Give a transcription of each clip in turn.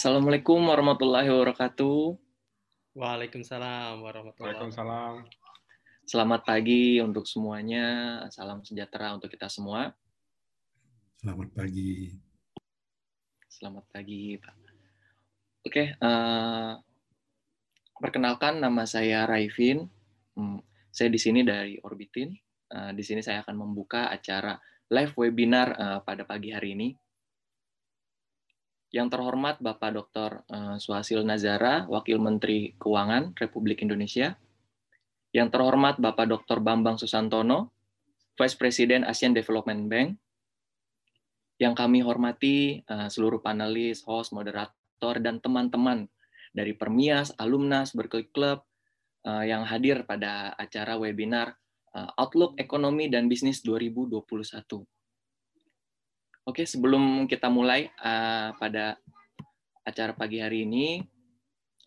Assalamualaikum warahmatullahi wabarakatuh. Waalaikumsalam warahmatullahi wabarakatuh. Selamat pagi untuk semuanya. Salam sejahtera untuk kita semua. Selamat pagi. Selamat pagi, Pak. Oke, eh, perkenalkan nama saya Raifin. Hmm, saya di sini dari Orbitin. Eh, di sini saya akan membuka acara live webinar eh, pada pagi hari ini. Yang terhormat Bapak Dr. eh, Suhasil Nazara, Wakil Menteri Keuangan Republik Indonesia. Yang terhormat Bapak Dr. Bambang Susantono, Vice President Asian Development Bank. Yang kami hormati eh, seluruh panelis, host, moderator, dan teman-teman dari Permias, Alumnas, Berkeley Club eh, yang hadir pada acara webinar Outlook Ekonomi dan Bisnis 2021. Oke, sebelum kita mulai uh, pada acara pagi hari ini,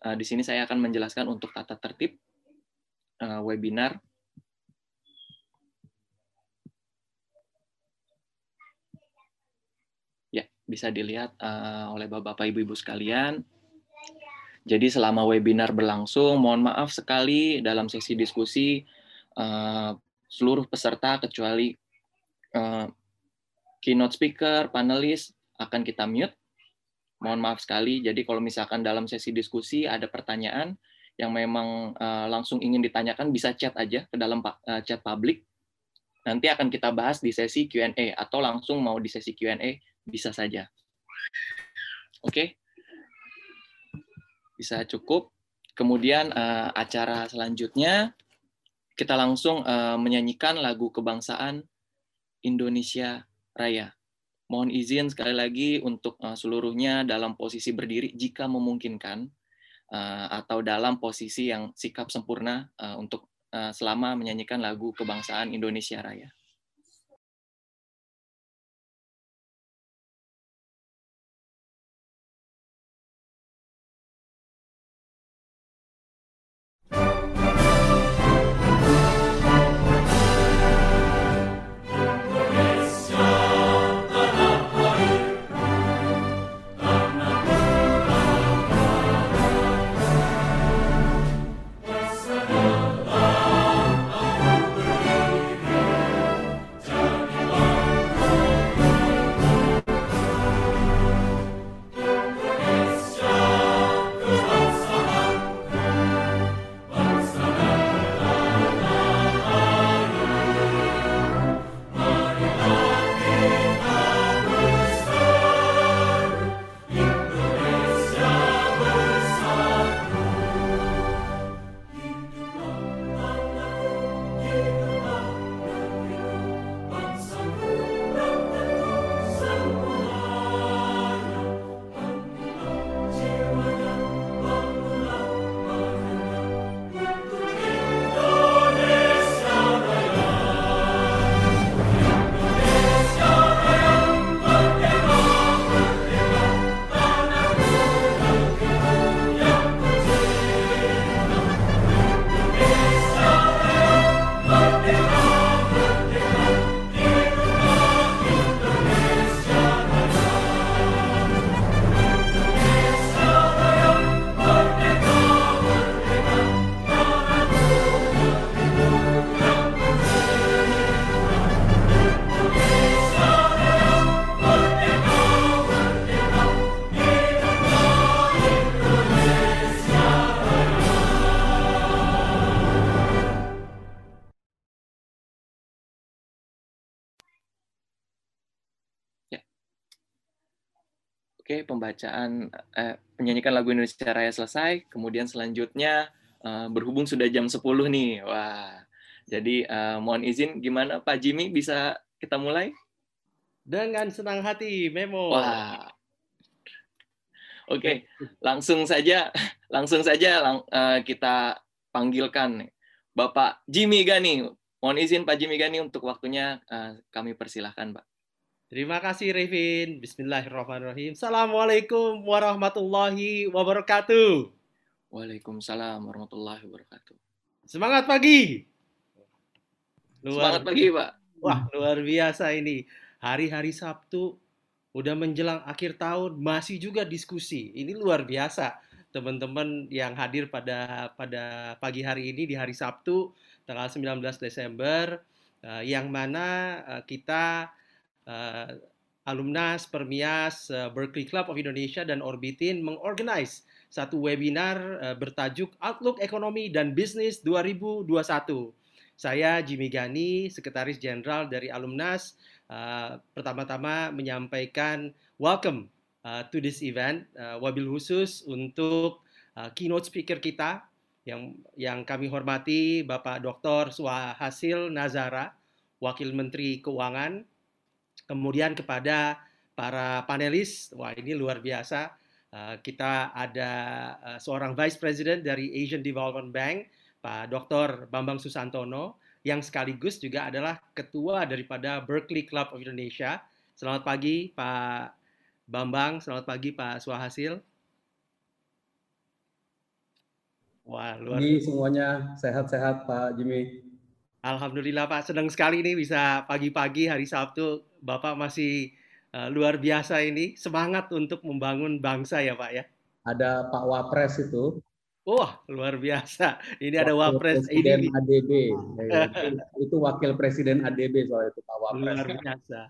uh, di sini saya akan menjelaskan untuk tata tertib uh, webinar. Ya, bisa dilihat uh, oleh Bapak Ibu-Ibu sekalian. Jadi selama webinar berlangsung, mohon maaf sekali dalam sesi diskusi uh, seluruh peserta kecuali uh, keynote speaker, panelis akan kita mute. Mohon maaf sekali. Jadi kalau misalkan dalam sesi diskusi ada pertanyaan yang memang uh, langsung ingin ditanyakan bisa chat aja ke dalam uh, chat publik. Nanti akan kita bahas di sesi Q&A atau langsung mau di sesi Q&A bisa saja. Oke. Okay? Bisa cukup. Kemudian uh, acara selanjutnya kita langsung uh, menyanyikan lagu kebangsaan Indonesia Raya. Mohon izin sekali lagi untuk uh, seluruhnya dalam posisi berdiri jika memungkinkan uh, atau dalam posisi yang sikap sempurna uh, untuk selama menyanyikan lagu kebangsaan Indonesia Raya. Oke, pembacaan eh, penyanyikan lagu Indonesia Raya selesai. Kemudian selanjutnya eh, berhubung sudah jam 10 nih. Wah. Jadi eh, mohon izin gimana Pak Jimmy bisa kita mulai? Dengan senang hati, Memo. Wah. Oke, langsung saja langsung saja lang, eh, kita panggilkan Bapak Jimmy Gani. Mohon izin Pak Jimmy Gani untuk waktunya eh, kami persilahkan, Pak. Terima kasih Revin. Bismillahirrahmanirrahim. Assalamualaikum warahmatullahi wabarakatuh. Waalaikumsalam warahmatullahi wabarakatuh. Semangat pagi. Luar, Semangat pagi, Pak. Wah, luar biasa ini. Hari-hari Sabtu udah menjelang akhir tahun masih juga diskusi. Ini luar biasa teman-teman yang hadir pada pada pagi hari ini di hari Sabtu tanggal 19 Desember uh, yang mana uh, kita uh, alumnas Permias uh, Berkeley Club of Indonesia dan Orbitin mengorganize satu webinar uh, bertajuk Outlook Ekonomi dan Bisnis 2021. Saya Jimmy Gani, Sekretaris Jenderal dari Alumnas, uh, pertama-tama menyampaikan welcome uh, to this event, uh, wabil khusus untuk uh, keynote speaker kita yang yang kami hormati Bapak Dr. Suhasil Nazara, Wakil Menteri Keuangan, kemudian kepada para panelis, wah ini luar biasa, uh, kita ada uh, seorang Vice President dari Asian Development Bank, Pak Dr. Bambang Susantono yang sekaligus juga adalah ketua daripada Berkeley Club of Indonesia. Selamat pagi Pak Bambang, selamat pagi Pak Swahasil. Wah, luar biasa. semuanya sehat-sehat Pak Jimmy. Alhamdulillah Pak, senang sekali nih bisa pagi-pagi hari Sabtu Bapak masih uh, luar biasa ini semangat untuk membangun bangsa ya Pak ya. Ada Pak Wapres itu Wah, luar biasa. Ini wakil ada Wapres Presiden ini. ADB. itu, wakil Presiden ADB soal itu Pak Wapres. Luar biasa.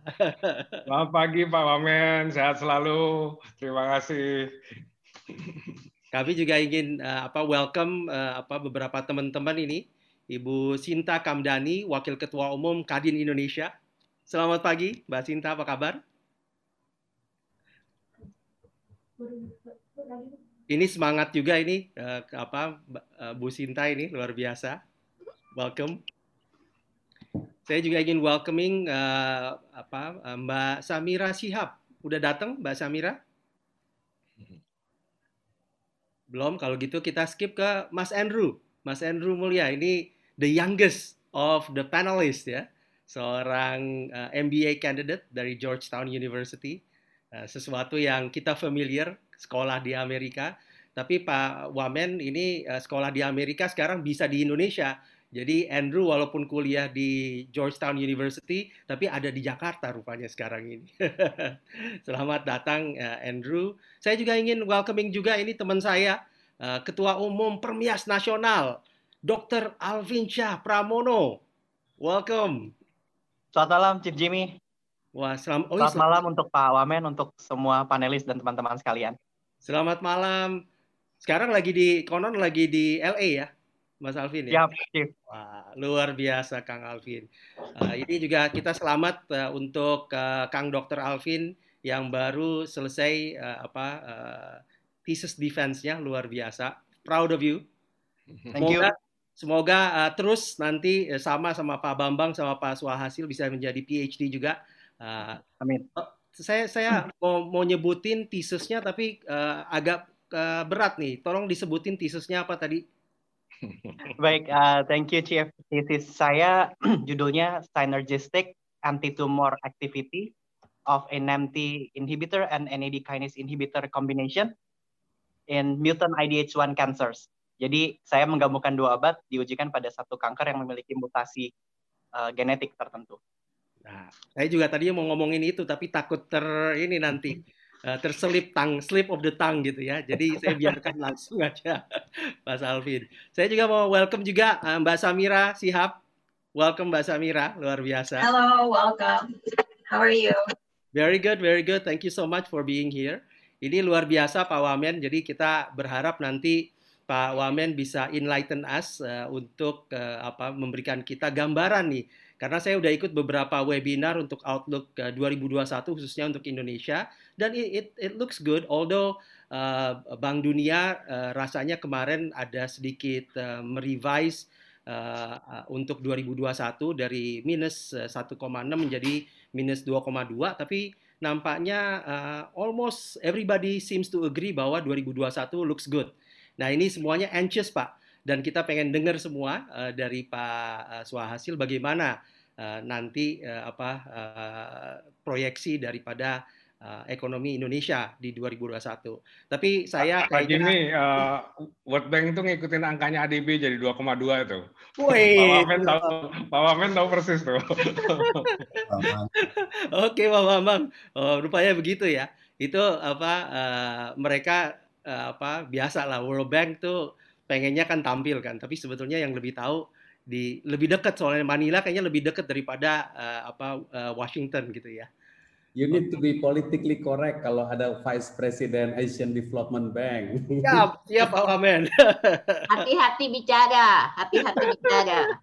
Selamat pagi Pak Wamen, sehat selalu. Terima kasih. Kami juga ingin uh, apa welcome uh, apa beberapa teman-teman ini. Ibu Sinta Kamdani, Wakil Ketua Umum Kadin Indonesia. Selamat pagi, Mbak Sinta, apa kabar? ini semangat juga ini uh, apa uh, Bu Sinta ini luar biasa. Welcome. Saya juga ingin welcoming uh, apa Mbak Samira Sihab. Udah datang Mbak Samira? Belum. Kalau gitu kita skip ke Mas Andrew. Mas Andrew Mulia ini the youngest of the panelists ya. Seorang uh, MBA candidate dari Georgetown University. Uh, sesuatu yang kita familiar sekolah di Amerika. Tapi Pak Wamen ini uh, sekolah di Amerika sekarang bisa di Indonesia. Jadi Andrew walaupun kuliah di Georgetown University, tapi ada di Jakarta rupanya sekarang ini. Selamat datang uh, Andrew. Saya juga ingin welcoming juga ini teman saya, uh, Ketua Umum Permias Nasional, Dr. Alvin Syah Pramono. Welcome. Selamat malam, Chief Jimmy. Wah, selam oh, selamat, selamat malam untuk Pak Wamen, untuk semua panelis dan teman-teman sekalian. Selamat malam. Sekarang lagi di konon lagi di LA ya, Mas Alvin ya. Ya, Wah, luar biasa Kang Alvin. Uh, ini juga kita selamat uh, untuk uh, Kang Dr. Alvin yang baru selesai uh, apa uh, thesis defense-nya luar biasa. Proud of you. Thank you. Semoga uh, terus nanti sama sama Pak Bambang sama Pak Suhasil bisa menjadi PhD juga Uh, Amin. Saya saya mau mau nyebutin tesisnya tapi uh, agak uh, berat nih. Tolong disebutin tesisnya apa tadi? Baik, uh, thank you Chief. Thesis saya judulnya Synergistic Anti-Tumor Activity of NMT inhibitor and NAD kinase inhibitor combination in mutant IDH1 cancers. Jadi saya menggabungkan dua obat diujikan pada satu kanker yang memiliki mutasi uh, genetik tertentu. Nah, saya juga tadi mau ngomongin itu, tapi takut ter ini nanti uh, terselip tang, slip of the tongue gitu ya. Jadi saya biarkan langsung aja, Mas Alvin. Saya juga mau welcome juga uh, Mbak Samira Sihab. Welcome Mbak Samira, luar biasa. Hello, welcome. How are you? Very good, very good. Thank you so much for being here. Ini luar biasa Pak Wamen. Jadi kita berharap nanti Pak Wamen bisa enlighten us uh, untuk uh, apa memberikan kita gambaran nih. Karena saya udah ikut beberapa webinar untuk Outlook 2021 eh, khususnya untuk Indonesia. Dan it it, it looks good although uh, Bank Dunia uh, rasanya kemarin ada sedikit uh, merevise uh, untuk 2021 dari minus 1,6 menjadi minus 2,2 tapi nampaknya uh, almost everybody seems to agree bahwa 2021 looks good. Nah, ini semuanya anxious, Pak dan kita pengen dengar semua uh, dari Pak uh, Swahasil bagaimana uh, nanti uh, apa uh, proyeksi daripada uh, ekonomi Indonesia di 2021. Tapi saya Pak kayaknya Jimmy, uh, World Bank itu ngikutin angkanya ADB jadi 2,2 itu. Woi, Pak Wamen tahu, Pak Wamen tahu persis tuh. Oke, Pak Bambang. Oh, rupanya begitu ya. Itu apa uh, mereka uh, apa biasa lah World Bank tuh pengennya kan tampil kan, tapi sebetulnya yang lebih tahu di lebih dekat soalnya Manila kayaknya lebih dekat daripada uh, apa uh, Washington gitu ya. You need to be politically correct kalau ada Vice President Asian Development Bank. Siap, siap Pak Wamen. Hati-hati bicara, hati-hati bicara.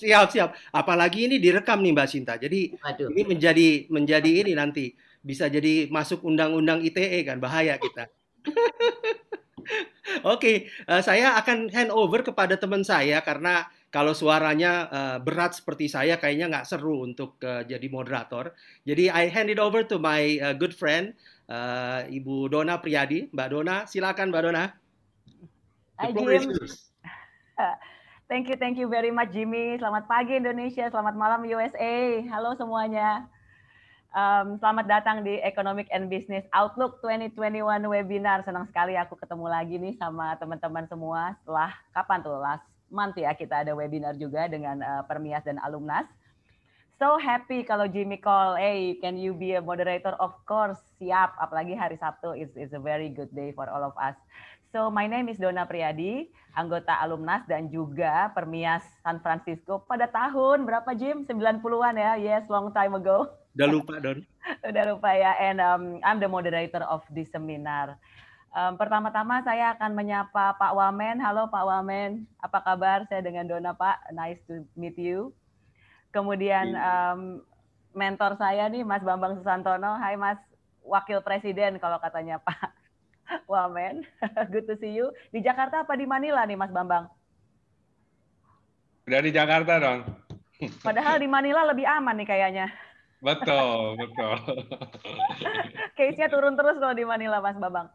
siap, siap. Apalagi ini direkam nih Mbak Sinta. Jadi Waduh. ini menjadi menjadi ini nanti bisa jadi masuk undang-undang ITE kan bahaya kita. Oke, uh, saya akan hand over kepada teman saya karena kalau suaranya uh, berat seperti saya kayaknya nggak seru untuk uh, jadi moderator. Jadi I hand it over to my uh, good friend uh, Ibu Dona Priyadi. Mbak Dona, silakan Mbak Dona. Hai Jim. Thank you, thank you very much Jimmy. Selamat pagi Indonesia, selamat malam USA. Halo semuanya. Um, selamat datang di Economic and Business Outlook 2021 webinar. Senang sekali aku ketemu lagi nih sama teman-teman semua. Setelah kapan tuh last month ya kita ada webinar juga dengan uh, Permias dan Alumnas. So happy kalau Jimmy call, hey can you be a moderator? Of course, siap. Apalagi hari Sabtu is is a very good day for all of us. So my name is Dona Priyadi, anggota Alumnas dan juga Permias San Francisco pada tahun berapa Jim? 90-an ya. Yes, long time ago. Udah lupa, Don. Udah lupa ya. And um, I'm the moderator of this seminar. Um, pertama-tama saya akan menyapa Pak Wamen. Halo Pak Wamen, apa kabar? Saya dengan Dona Pak. Nice to meet you. Kemudian um, mentor saya nih Mas Bambang Susantono. Hai Mas Wakil Presiden kalau katanya Pak Wamen. Good to see you. Di Jakarta apa di Manila nih Mas Bambang? Udah di Jakarta dong. Padahal di Manila lebih aman nih kayaknya. Betul, betul. Case-nya turun terus kalau di Manila, Mas Babang.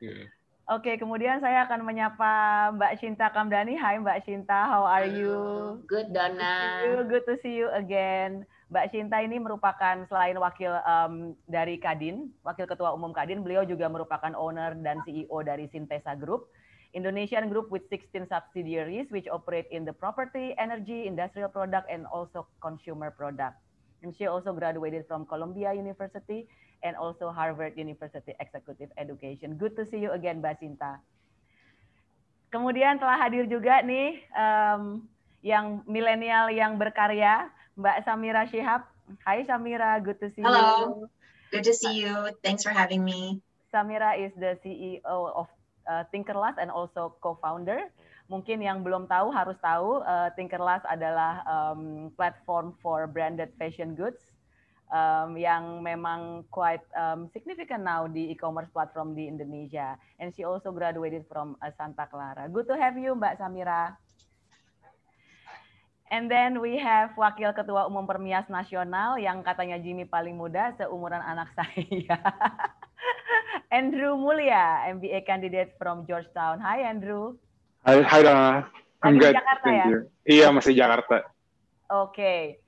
Yeah. Oke, kemudian saya akan menyapa Mbak Shinta Kamdani. Hai Mbak Shinta, how are you? Good, Donna. Good to see you again. Mbak Shinta ini merupakan selain wakil um, dari Kadin, wakil ketua umum Kadin, beliau juga merupakan owner dan CEO dari Sintesa Group, Indonesian group with 16 subsidiaries which operate in the property, energy, industrial product, and also consumer product. And she also graduated from Columbia University and also Harvard University Executive Education. Good to see you again, Mbak Sinta. Kemudian telah hadir juga nih um, yang milenial yang berkarya, Mbak Samira Shihab. Hai Samira, good to see Hello. you. Good to see you. Thanks for having me. Samira is the CEO of uh, Tinkerlust and also co-founder. Mungkin yang belum tahu harus tahu uh, adalah um, platform for branded fashion goods um, yang memang quite um, significant now di e-commerce platform di Indonesia. And she also graduated from uh, Santa Clara. Good to have you, Mbak Samira. And then we have Wakil Ketua Umum Permias Nasional yang katanya Jimmy paling muda seumuran anak saya. Andrew Mulia, MBA candidate from Georgetown. Hi Andrew. Hai, hai di good. Jakarta Thank ya? you. Iya, masih Jakarta. Oke.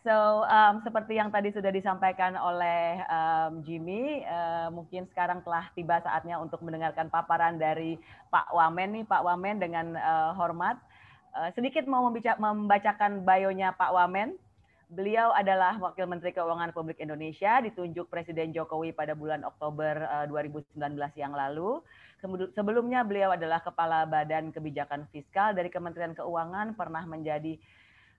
So, um, seperti yang tadi sudah disampaikan oleh um, Jimmy, uh, mungkin sekarang telah tiba saatnya untuk mendengarkan paparan dari Pak Wamen nih, Pak Wamen dengan uh, hormat. Uh, sedikit mau membica- membacakan bionya Pak Wamen. Beliau adalah Wakil Menteri Keuangan Republik Indonesia, ditunjuk Presiden Jokowi pada bulan Oktober uh, 2019 yang lalu. Sebelumnya beliau adalah Kepala Badan Kebijakan Fiskal dari Kementerian Keuangan, pernah menjadi,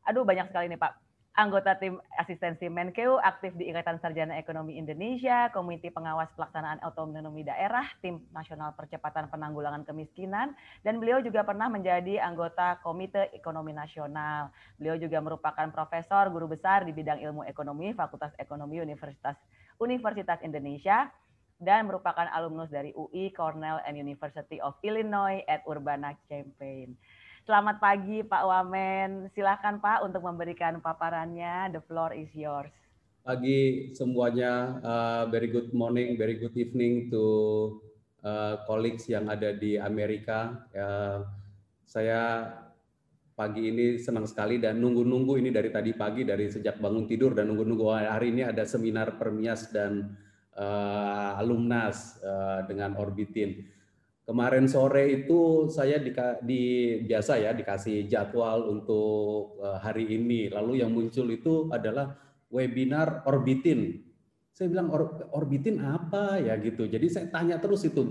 aduh banyak sekali nih Pak, anggota tim asistensi Menkeu, aktif di Ikatan Sarjana Ekonomi Indonesia, Komite Pengawas Pelaksanaan Otonomi Daerah, Tim Nasional Percepatan Penanggulangan Kemiskinan, dan beliau juga pernah menjadi anggota Komite Ekonomi Nasional. Beliau juga merupakan profesor guru besar di bidang ilmu ekonomi Fakultas Ekonomi Universitas Universitas Indonesia dan merupakan alumnus dari UI, Cornell, and University of Illinois at Urbana-Champaign. Selamat pagi Pak Wamen. Silakan Pak untuk memberikan paparannya. The floor is yours. Pagi semuanya, uh, very good morning, very good evening to uh, colleagues yang ada di Amerika. Uh, saya pagi ini senang sekali dan nunggu-nunggu ini dari tadi pagi, dari sejak bangun tidur dan nunggu-nunggu hari ini ada seminar Permias dan uh, alumnas uh, dengan Orbitin. Kemarin sore itu saya di, di biasa ya dikasih jadwal untuk uh, hari ini. Lalu yang muncul itu adalah webinar Orbitin. Saya bilang Or, Orbitin apa ya gitu. Jadi saya tanya terus itu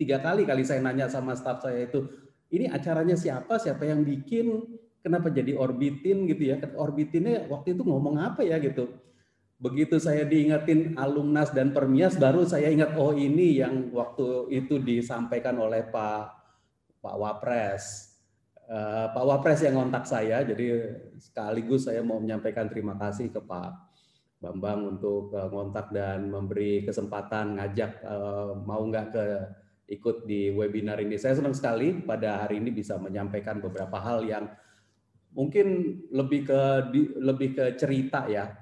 tiga kali kali saya nanya sama staff saya itu ini acaranya siapa, siapa yang bikin, kenapa jadi Orbitin gitu ya. Orbitinnya waktu itu ngomong apa ya gitu begitu saya diingetin alumnas dan permias baru saya ingat oh ini yang waktu itu disampaikan oleh Pak Pak Wapres. Uh, Pak Wapres yang kontak saya jadi sekaligus saya mau menyampaikan terima kasih ke Pak Bambang untuk uh, ngontak dan memberi kesempatan ngajak uh, mau nggak ke ikut di webinar ini. Saya senang sekali pada hari ini bisa menyampaikan beberapa hal yang mungkin lebih ke lebih ke cerita ya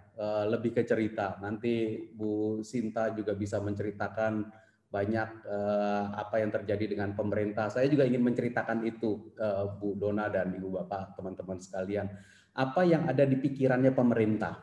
lebih ke cerita. Nanti Bu Sinta juga bisa menceritakan banyak uh, apa yang terjadi dengan pemerintah. Saya juga ingin menceritakan itu Bu Dona dan Ibu Bapak, teman-teman sekalian. Apa yang ada di pikirannya pemerintah?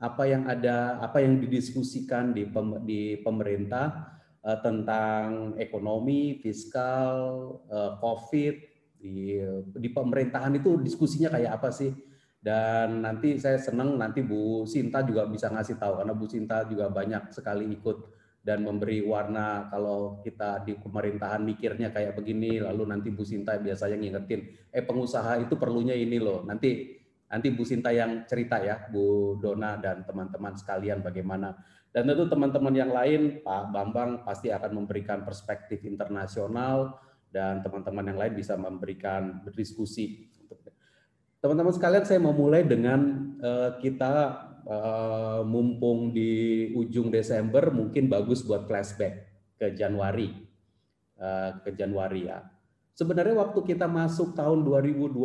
Apa yang ada apa yang didiskusikan di pem, di pemerintah uh, tentang ekonomi, fiskal, Covid di pemerintahan itu diskusinya kayak apa sih? Dan nanti saya senang nanti Bu Sinta juga bisa ngasih tahu karena Bu Sinta juga banyak sekali ikut dan memberi warna kalau kita di pemerintahan mikirnya kayak begini lalu nanti Bu Sinta biasanya ngingetin eh pengusaha itu perlunya ini loh. Nanti nanti Bu Sinta yang cerita ya Bu Dona dan teman-teman sekalian bagaimana. Dan tentu teman-teman yang lain Pak Bambang pasti akan memberikan perspektif internasional dan teman-teman yang lain bisa memberikan berdiskusi Teman-teman sekalian, saya mau mulai dengan uh, kita uh, mumpung di ujung Desember, mungkin bagus buat flashback ke Januari, uh, ke Januari ya. Sebenarnya waktu kita masuk tahun 2020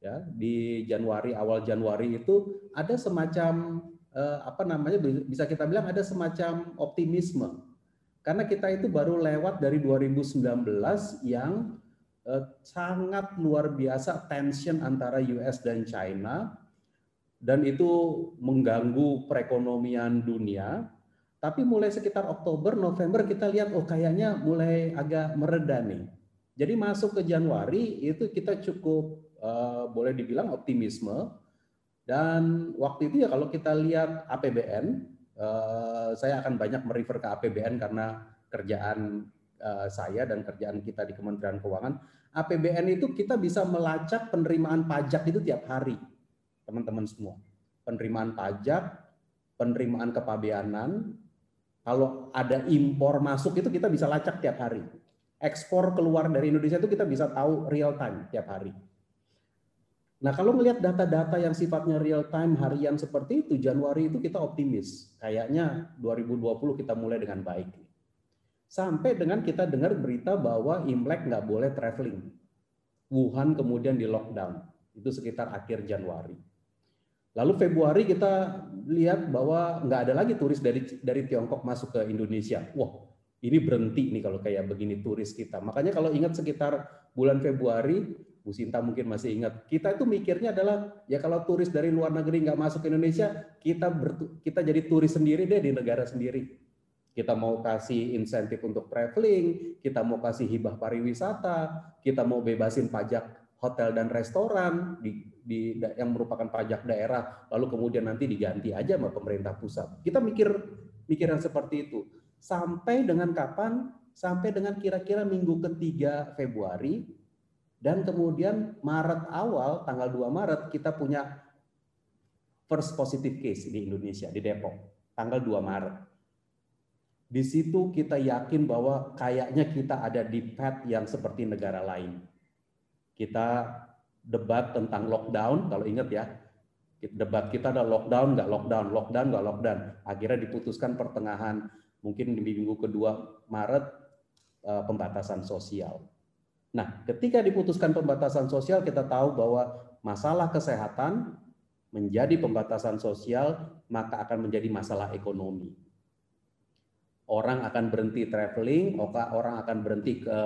ya di Januari awal Januari itu ada semacam uh, apa namanya bisa kita bilang ada semacam optimisme karena kita itu baru lewat dari 2019 yang sangat luar biasa tension antara US dan China dan itu mengganggu perekonomian dunia. Tapi mulai sekitar Oktober, November kita lihat oh kayaknya mulai agak mereda nih. Jadi masuk ke Januari itu kita cukup uh, boleh dibilang optimisme dan waktu itu ya kalau kita lihat APBN, uh, eh, saya akan banyak merefer ke APBN karena kerjaan uh, saya dan kerjaan kita di Kementerian Keuangan APBN itu kita bisa melacak penerimaan pajak itu tiap hari, teman-teman semua. Penerimaan pajak, penerimaan kepabeanan, kalau ada impor masuk itu kita bisa lacak tiap hari. Ekspor keluar dari Indonesia itu kita bisa tahu real time tiap hari. Nah, kalau melihat data-data yang sifatnya real time harian seperti itu, Januari itu kita optimis. Kayaknya 2020 kita mulai dengan baik. Sampai dengan kita dengar berita bahwa Imlek nggak boleh traveling. Wuhan kemudian di lockdown. Itu sekitar akhir Januari. Lalu Februari kita lihat bahwa nggak ada lagi turis dari dari Tiongkok masuk ke Indonesia. Wah, ini berhenti nih kalau kayak begini turis kita. Makanya kalau ingat sekitar bulan Februari, Bu Sinta mungkin masih ingat, kita itu mikirnya adalah ya kalau turis dari luar negeri nggak masuk ke Indonesia, kita ber, kita jadi turis sendiri deh di negara sendiri kita mau kasih insentif untuk traveling, kita mau kasih hibah pariwisata, kita mau bebasin pajak hotel dan restoran di, di yang merupakan pajak daerah, lalu kemudian nanti diganti aja sama pemerintah pusat. Kita mikir mikiran seperti itu. Sampai dengan kapan? Sampai dengan kira-kira minggu ketiga Februari dan kemudian Maret awal tanggal 2 Maret kita punya first positive case di Indonesia di Depok tanggal 2 Maret di situ kita yakin bahwa kayaknya kita ada di path yang seperti negara lain. Kita debat tentang lockdown, kalau ingat ya, debat kita ada lockdown, nggak lockdown, lockdown, nggak lockdown. Akhirnya diputuskan pertengahan, mungkin di minggu kedua Maret, eh, pembatasan sosial. Nah, ketika diputuskan pembatasan sosial, kita tahu bahwa masalah kesehatan menjadi pembatasan sosial, maka akan menjadi masalah ekonomi orang akan berhenti traveling, orang akan berhenti ke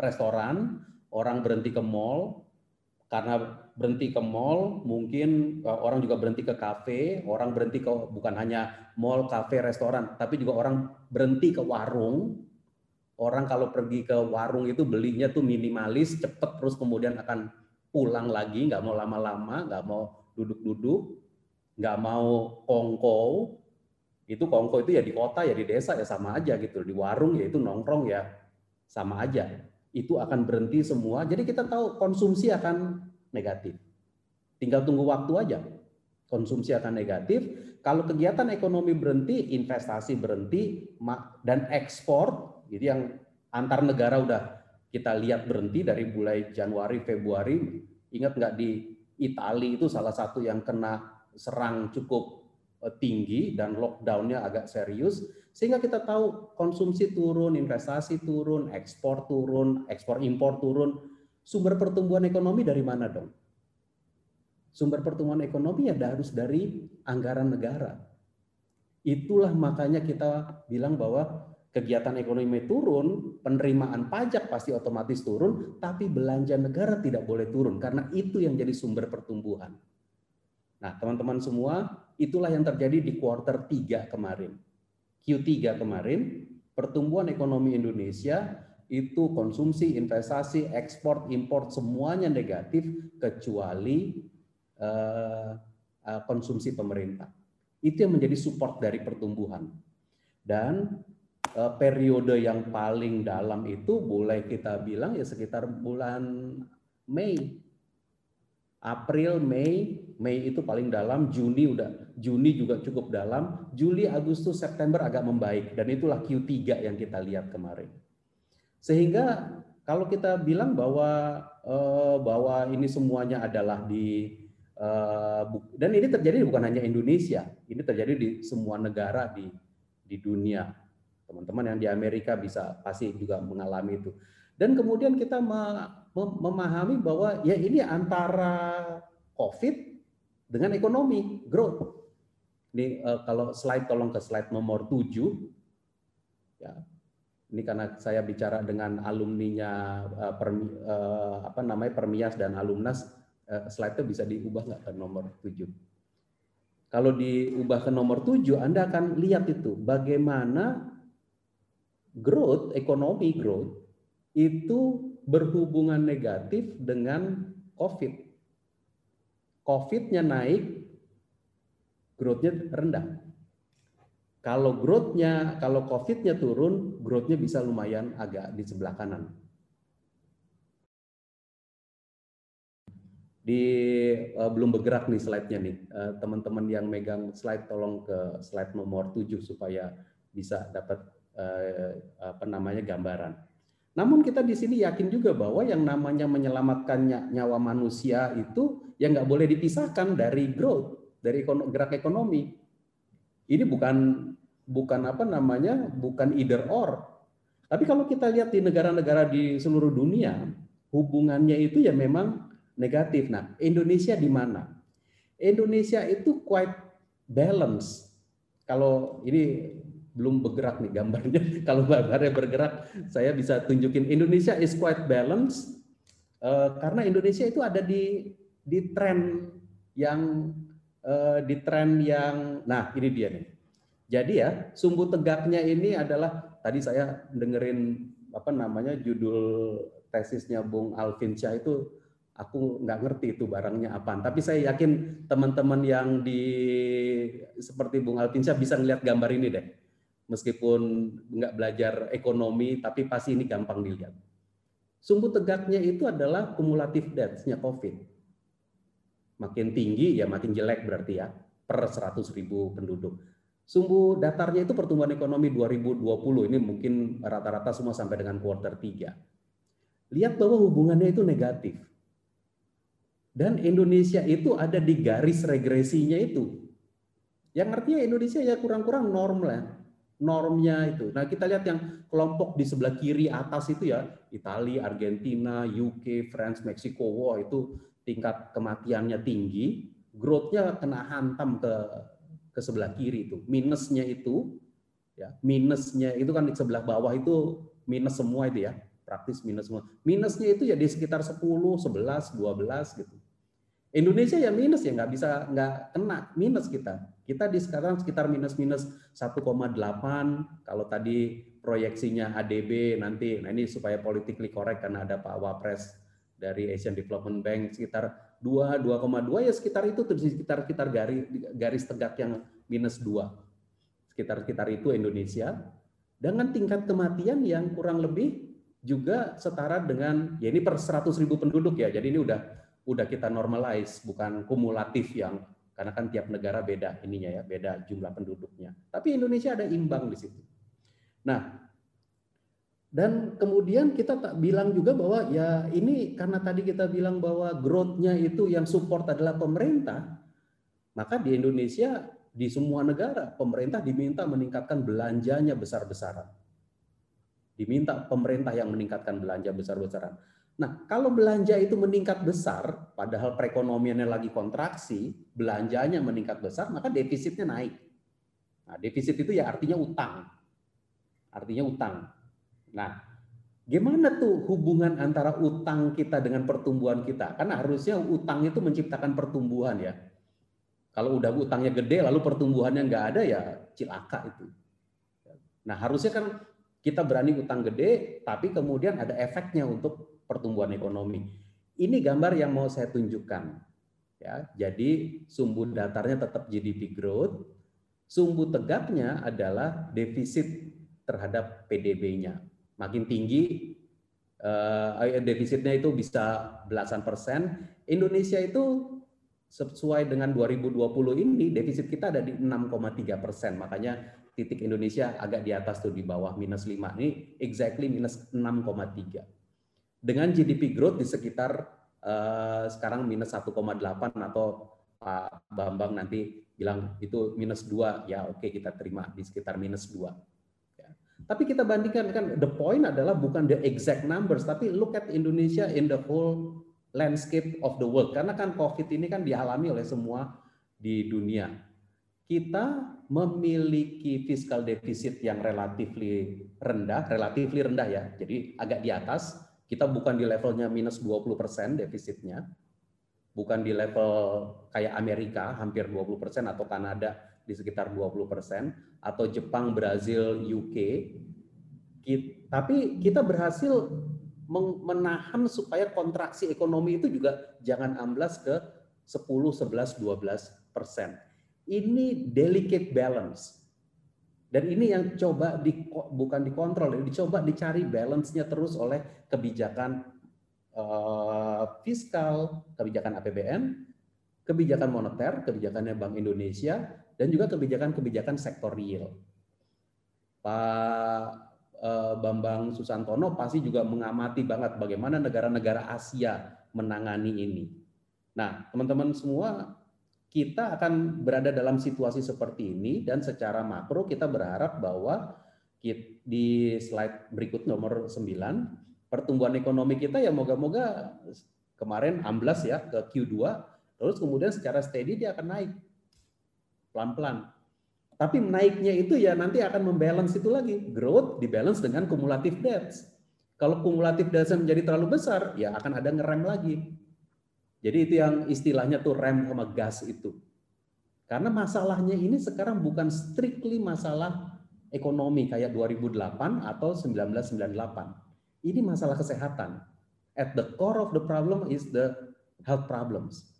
restoran, orang berhenti ke mall, karena berhenti ke mall, mungkin uh, orang juga berhenti ke kafe, orang berhenti ke bukan hanya mall, kafe, restoran, tapi juga orang berhenti ke warung. Orang kalau pergi ke warung itu belinya tuh minimalis, cepet terus kemudian akan pulang lagi, nggak mau lama-lama, nggak mau duduk-duduk, nggak mau kongko. Itu kongko itu ya di kota ya di desa ya sama aja gitu. Di warung ya itu nongkrong ya sama aja itu akan berhenti semua. Jadi kita tahu konsumsi akan negatif. Tinggal tunggu waktu aja. Konsumsi akan negatif. Kalau kegiatan ekonomi berhenti, investasi berhenti, dan ekspor, itu yang antar negara udah kita lihat berhenti dari mulai Januari, Februari. Ingat nggak di Italia itu salah satu yang kena serang cukup tinggi dan lockdownnya agak serius sehingga kita tahu konsumsi turun, investasi turun, ekspor turun, ekspor impor turun. Sumber pertumbuhan ekonomi dari mana dong? Sumber pertumbuhan ekonomi ya harus dari anggaran negara. Itulah makanya kita bilang bahwa kegiatan ekonomi turun, penerimaan pajak pasti otomatis turun, tapi belanja negara tidak boleh turun karena itu yang jadi sumber pertumbuhan. Nah, teman-teman semua, itulah yang terjadi di kuartal 3 kemarin. Q3 kemarin, pertumbuhan ekonomi Indonesia itu konsumsi, investasi, ekspor, impor semuanya negatif kecuali uh, konsumsi pemerintah. Itu yang menjadi support dari pertumbuhan. Dan uh, periode yang paling dalam itu boleh kita bilang ya sekitar bulan Mei April, Mei, Mei itu paling dalam, Juni udah Juni juga cukup dalam, Juli, Agustus, September agak membaik dan itulah Q3 yang kita lihat kemarin. Sehingga kalau kita bilang bahwa eh, bahwa ini semuanya adalah di eh, dan ini terjadi bukan hanya Indonesia, ini terjadi di semua negara di di dunia. Teman-teman yang di Amerika bisa pasti juga mengalami itu. Dan kemudian kita memahami bahwa ya ini antara COVID dengan ekonomi, growth. Ini uh, kalau slide tolong ke slide nomor 7. Ya. Ini karena saya bicara dengan alumninya uh, per, uh, apa namanya Permias dan alumnas, uh, slide-nya bisa diubah nggak ke nomor 7. Kalau diubah ke nomor 7, Anda akan lihat itu bagaimana growth, ekonomi growth itu berhubungan negatif dengan COVID. COVID-nya naik, growth-nya rendah. Kalau growth-nya, kalau COVID-nya turun, growth-nya bisa lumayan agak di sebelah kanan. Di uh, belum bergerak nih slide-nya nih. Uh, teman-teman yang megang slide tolong ke slide nomor 7 supaya bisa dapat uh, apa namanya gambaran. Namun kita di sini yakin juga bahwa yang namanya menyelamatkan nyawa manusia itu yang nggak boleh dipisahkan dari growth, dari gerak ekonomi. Ini bukan bukan apa namanya, bukan either or. Tapi kalau kita lihat di negara-negara di seluruh dunia, hubungannya itu ya memang negatif. Nah, Indonesia di mana? Indonesia itu quite balance. Kalau ini belum bergerak nih gambarnya. Kalau gambarnya bergerak, saya bisa tunjukin Indonesia is quite balanced uh, karena Indonesia itu ada di di tren yang uh, di tren yang nah ini dia nih. Jadi ya sumbu tegaknya ini adalah tadi saya dengerin apa namanya judul tesisnya Bung Alvin Syah itu aku nggak ngerti itu barangnya apa. Tapi saya yakin teman-teman yang di seperti Bung Alvin Syah bisa ngeliat gambar ini deh meskipun nggak belajar ekonomi, tapi pasti ini gampang dilihat. Sumbu tegaknya itu adalah kumulatif deaths-nya COVID. Makin tinggi ya makin jelek berarti ya, per 100 ribu penduduk. Sumbu datarnya itu pertumbuhan ekonomi 2020, ini mungkin rata-rata semua sampai dengan kuartal 3. Lihat bahwa hubungannya itu negatif. Dan Indonesia itu ada di garis regresinya itu. Yang artinya Indonesia ya kurang-kurang normal normnya itu. Nah, kita lihat yang kelompok di sebelah kiri atas itu ya, Italia, Argentina, UK, France, Meksiko, wow itu tingkat kematiannya tinggi, growth-nya kena hantam ke ke sebelah kiri itu. Minusnya itu ya, minusnya itu kan di sebelah bawah itu minus semua itu ya. praktis minus semua. Minusnya itu ya di sekitar 10, 11, 12 gitu. Indonesia ya minus ya nggak bisa nggak kena minus kita. Kita di sekarang sekitar minus minus 1,8 kalau tadi proyeksinya ADB nanti nah ini supaya politically correct karena ada Pak Wapres dari Asian Development Bank sekitar 2 2,2 ya sekitar itu terus sekitar sekitar garis garis tegak yang minus 2. Sekitar sekitar itu Indonesia dengan tingkat kematian yang kurang lebih juga setara dengan ya ini per 100 ribu penduduk ya. Jadi ini udah udah kita normalize, bukan kumulatif yang karena kan tiap negara beda ininya ya, beda jumlah penduduknya. Tapi Indonesia ada imbang di situ. Nah, dan kemudian kita tak bilang juga bahwa ya ini karena tadi kita bilang bahwa growth-nya itu yang support adalah pemerintah, maka di Indonesia di semua negara pemerintah diminta meningkatkan belanjanya besar-besaran. Diminta pemerintah yang meningkatkan belanja besar-besaran. Nah, kalau belanja itu meningkat besar, padahal perekonomiannya lagi kontraksi, belanjanya meningkat besar, maka defisitnya naik. Nah, defisit itu ya artinya utang. Artinya utang. Nah, gimana tuh hubungan antara utang kita dengan pertumbuhan kita? Karena harusnya utang itu menciptakan pertumbuhan ya. Kalau udah utangnya gede lalu pertumbuhannya nggak ada ya cilaka itu. Nah, harusnya kan kita berani utang gede, tapi kemudian ada efeknya untuk pertumbuhan ekonomi. Ini gambar yang mau saya tunjukkan. Ya, jadi sumbu datarnya tetap GDP growth, sumbu tegaknya adalah defisit terhadap PDB-nya. Makin tinggi eh, defisitnya itu bisa belasan persen. Indonesia itu sesuai dengan 2020 ini defisit kita ada di 6,3 persen. Makanya titik Indonesia agak di atas tuh di bawah minus 5 ini exactly minus 6,3 dengan GDP growth di sekitar uh, sekarang minus 1,8 atau Pak Bambang nanti bilang itu minus 2, ya oke okay, kita terima di sekitar minus 2. Tapi kita bandingkan kan the point adalah bukan the exact numbers, tapi look at Indonesia in the whole landscape of the world. Karena kan COVID ini kan dialami oleh semua di dunia. Kita memiliki fiskal defisit yang relatif rendah, relatif rendah ya, jadi agak di atas, kita bukan di levelnya minus 20% defisitnya, bukan di level kayak Amerika hampir 20% atau Kanada di sekitar 20% atau Jepang, Brazil, UK. Tapi kita berhasil menahan supaya kontraksi ekonomi itu juga jangan amblas ke 10, 11, 12 persen. Ini delicate balance dan ini yang coba di, bukan dikontrol, dicoba dicari balance-nya terus oleh kebijakan uh, fiskal, kebijakan APBN, kebijakan moneter, kebijakannya Bank Indonesia, dan juga kebijakan-kebijakan sektor real. Pak uh, Bambang Susantono pasti juga mengamati banget bagaimana negara-negara Asia menangani ini. Nah, teman-teman semua kita akan berada dalam situasi seperti ini dan secara makro kita berharap bahwa di slide berikut nomor 9 pertumbuhan ekonomi kita ya moga-moga kemarin amblas ya ke Q2 terus kemudian secara steady dia akan naik pelan-pelan. Tapi naiknya itu ya nanti akan membalance itu lagi. Growth dibalance dengan kumulatif debts. Kalau kumulatif debts menjadi terlalu besar, ya akan ada ngerem lagi. Jadi itu yang istilahnya tuh rem sama gas itu. Karena masalahnya ini sekarang bukan strictly masalah ekonomi kayak 2008 atau 1998. Ini masalah kesehatan. At the core of the problem is the health problems.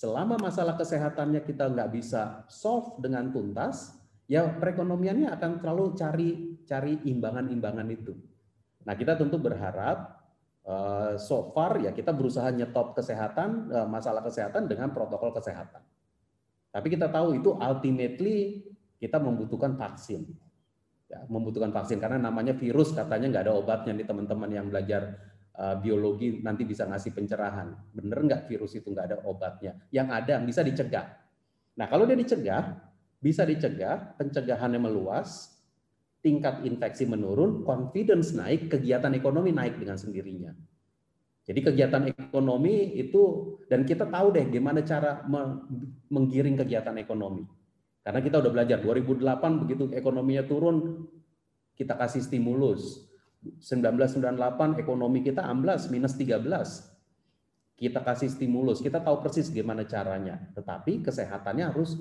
Selama masalah kesehatannya kita nggak bisa solve dengan tuntas, ya perekonomiannya akan terlalu cari cari imbangan-imbangan itu. Nah kita tentu berharap Eh, so far ya kita berusaha nyetop kesehatan eh, masalah kesehatan dengan protokol kesehatan. Tapi kita tahu itu ultimately kita membutuhkan vaksin. Ya, membutuhkan vaksin karena namanya virus katanya nggak ada obatnya nih teman-teman yang belajar uh, biologi nanti bisa ngasih pencerahan. Bener nggak virus itu nggak ada obatnya? Yang ada bisa dicegah. Nah kalau dia dicegah, bisa dicegah, pencegahannya meluas, tingkat infeksi menurun, confidence naik, kegiatan ekonomi naik dengan sendirinya. Jadi kegiatan ekonomi itu dan kita tahu deh gimana cara menggiring kegiatan ekonomi. Karena kita udah belajar 2008 begitu ekonominya turun kita kasih stimulus. 1998 ekonomi kita amblas minus 13. Kita kasih stimulus, kita tahu persis gimana caranya. Tetapi kesehatannya harus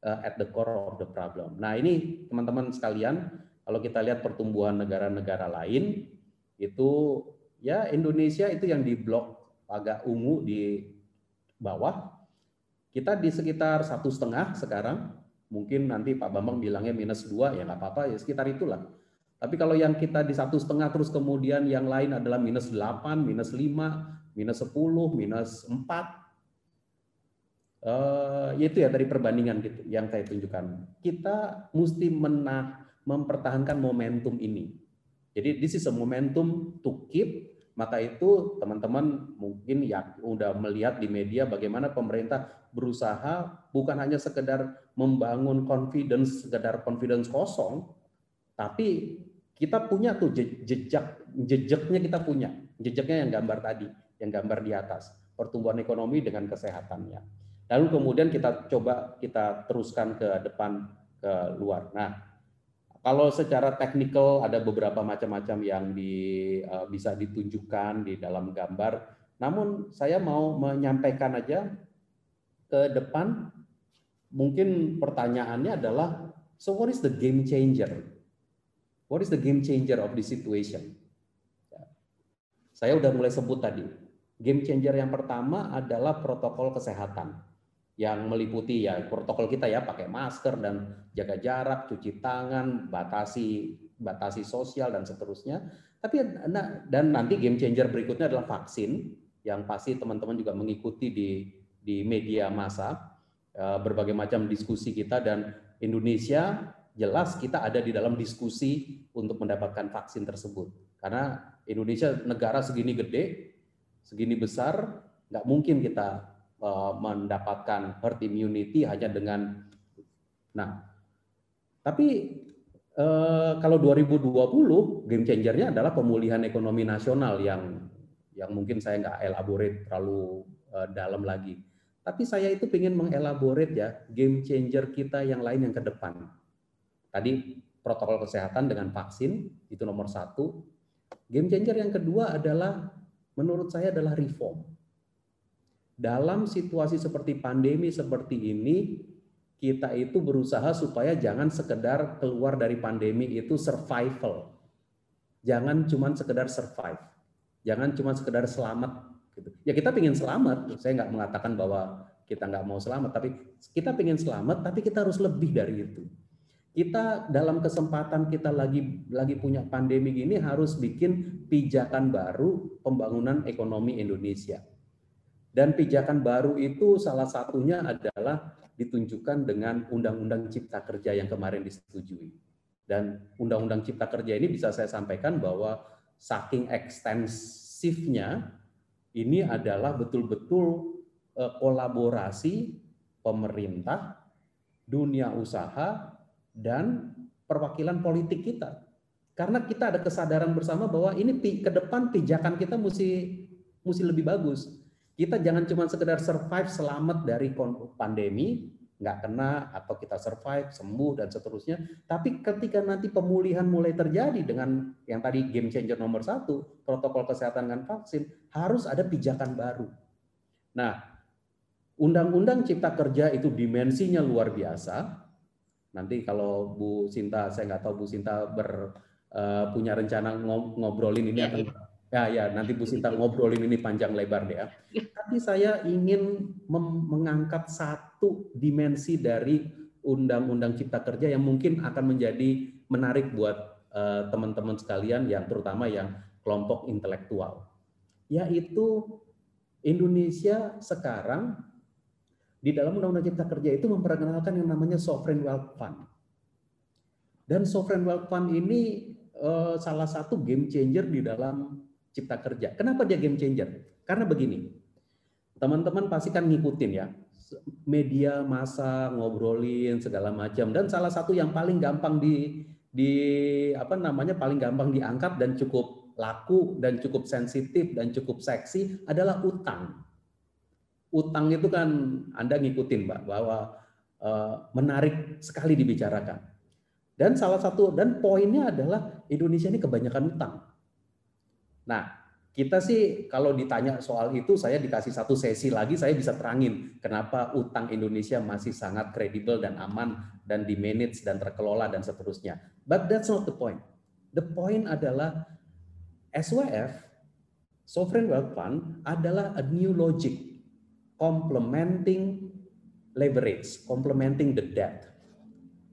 uh, at the core of the problem. Nah ini teman-teman sekalian, kalau kita lihat pertumbuhan negara-negara lain, itu ya Indonesia itu yang di blok agak ungu di bawah. Kita di sekitar satu setengah sekarang, mungkin nanti Pak Bambang bilangnya minus dua, ya nggak apa-apa, ya sekitar itulah tapi kalau yang kita di satu setengah terus kemudian yang lain adalah minus 8, minus 5, minus 10, minus 4, uh, itu ya dari perbandingan gitu yang saya tunjukkan. Kita mesti menah, mempertahankan momentum ini. Jadi this is a momentum to keep. Maka itu teman-teman mungkin ya udah melihat di media bagaimana pemerintah berusaha bukan hanya sekedar membangun confidence, sekedar confidence kosong, tapi kita punya tuh jejak jejaknya kita punya. Jejaknya yang gambar tadi yang gambar di atas. Pertumbuhan ekonomi dengan kesehatannya. Lalu kemudian kita coba kita teruskan ke depan ke luar. Nah kalau secara teknikal ada beberapa macam-macam yang di, uh, bisa ditunjukkan di dalam gambar. Namun saya mau menyampaikan aja ke depan. Mungkin pertanyaannya adalah so what is the game changer What is the game changer of this situation? Ya. Saya udah mulai sebut tadi. Game changer yang pertama adalah protokol kesehatan yang meliputi ya protokol kita ya pakai masker dan jaga jarak, cuci tangan, batasi batasi sosial dan seterusnya. Tapi nah, dan nanti game changer berikutnya adalah vaksin yang pasti teman-teman juga mengikuti di di media massa eh, berbagai macam diskusi kita dan Indonesia jelas kita ada di dalam diskusi untuk mendapatkan vaksin tersebut. Karena Indonesia negara segini gede, segini besar, nggak mungkin kita uh, mendapatkan herd immunity hanya dengan nah. Tapi uh, kalau 2020 game changernya adalah pemulihan ekonomi nasional yang yang mungkin saya nggak elaborate terlalu uh, dalam lagi. Tapi saya itu ingin mengelaborate ya game changer kita yang lain yang ke depan Tadi protokol kesehatan dengan vaksin itu nomor satu. Game changer yang kedua adalah menurut saya adalah reform. Dalam situasi seperti pandemi seperti ini, kita itu berusaha supaya jangan sekedar keluar dari pandemi itu survival. Jangan cuma sekedar survive. Jangan cuma sekedar selamat. Gitu. Ya kita ingin selamat. Saya nggak mengatakan bahwa kita nggak mau selamat, tapi kita ingin selamat, tapi kita harus lebih dari itu kita dalam kesempatan kita lagi lagi punya pandemi gini harus bikin pijakan baru pembangunan ekonomi Indonesia. Dan pijakan baru itu salah satunya adalah ditunjukkan dengan Undang-Undang Cipta Kerja yang kemarin disetujui. Dan Undang-Undang Cipta Kerja ini bisa saya sampaikan bahwa saking ekstensifnya ini adalah betul-betul eh, kolaborasi pemerintah, dunia usaha, dan perwakilan politik kita. Karena kita ada kesadaran bersama bahwa ini ke depan pijakan kita mesti mesti lebih bagus. Kita jangan cuma sekedar survive selamat dari pandemi, nggak kena atau kita survive sembuh dan seterusnya. Tapi ketika nanti pemulihan mulai terjadi dengan yang tadi game changer nomor satu, protokol kesehatan dan vaksin, harus ada pijakan baru. Nah, Undang-Undang Cipta Kerja itu dimensinya luar biasa, Nanti kalau Bu Sinta, saya nggak tahu Bu Sinta ber, uh, punya rencana ngobrolin ini ya, akan ya. ya ya nanti Bu Sinta ngobrolin ini panjang lebar deh ya. Tapi saya ingin mengangkat satu dimensi dari Undang-Undang Cipta Kerja yang mungkin akan menjadi menarik buat eh, teman-teman uh, sekalian yang terutama yang kelompok intelektual, yaitu Indonesia sekarang di dalam Undang-Undang Cipta Kerja itu memperkenalkan yang namanya Sovereign Wealth Fund. Dan Sovereign Wealth Fund ini uh, salah satu game changer di dalam Cipta Kerja. Kenapa dia game changer? Karena begini, teman-teman pasti kan ngikutin ya, media masa ngobrolin segala macam dan salah satu yang paling gampang di di apa namanya paling gampang diangkat dan cukup laku dan cukup sensitif dan cukup seksi adalah utang utang itu kan Anda ngikutin Mbak bahwa uh, menarik sekali dibicarakan. Dan salah satu dan poinnya adalah Indonesia ini kebanyakan utang. Nah, kita sih kalau ditanya soal itu saya dikasih satu sesi lagi saya bisa terangin kenapa utang Indonesia masih sangat kredibel dan aman dan di manage dan terkelola dan seterusnya. But that's not the point. The point adalah SWF Sovereign Wealth Fund adalah a new logic complementing leverage, complementing the debt.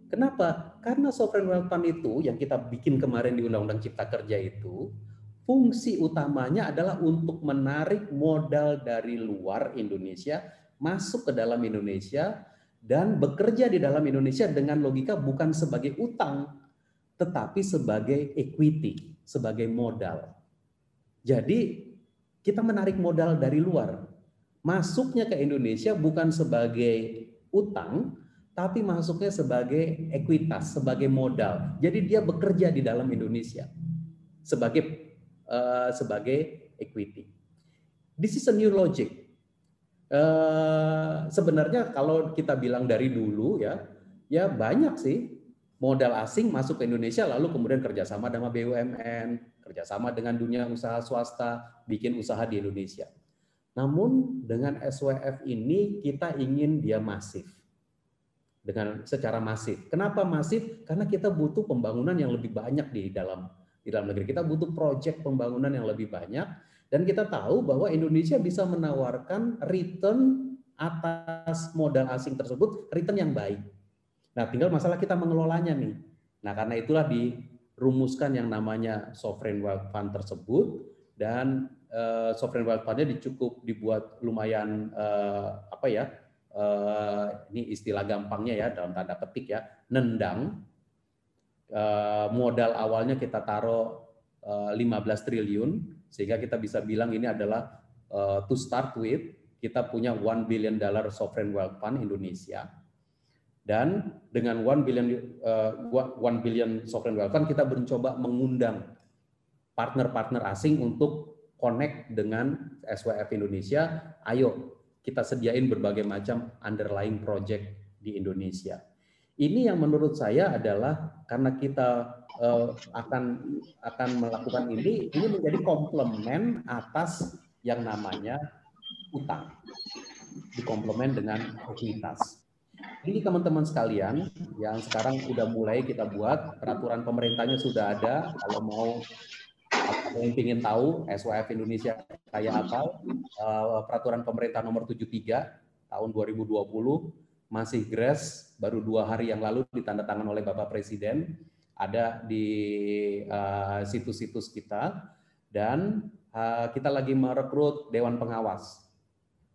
Kenapa? Karena sovereign wealth fund itu yang kita bikin kemarin di Undang-Undang Cipta Kerja itu, fungsi utamanya adalah untuk menarik modal dari luar Indonesia masuk ke dalam Indonesia dan bekerja di dalam Indonesia dengan logika bukan sebagai utang, tetapi sebagai equity, sebagai modal. Jadi kita menarik modal dari luar. Masuknya ke Indonesia bukan sebagai utang, tapi masuknya sebagai ekuitas, sebagai modal. Jadi dia bekerja di dalam Indonesia sebagai uh, sebagai equity. This is a new logic. Uh, sebenarnya kalau kita bilang dari dulu ya, ya banyak sih modal asing masuk ke Indonesia lalu kemudian kerjasama dengan BUMN, kerjasama dengan dunia usaha swasta, bikin usaha di Indonesia. Namun dengan SWF ini kita ingin dia masif dengan secara masif. Kenapa masif? Karena kita butuh pembangunan yang lebih banyak di dalam di dalam negeri. Kita butuh proyek pembangunan yang lebih banyak dan kita tahu bahwa Indonesia bisa menawarkan return atas modal asing tersebut return yang baik. Nah, tinggal masalah kita mengelolanya nih. Nah, karena itulah dirumuskan yang namanya sovereign wealth fund tersebut dan uh, sovereign wealth fund-nya dicukup dibuat lumayan uh, apa ya? uh, ini istilah gampangnya ya dalam tanda petik ya, nendang. Uh, modal awalnya kita taruh uh, 15 triliun sehingga kita bisa bilang ini adalah uh, to start with kita punya one billion dollar sovereign wealth fund Indonesia. Dan dengan one billion uh, one billion sovereign wealth fund kita mencoba mengundang partner-partner asing untuk connect dengan SWF Indonesia. Ayo kita sediain berbagai macam underlying project di Indonesia. Ini yang menurut saya adalah karena kita uh, akan akan melakukan ini, ini menjadi komplement atas yang namanya utang, dikomplement dengan ekuitas. Ini teman-teman sekalian yang sekarang sudah mulai kita buat peraturan pemerintahnya sudah ada. Kalau mau ada yang ingin tahu SWF Indonesia kayak apa, uh, peraturan pemerintah nomor 73 tahun 2020 masih grass baru dua hari yang lalu ditandatangan oleh Bapak Presiden ada di uh, situs-situs uh, kita dan uh, kita lagi merekrut dewan pengawas.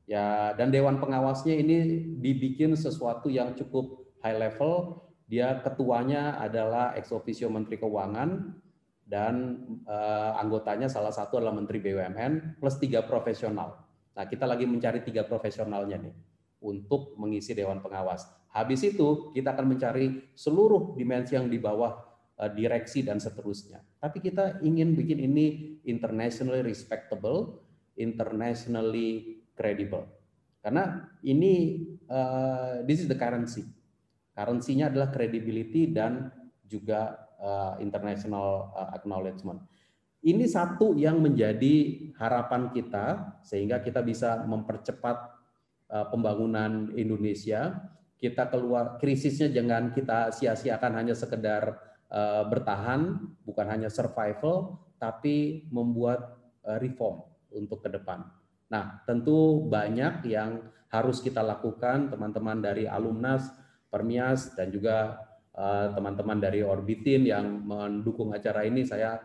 Ya dan dewan pengawasnya ini dibikin sesuatu yang cukup high level. Dia ketuanya adalah ex officio Menteri Keuangan dan uh, anggotanya salah satu adalah Menteri BUMN plus tiga profesional. Nah kita lagi mencari tiga profesionalnya nih untuk mengisi Dewan Pengawas. Habis itu kita akan mencari seluruh dimensi yang di bawah uh, direksi dan seterusnya. Tapi kita ingin bikin ini internationally respectable, internationally credible. Karena ini uh, this is the currency. Currency-nya adalah credibility dan juga uh, international uh, acknowledgement. Ini satu yang menjadi harapan kita sehingga kita bisa mempercepat uh, pembangunan Indonesia. Kita keluar krisisnya jangan kita sia-siakan hanya sekedar bertahan, bukan hanya survival, tapi membuat reform untuk ke depan. Nah, tentu banyak yang harus kita lakukan teman-teman dari alumnas, Permias dan juga Eh, teman-teman dari Orbitin yang mendukung acara ini. Saya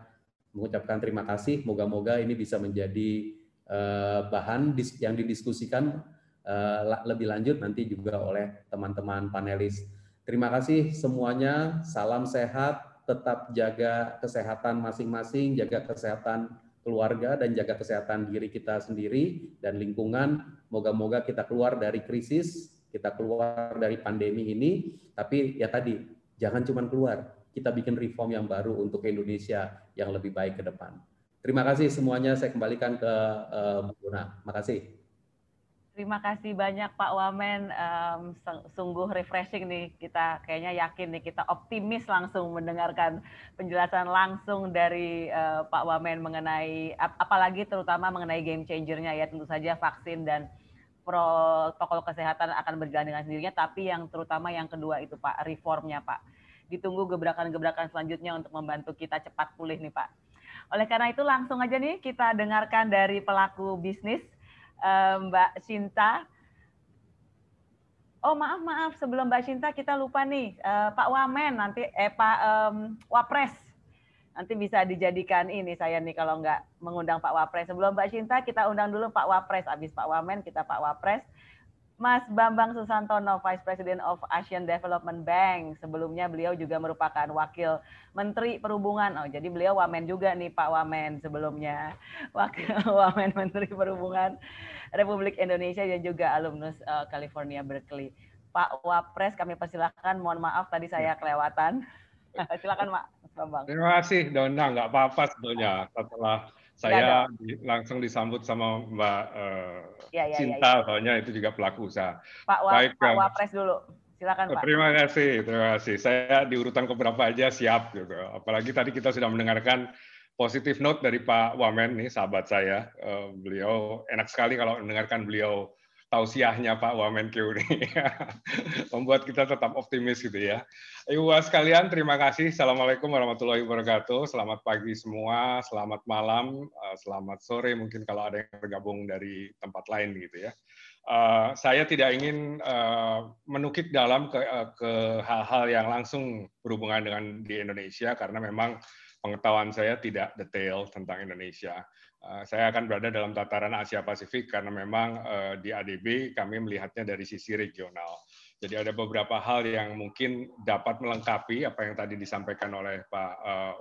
mengucapkan terima kasih. Moga-moga ini bisa menjadi eh, bahan yang didiskusikan eh, lebih lanjut nanti juga oleh teman-teman panelis. Terima kasih semuanya. Salam sehat. Tetap jaga kesehatan masing-masing, jaga kesehatan keluarga dan jaga kesehatan diri kita sendiri dan lingkungan. Moga-moga kita keluar dari krisis, kita keluar dari pandemi ini. Tapi ya tadi Jangan cuma keluar, kita bikin reform yang baru untuk Indonesia yang lebih baik ke depan. Terima kasih semuanya. Saya kembalikan ke uh, Terima kasih. Terima kasih banyak Pak Wamen. Um, sungguh refreshing nih kita kayaknya yakin nih kita optimis langsung mendengarkan penjelasan langsung dari uh, Pak Wamen mengenai ap apalagi terutama mengenai game changernya ya tentu saja vaksin dan protokol kesehatan akan berjalan dengan sendirinya tapi yang terutama yang kedua itu Pak reformnya Pak. Ditunggu gebrakan-gebrakan selanjutnya untuk membantu kita cepat pulih nih Pak. Oleh karena itu langsung aja nih kita dengarkan dari pelaku bisnis Mbak Sinta. Oh maaf maaf sebelum Mbak Sinta kita lupa nih uh, Pak Wamen nanti eh Pak um, Wapres nanti bisa dijadikan ini saya nih kalau nggak mengundang Pak Wapres sebelum Mbak Sinta kita undang dulu Pak Wapres abis Pak Wamen kita Pak Wapres Mas Bambang Susantono, Vice President of Asian Development Bank. Sebelumnya beliau juga merupakan Wakil Menteri Perhubungan. Oh, jadi beliau Wamen juga nih Pak Wamen sebelumnya. Wakil Wamen Menteri Perhubungan Republik Indonesia dan juga alumnus uh, California Berkeley. Pak Wapres kami persilahkan. Mohon maaf tadi saya kelewatan. Silakan Pak Bambang. Terima kasih Dona, nggak apa-apa sebetulnya setelah saya di, langsung disambut sama Mbak uh, ya, ya, Cinta, ya, ya. soalnya itu juga pelaku usaha. Pak, Wa Baik, Pak Wapres dulu. Silakan Pak. Terima kasih, terima kasih. Saya di urutan keberapa aja siap gitu. Apalagi tadi kita sudah mendengarkan positif note dari Pak Wamen nih, sahabat saya. Uh, beliau enak sekali kalau mendengarkan beliau tausiahnya Pak Wamenkeu ini membuat kita tetap optimis gitu ya. Ibu sekalian, terima kasih. Assalamualaikum warahmatullahi wabarakatuh. Selamat pagi semua, selamat malam, eh, selamat sore mungkin kalau ada yang bergabung dari tempat lain gitu ya. Uh, saya tidak ingin uh, menukik dalam ke, ke hal-hal yang langsung berhubungan dengan di Indonesia karena memang pengetahuan saya tidak detail tentang Indonesia. Eh, saya akan berada dalam tataran Asia Pasifik karena memang uh, di ADB kami melihatnya dari sisi regional. Jadi ada beberapa hal yang mungkin dapat melengkapi apa yang tadi disampaikan oleh Pak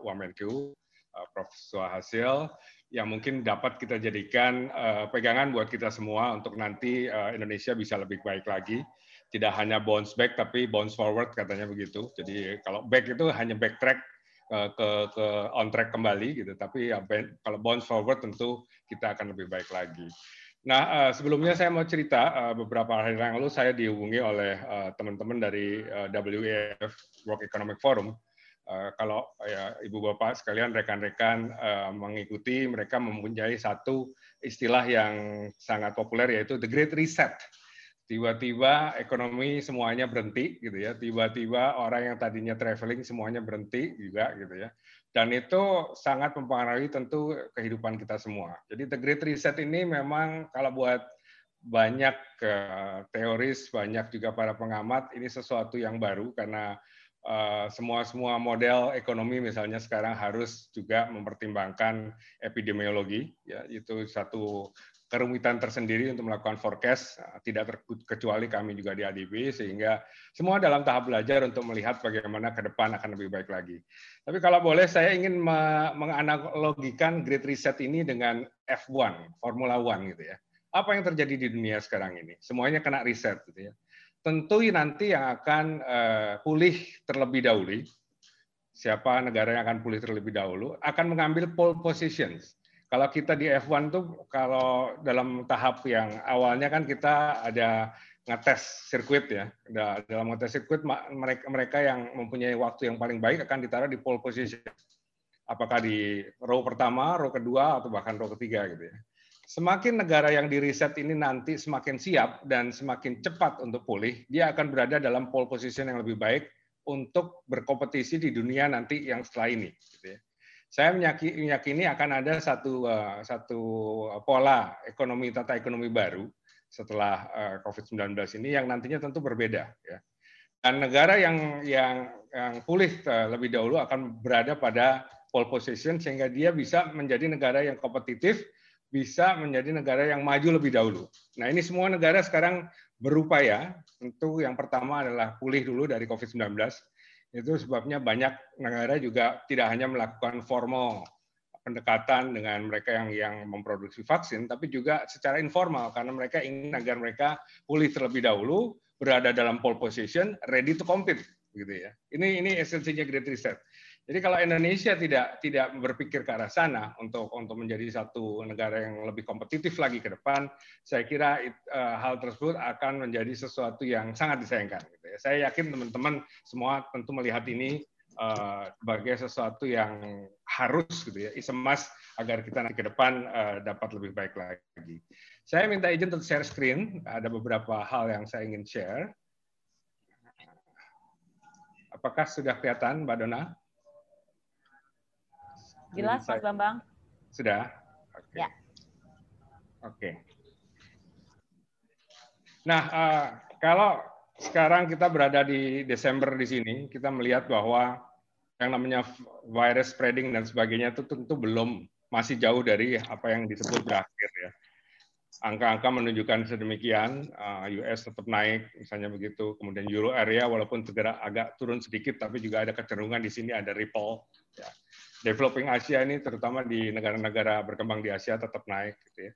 Wamenku, uh, Prof. Suhasil, yang mungkin dapat kita jadikan pegangan buat kita semua untuk nanti Indonesia bisa lebih baik lagi. Tidak hanya bounce back, tapi bounce forward katanya begitu. Jadi kalau back itu hanya backtrack Eh, ke ke on track kembali gitu. Tapi ya kalau bounce forward tentu kita akan lebih baik lagi. Nah, eh, sebelumnya saya mau cerita eh, beberapa hari yang lalu saya dihubungi oleh teman-teman dari WEF World Economic Forum. Kalau ya ibu bapak sekalian rekan-rekan mengikuti, mereka mempunyai satu istilah yang sangat populer yaitu the Great Reset tiba-tiba ekonomi semuanya berhenti gitu ya. Tiba-tiba orang yang tadinya traveling semuanya berhenti juga gitu ya. Dan itu sangat mempengaruhi tentu kehidupan kita semua. Jadi the great reset ini memang kalau buat banyak uh, teoris banyak juga para pengamat ini sesuatu yang baru karena uh, semua semua model ekonomi misalnya sekarang harus juga mempertimbangkan epidemiologi ya. Itu satu kerumitan tersendiri untuk melakukan forecast, eh, tidak terkecuali kami juga di ADB, sehingga semua dalam tahap belajar untuk melihat bagaimana ke depan akan lebih baik lagi. Tapi kalau boleh, saya ingin menganalogikan Great Reset ini dengan F1, Formula One gitu ya. Apa yang terjadi di dunia sekarang ini? Semuanya kena reset gitu ya. Tentu nanti yang akan uh, pulih terlebih dahulu, siapa negara yang akan pulih terlebih dahulu, akan mengambil pole positions kalau kita di F1 tuh kalau dalam tahap yang awalnya kan kita ada ngetes sirkuit ya. Dalam ngetes sirkuit mereka mereka yang mempunyai waktu yang paling baik akan ditaruh di pole position. Apakah di row pertama, row kedua atau bahkan row ketiga gitu ya. Semakin negara yang di riset ini nanti semakin siap dan semakin cepat untuk pulih, dia akan berada dalam pole position yang lebih baik untuk berkompetisi di dunia nanti yang setelah ini. Gitu ya saya meyakini akan ada satu uh, satu pola ekonomi tata ekonomi baru setelah uh, COVID-19 ini yang nantinya tentu berbeda ya. Dan negara yang yang yang pulih uh, lebih dahulu akan berada pada pole position sehingga dia bisa menjadi negara yang kompetitif, bisa menjadi negara yang maju lebih dahulu. Nah, ini semua negara sekarang berupaya, tentu yang pertama adalah pulih dulu dari COVID-19 itu sebabnya banyak negara juga tidak hanya melakukan formal pendekatan dengan mereka yang yang memproduksi vaksin, tapi juga secara informal karena mereka ingin agar mereka pulih terlebih dahulu, berada dalam pole position, ready to compete, gitu ya. Ini ini esensinya Great Reset. Jadi kalau Indonesia tidak tidak berpikir ke arah sana untuk untuk menjadi satu negara yang lebih kompetitif lagi ke depan, saya kira it, uh, hal tersebut akan menjadi sesuatu yang sangat disayangkan. Gitu ya. Saya yakin teman-teman semua tentu melihat ini uh, sebagai sesuatu yang harus gitu ya, isemas agar kita nanti ke depan uh, dapat lebih baik lagi. Saya minta izin untuk share screen. Ada beberapa hal yang saya ingin share. Apakah sudah kelihatan, Mbak Dona? Jelas, Mas Bambang? Sudah? Oke. Okay. Ya. Oke. Okay. Nah, uh, kalau sekarang kita berada di Desember di sini, kita melihat bahwa yang namanya virus spreading dan sebagainya itu tentu belum masih jauh dari apa yang disebut berakhir ya. Angka-angka menunjukkan sedemikian, uh, US tetap naik, misalnya begitu. Kemudian Euro area walaupun segera agak turun sedikit, tapi juga ada kecenderungan di sini ada ripple. Ya developing Asia ini terutama di negara-negara berkembang di Asia tetap naik gitu ya.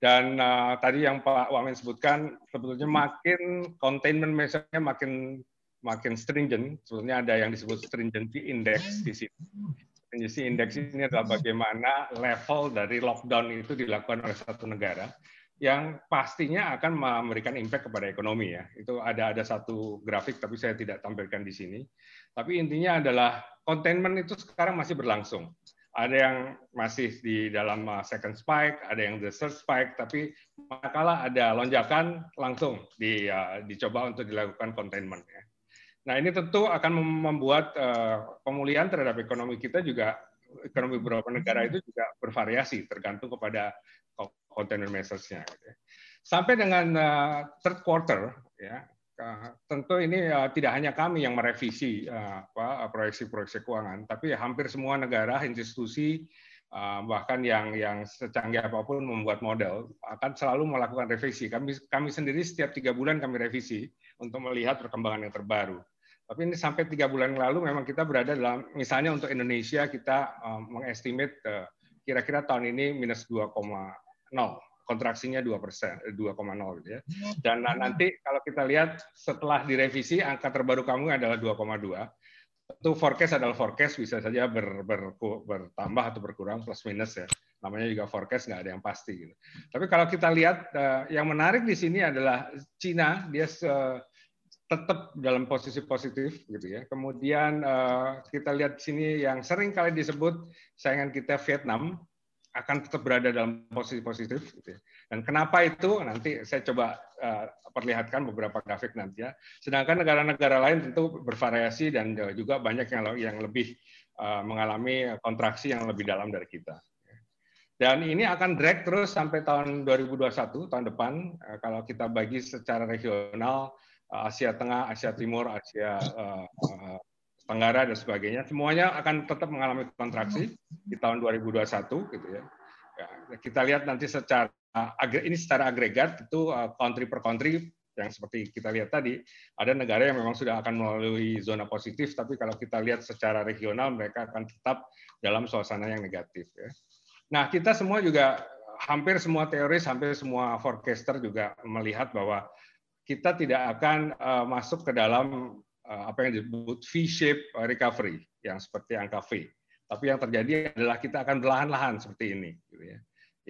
Dan uh, tadi yang Pak Wamen sebutkan sebetulnya makin containment measure-nya makin makin stringent. Sebetulnya ada yang disebut stringency index di sini. Stringency index ini adalah bagaimana level dari lockdown itu dilakukan oleh satu negara yang pastinya akan memberikan impact kepada ekonomi ya. Itu ada ada satu grafik tapi saya tidak tampilkan di sini. Tapi intinya adalah containment itu sekarang masih berlangsung. Ada yang masih di dalam uh, second spike, ada yang the third spike, tapi manakala ada lonjakan langsung di, uh, dicoba untuk dilakukan containment. Ya. Nah ini tentu akan membuat uh, pemulihan terhadap ekonomi kita juga ekonomi beberapa negara itu juga bervariasi tergantung kepada containment measures-nya. Gitu ya. Sampai dengan uh, third quarter, ya tentu ini uh, tidak hanya kami yang merevisi uh, proyeksi-proyeksi keuangan, tapi hampir semua negara, institusi, uh, bahkan yang yang secanggih apa pun membuat model akan selalu melakukan revisi. Kami kami sendiri setiap tiga bulan kami revisi untuk melihat perkembangan yang terbaru. Tapi ini sampai tiga bulan lalu memang kita berada dalam, misalnya untuk Indonesia kita uh, mengestimate uh, kira-kira tahun ini minus 2,0 kontraksinya 2 persen, 2,0 eh, gitu ya. Dan nanti kalau kita lihat setelah direvisi angka terbaru kamu adalah 2,2. Itu forecast adalah forecast bisa saja ber, ber, bertambah atau berkurang plus minus ya. Namanya juga forecast nggak ada yang pasti gitu. Tapi kalau kita lihat eh, yang menarik di sini adalah Cina dia tetap dalam posisi positif gitu ya. Kemudian eh, kita lihat di sini yang sering kali disebut saingan kita Vietnam akan tetap berada dalam posisi positif. Gitu ya. Dan kenapa itu nanti saya coba uh, perlihatkan beberapa grafik nanti ya. Sedangkan negara-negara lain tentu bervariasi dan juga banyak yang yang lebih uh, mengalami kontraksi yang lebih dalam dari kita. Dan ini akan drag terus sampai tahun 2021 tahun depan kalau kita bagi secara regional Asia Tengah, Asia Timur, Asia Tenggara dan sebagainya, semuanya akan tetap mengalami kontraksi di tahun 2021 gitu ya. ya kita lihat nanti secara ini secara agregat itu uh, country per country yang seperti kita lihat tadi ada negara yang memang sudah akan melalui zona positif tapi kalau kita lihat secara regional mereka akan tetap dalam suasana yang negatif ya. Nah, kita semua juga hampir semua teoris, hampir semua forecaster juga melihat bahwa kita tidak akan uh, masuk ke dalam Eh, apa yang disebut V-shape recovery yang seperti angka V. Tapi yang terjadi adalah kita akan berlahan-lahan seperti ini. Gitu ya.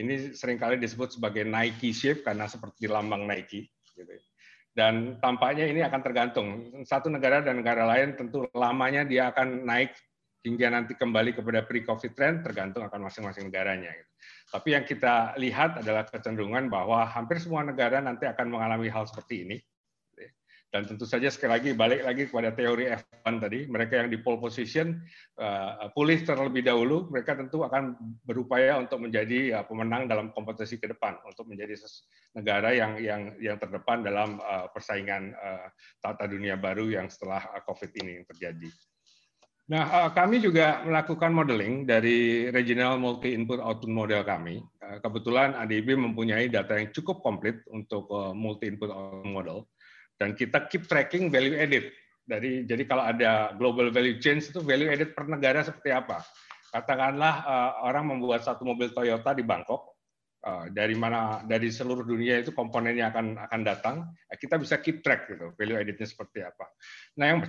Ini sering kali disebut sebagai Nike shape karena seperti lambang Nike. Gitu. Dan tampaknya ini akan tergantung. Satu negara dan negara lain tentu lamanya dia akan naik hingga nanti kembali kepada pre-COVID trend tergantung akan masing-masing negaranya. Gitu. Tapi yang kita lihat adalah kecenderungan bahwa hampir semua negara nanti akan mengalami hal seperti ini dan tentu saja sekali lagi balik lagi kepada teori F1 tadi, mereka yang di pole position uh, pulih terlebih dahulu, mereka tentu akan berupaya untuk menjadi uh, pemenang dalam kompetisi ke depan, untuk menjadi negara yang yang yang terdepan dalam uh, persaingan uh, tata dunia baru yang setelah COVID ini terjadi. Nah, kami juga melakukan modeling dari regional multi input output model kami. Kebetulan ADIB mempunyai data yang cukup komplit untuk multi input output model dan kita keep tracking value added. Dari jadi kalau ada global value chain itu value added per negara seperti apa? Katakanlah uh, orang membuat satu mobil Toyota di Bangkok, uh, dari mana dari seluruh dunia itu komponennya akan akan datang, kita bisa keep track gitu value addednya seperti apa. Nah yang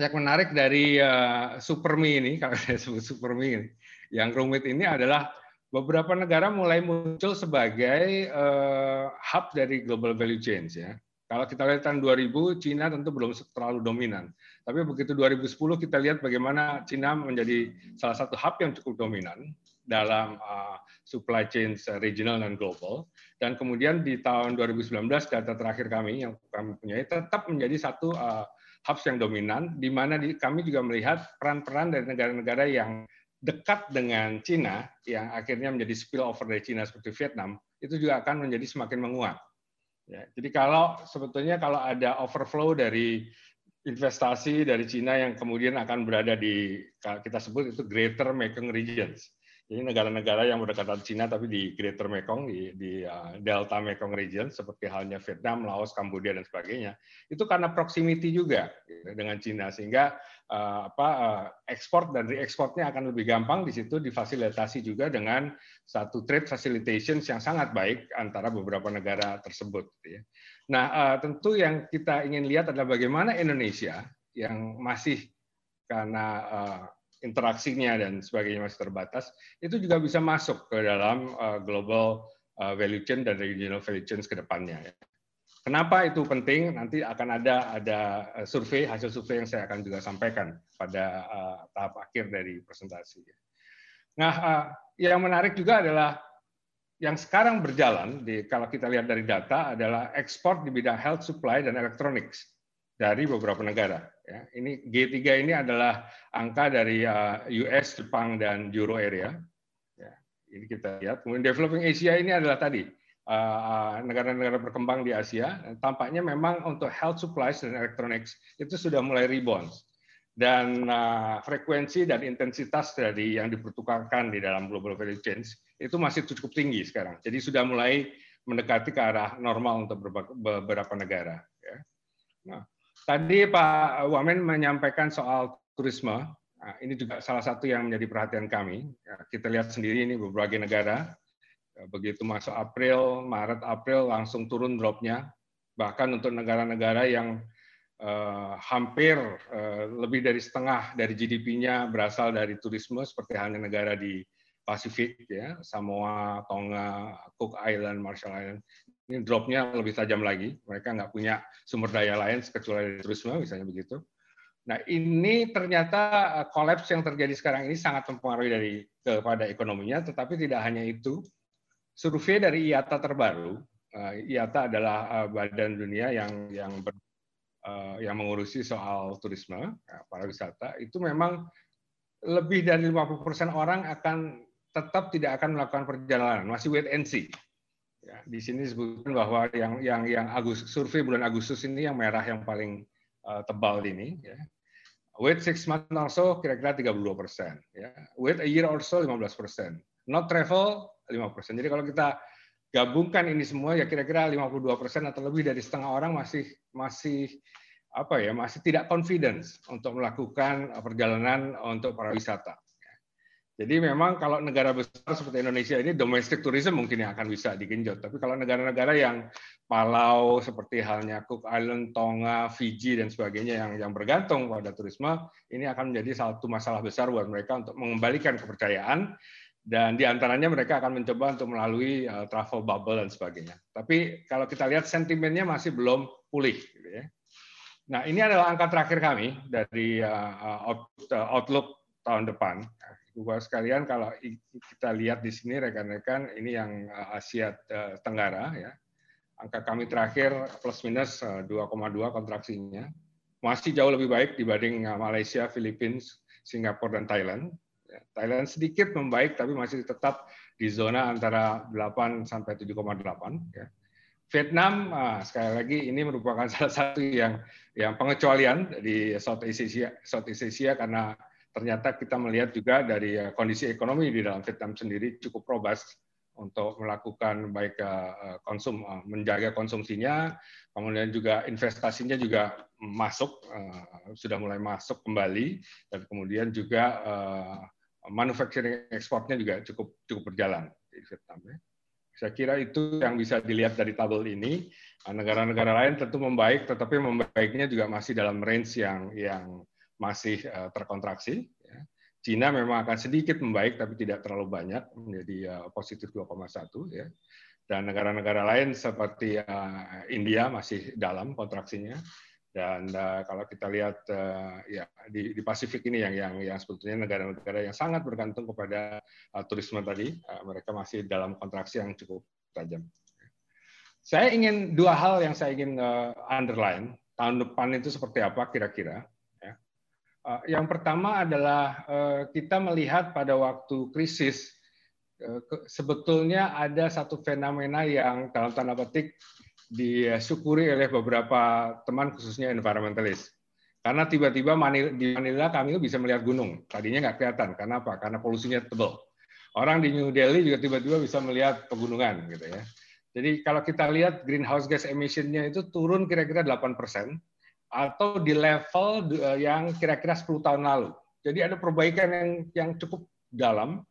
yang menarik dari uh, Supermi ini, kalau saya sebut Supermi ini, yang rumit ini adalah beberapa negara mulai muncul sebagai uh, hub dari global value chains ya. Kalau kita lihat tahun 2000, Cina tentu belum terlalu dominan. Tapi begitu 2010 kita lihat bagaimana Cina menjadi salah satu hub yang cukup dominan dalam uh, supply chain regional dan global. Dan kemudian di tahun 2019 data terakhir kami yang kami punya tetap menjadi satu uh, hubs yang dominan, di mana kami juga melihat peran-peran dari negara-negara yang dekat dengan Cina, yang akhirnya menjadi spillover dari Cina seperti Vietnam, itu juga akan menjadi semakin menguat. Ya, jadi kalau sebetulnya kalau ada overflow dari investasi dari Cina yang kemudian akan berada di kita sebut itu Greater Mekong Regions. Jadi negara-negara yang berdekatan Cina tapi di Greater Mekong, di, di uh, Delta Mekong Region, seperti halnya Vietnam, Laos, Kamboja, dan sebagainya, itu karena proximity juga dengan Cina, sehingga uh, apa uh, ekspor dan reekspornya akan lebih gampang di situ difasilitasi juga dengan satu trade facilitation yang sangat baik antara beberapa negara tersebut. Gitu ya. Nah, uh, tentu yang kita ingin lihat adalah bagaimana Indonesia yang masih karena uh, interaksinya dan sebagainya masih terbatas, itu juga bisa masuk ke dalam uh, global value chain dan regional value chain ke depannya. Ya. Kenapa itu penting? Nanti akan ada ada survei hasil survei yang saya akan juga sampaikan pada tahap akhir dari presentasi. Nah, uh, yang menarik juga adalah yang sekarang berjalan di kalau kita lihat dari data adalah ekspor di bidang health supply dan electronics dari beberapa negara. Ya, ini G3 ini adalah angka dari uh, US, Jepang, dan Euro area. Ya, ini kita lihat. Kemudian developing Asia ini adalah tadi uh, uh, negara-negara berkembang di Asia. Tampaknya memang untuk health supplies dan electronics itu sudah mulai rebound. Dan uh, frekuensi dan intensitas dari yang dipertukarkan di dalam global value chains itu masih cukup tinggi sekarang. Jadi sudah mulai mendekati ke arah normal untuk beberapa negara. Ya. Nah, Tadi Pak Wamen menyampaikan soal turisme. Nah, ini juga salah satu yang menjadi perhatian kami. Ya, kita lihat sendiri ini berbagai negara. Ya, begitu masuk April, Maret, April langsung turun dropnya. Bahkan untuk negara-negara yang uh, hampir uh, lebih dari setengah dari GDP-nya berasal dari turisme, seperti halnya negara di Pasifik, ya, Samoa, Tonga, Cook Island, Marshall Island ini dropnya lebih tajam lagi. Mereka nggak punya sumber daya lain kecuali turisme, misalnya begitu. Nah ini ternyata eh, kolaps yang terjadi sekarang ini sangat mempengaruhi dari kepada ekonominya, tetapi tidak hanya itu. Survei dari IATA terbaru, eh, IATA adalah eh, badan dunia yang yang ber, yang mengurusi soal turisme, pariwisata, itu memang lebih dari 50% orang akan tetap tidak akan melakukan perjalanan, masih wait and see. Ya, di sini disebutkan bahwa yang yang yang Agustus survei bulan Agustus ini yang merah yang paling uh, tebal ini ya. Wait six months or so kira-kira 32 persen. Ya. Wait a year or so 15 persen. Not travel 5 persen. Jadi kalau kita gabungkan ini semua ya kira-kira 52 persen atau lebih dari setengah orang masih masih apa ya masih tidak confidence untuk melakukan perjalanan untuk para wisata. Jadi memang kalau negara besar seperti Indonesia ini domestic tourism mungkin yang akan bisa digenjot. Tapi kalau negara-negara yang Palau seperti halnya Cook Island, Tonga, Fiji dan sebagainya yang yang bergantung pada turisme, ini akan menjadi satu masalah besar buat mereka untuk mengembalikan kepercayaan dan di antaranya mereka akan mencoba untuk melalui uh, travel bubble dan sebagainya. Tapi kalau kita lihat sentimennya masih belum pulih. Gitu ya. Nah ini adalah angka terakhir kami dari uh, outlook tahun depan. Bapak sekalian, kalau kita lihat di sini rekan-rekan, ini yang eh, Asia eh, Tenggara ya. Angka kami terakhir plus minus 2,2 eh, kontraksinya. Masih jauh lebih baik dibanding Malaysia, Filipina, Singapura dan Thailand. Thailand sedikit membaik tapi masih tetap di zona antara 8 sampai 7,8 ya. Vietnam sekali lagi ini merupakan salah satu yang yang pengecualian di Southeast Asia, Southeast Asia karena ternyata kita melihat juga dari eh, kondisi ekonomi di dalam Vietnam sendiri cukup robust untuk melakukan baik eh, eh, konsum menjaga konsumsinya, kemudian juga investasinya juga masuk sudah mulai masuk kembali dan kemudian juga manufacturing ekspornya juga cukup cukup berjalan di Vietnam. Ya. Saya kira itu yang bisa dilihat dari tabel ini. Negara-negara lain tentu membaik, tetapi membaiknya juga masih dalam range yang yang masih terkontraksi. Ya. Cina memang akan sedikit membaik, tapi tidak terlalu banyak, menjadi positif 2,1 ya. Dan negara-negara lain seperti India masih dalam kontraksinya. Dan uh, kalau kita lihat uh, ya di, di Pasifik ini yang yang yang sebetulnya negara-negara yang sangat bergantung kepada uh, turisme tadi, uh, mereka masih dalam kontraksi yang cukup tajam. Saya ingin dua hal yang saya ingin uh, underline tahun depan itu seperti apa kira-kira. Ya. Uh, yang pertama adalah uh, kita melihat pada waktu krisis sebetulnya ada satu fenomena yang dalam tanda petik disyukuri oleh beberapa teman khususnya environmentalis. Karena tiba-tiba di Manila kami bisa melihat gunung. Tadinya nggak kelihatan. Karena apa? Karena polusinya tebal. Orang di New Delhi juga tiba-tiba bisa melihat pegunungan gitu ya. Jadi kalau kita lihat greenhouse gas emission-nya itu turun kira-kira 8 persen atau di level eh, yang kira-kira 10 tahun lalu. Jadi ada perbaikan yang yang cukup dalam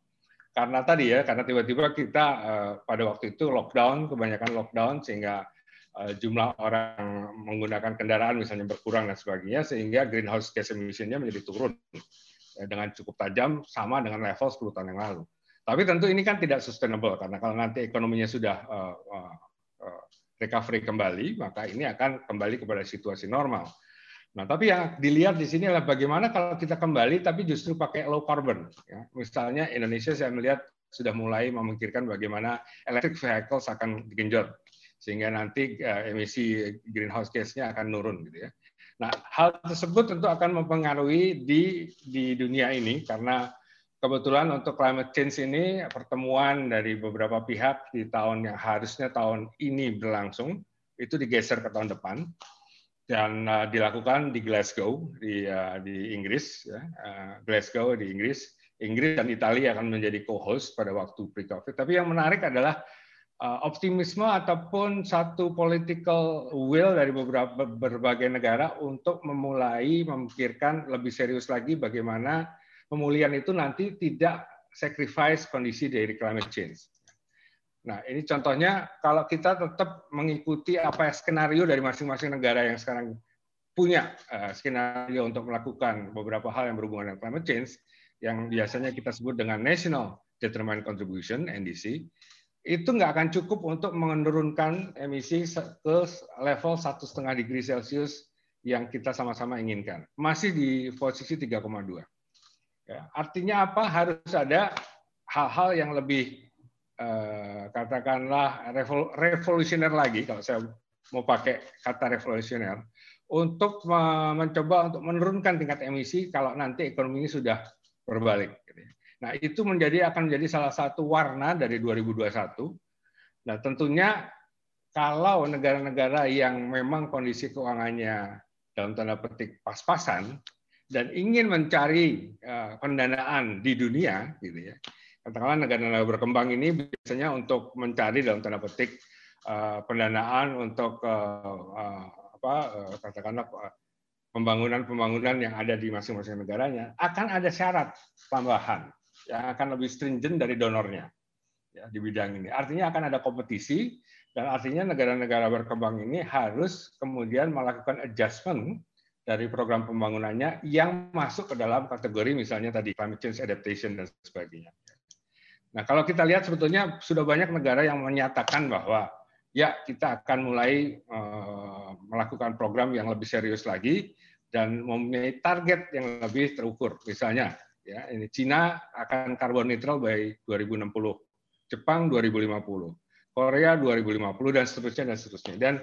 karena tadi ya karena tiba-tiba kita uh, pada waktu itu lockdown kebanyakan lockdown sehingga Eh, jumlah orang menggunakan kendaraan misalnya berkurang dan sebagainya sehingga greenhouse gas emission-nya menjadi turun eh, dengan cukup tajam sama dengan level 10 tahun yang lalu. Tapi tentu ini kan tidak sustainable karena kalau nanti ekonominya sudah uh, uh, recovery kembali, maka ini akan kembali kepada situasi normal. Nah, tapi yang dilihat di sini adalah bagaimana kalau kita kembali tapi justru pakai low carbon. Ya. Misalnya Indonesia saya melihat sudah mulai memikirkan bagaimana electric vehicles akan digenjot sehingga nanti uh, emisi greenhouse gas-nya akan nurun gitu ya. Nah, hal tersebut tentu akan mempengaruhi di di dunia ini karena kebetulan untuk climate change ini pertemuan dari beberapa pihak di tahun yang harusnya tahun ini berlangsung itu digeser ke tahun depan dan uh, dilakukan di Glasgow di uh, di Inggris ya. uh, Glasgow di Inggris Inggris dan Italia akan menjadi co-host pada waktu pre-COVID. Tapi yang menarik adalah optimisme ataupun satu political will dari beberapa berbagai negara untuk memulai memikirkan lebih serius lagi bagaimana pemulihan itu nanti tidak sacrifice kondisi dari climate change. Nah, ini contohnya kalau kita tetap mengikuti apa skenario dari masing-masing negara yang sekarang punya uh, skenario untuk melakukan beberapa hal yang berhubungan dengan climate change, yang biasanya kita sebut dengan National Determined Contribution (NDC), itu nggak akan cukup untuk menurunkan emisi ke level satu setengah degree Celcius yang kita sama-sama inginkan. Masih di posisi 3,2. Ya, artinya apa? Harus ada hal-hal yang lebih eh, katakanlah revolusioner lagi kalau saya mau pakai kata revolusioner untuk mencoba untuk menurunkan tingkat emisi kalau nanti ekonomi ini sudah berbalik. Nah, itu menjadi akan menjadi salah satu warna dari 2021. Nah, tentunya kalau negara-negara yang memang kondisi keuangannya dalam tanda petik pas-pasan dan ingin mencari uh, pendanaan di dunia gitu ya. Katakanlah negara-negara berkembang ini biasanya untuk mencari dalam tanda petik uh, pendanaan untuk uh, apa katakanlah pembangunan-pembangunan yang ada di masing-masing negaranya akan ada syarat tambahan yang akan lebih stringent dari donornya ya, di bidang ini. Artinya akan ada kompetisi dan artinya negara-negara berkembang ini harus kemudian melakukan adjustment dari program pembangunannya yang masuk ke dalam kategori misalnya tadi climate change adaptation dan sebagainya. Nah, kalau kita lihat sebetulnya sudah banyak negara yang menyatakan bahwa ya kita akan mulai uh, melakukan program yang lebih serius lagi dan mempunyai target yang lebih terukur. Misalnya ya ini Cina akan karbon netral by 2060 Jepang 2050 Korea 2050 dan seterusnya dan seterusnya dan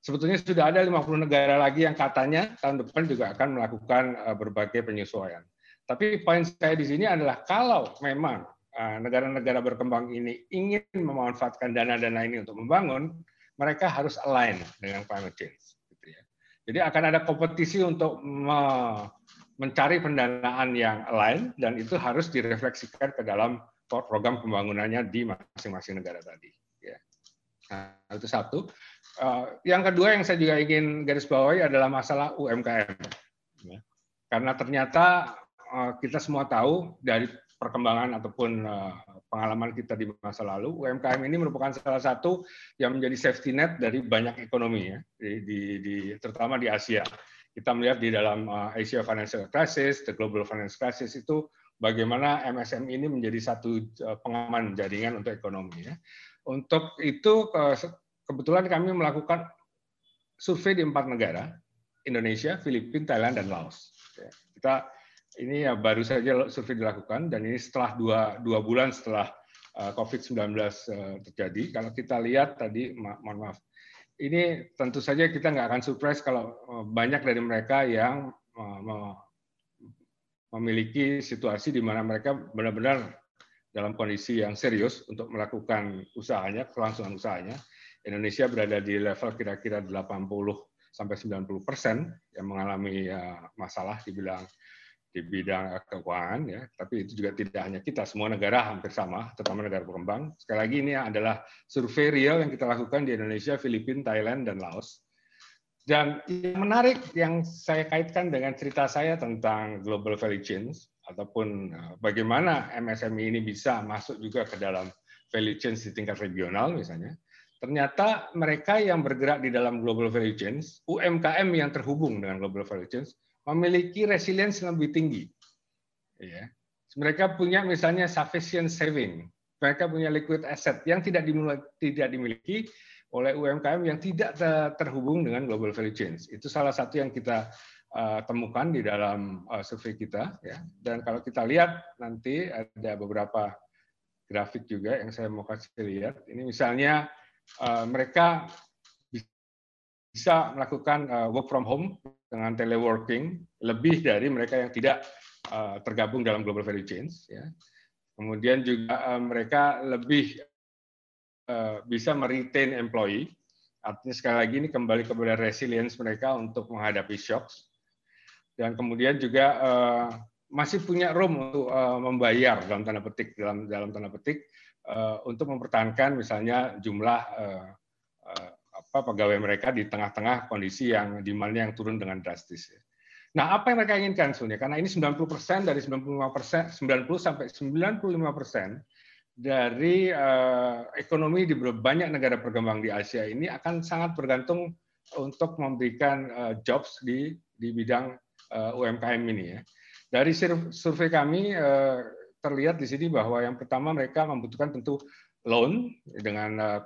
sebetulnya sudah ada 50 negara lagi yang katanya tahun depan juga akan melakukan eh, berbagai penyesuaian tapi poin saya di sini adalah kalau memang eh, negara-negara berkembang ini ingin memanfaatkan dana-dana ini untuk membangun mereka harus align dengan climate change gitu ya. jadi akan ada kompetisi untuk mencari pendanaan yang lain dan itu harus direfleksikan ke dalam program pembangunannya di masing-masing negara tadi. Ya. Nah, itu satu. Eh, yang kedua yang saya juga ingin garis bawahi adalah masalah UMKM. Ya. Karena ternyata eh, kita semua tahu dari perkembangan ataupun eh, pengalaman kita di masa lalu, UMKM ini merupakan salah satu yang menjadi safety net dari banyak ekonomi ya, di, di, di terutama di Asia kita melihat di dalam uh, Asia Financial Crisis, the Global Financial Crisis itu bagaimana MSM ini menjadi satu uh, pengaman jaringan untuk ekonomi. Ya. Untuk itu kebetulan kami melakukan survei di empat negara, Indonesia, Filipina, Thailand, dan Laos. Ya. Kita ini ya baru saja survei dilakukan dan ini setelah dua, dua bulan setelah uh, COVID-19 terjadi. Kalau kita lihat tadi, mohon maaf, ini tentu saja kita nggak akan surprise kalau eh, banyak dari mereka yang eh, memiliki situasi di mana mereka benar-benar dalam kondisi yang serius untuk melakukan usahanya, kelangsungan usahanya. Indonesia berada di level kira-kira 80 sampai 90 persen yang mengalami eh, masalah di bidang di bidang keuangan ya tapi itu juga tidak hanya kita semua negara hampir sama terutama negara berkembang. Sekali lagi ini adalah survei real yang kita lakukan di Indonesia Filipina Thailand dan Laos. Dan yang menarik yang saya kaitkan dengan cerita saya tentang global value chains ataupun eh, bagaimana MSME ini bisa masuk juga ke dalam value chains di tingkat regional misalnya ternyata mereka yang bergerak di dalam global value chains UMKM yang terhubung dengan global value chains memiliki resilience lebih tinggi. Ya. Mereka punya misalnya sufficient saving, mereka punya liquid asset yang tidak dimiliki, oleh UMKM yang tidak terhubung dengan global value chains. Itu salah satu yang kita uh, temukan di dalam uh, survei kita. Ya. Dan kalau kita lihat nanti ada beberapa grafik juga yang saya mau kasih lihat. Ini misalnya uh, mereka bisa melakukan uh, work from home dengan teleworking lebih dari mereka yang tidak uh, tergabung dalam global value chains. Ya. Kemudian juga uh, mereka lebih uh, bisa meretain employee. Artinya sekali lagi ini kembali kepada resilience mereka untuk menghadapi shocks. Dan kemudian juga uh, masih punya room untuk uh, membayar dalam tanda petik dalam dalam tanda petik uh, untuk mempertahankan misalnya jumlah uh, apa, pegawai mereka di tengah-tengah kondisi yang demandnya yang turun dengan drastis. Nah, apa yang mereka inginkan sebenarnya? Karena ini 90% dari 95%, 90 sampai 95% persen dari uh, ekonomi di banyak negara berkembang di Asia ini akan sangat bergantung untuk memberikan uh, jobs di di bidang uh, UMKM ini ya. Dari survei kami uh, terlihat di sini bahwa yang pertama mereka membutuhkan tentu loan dengan uh,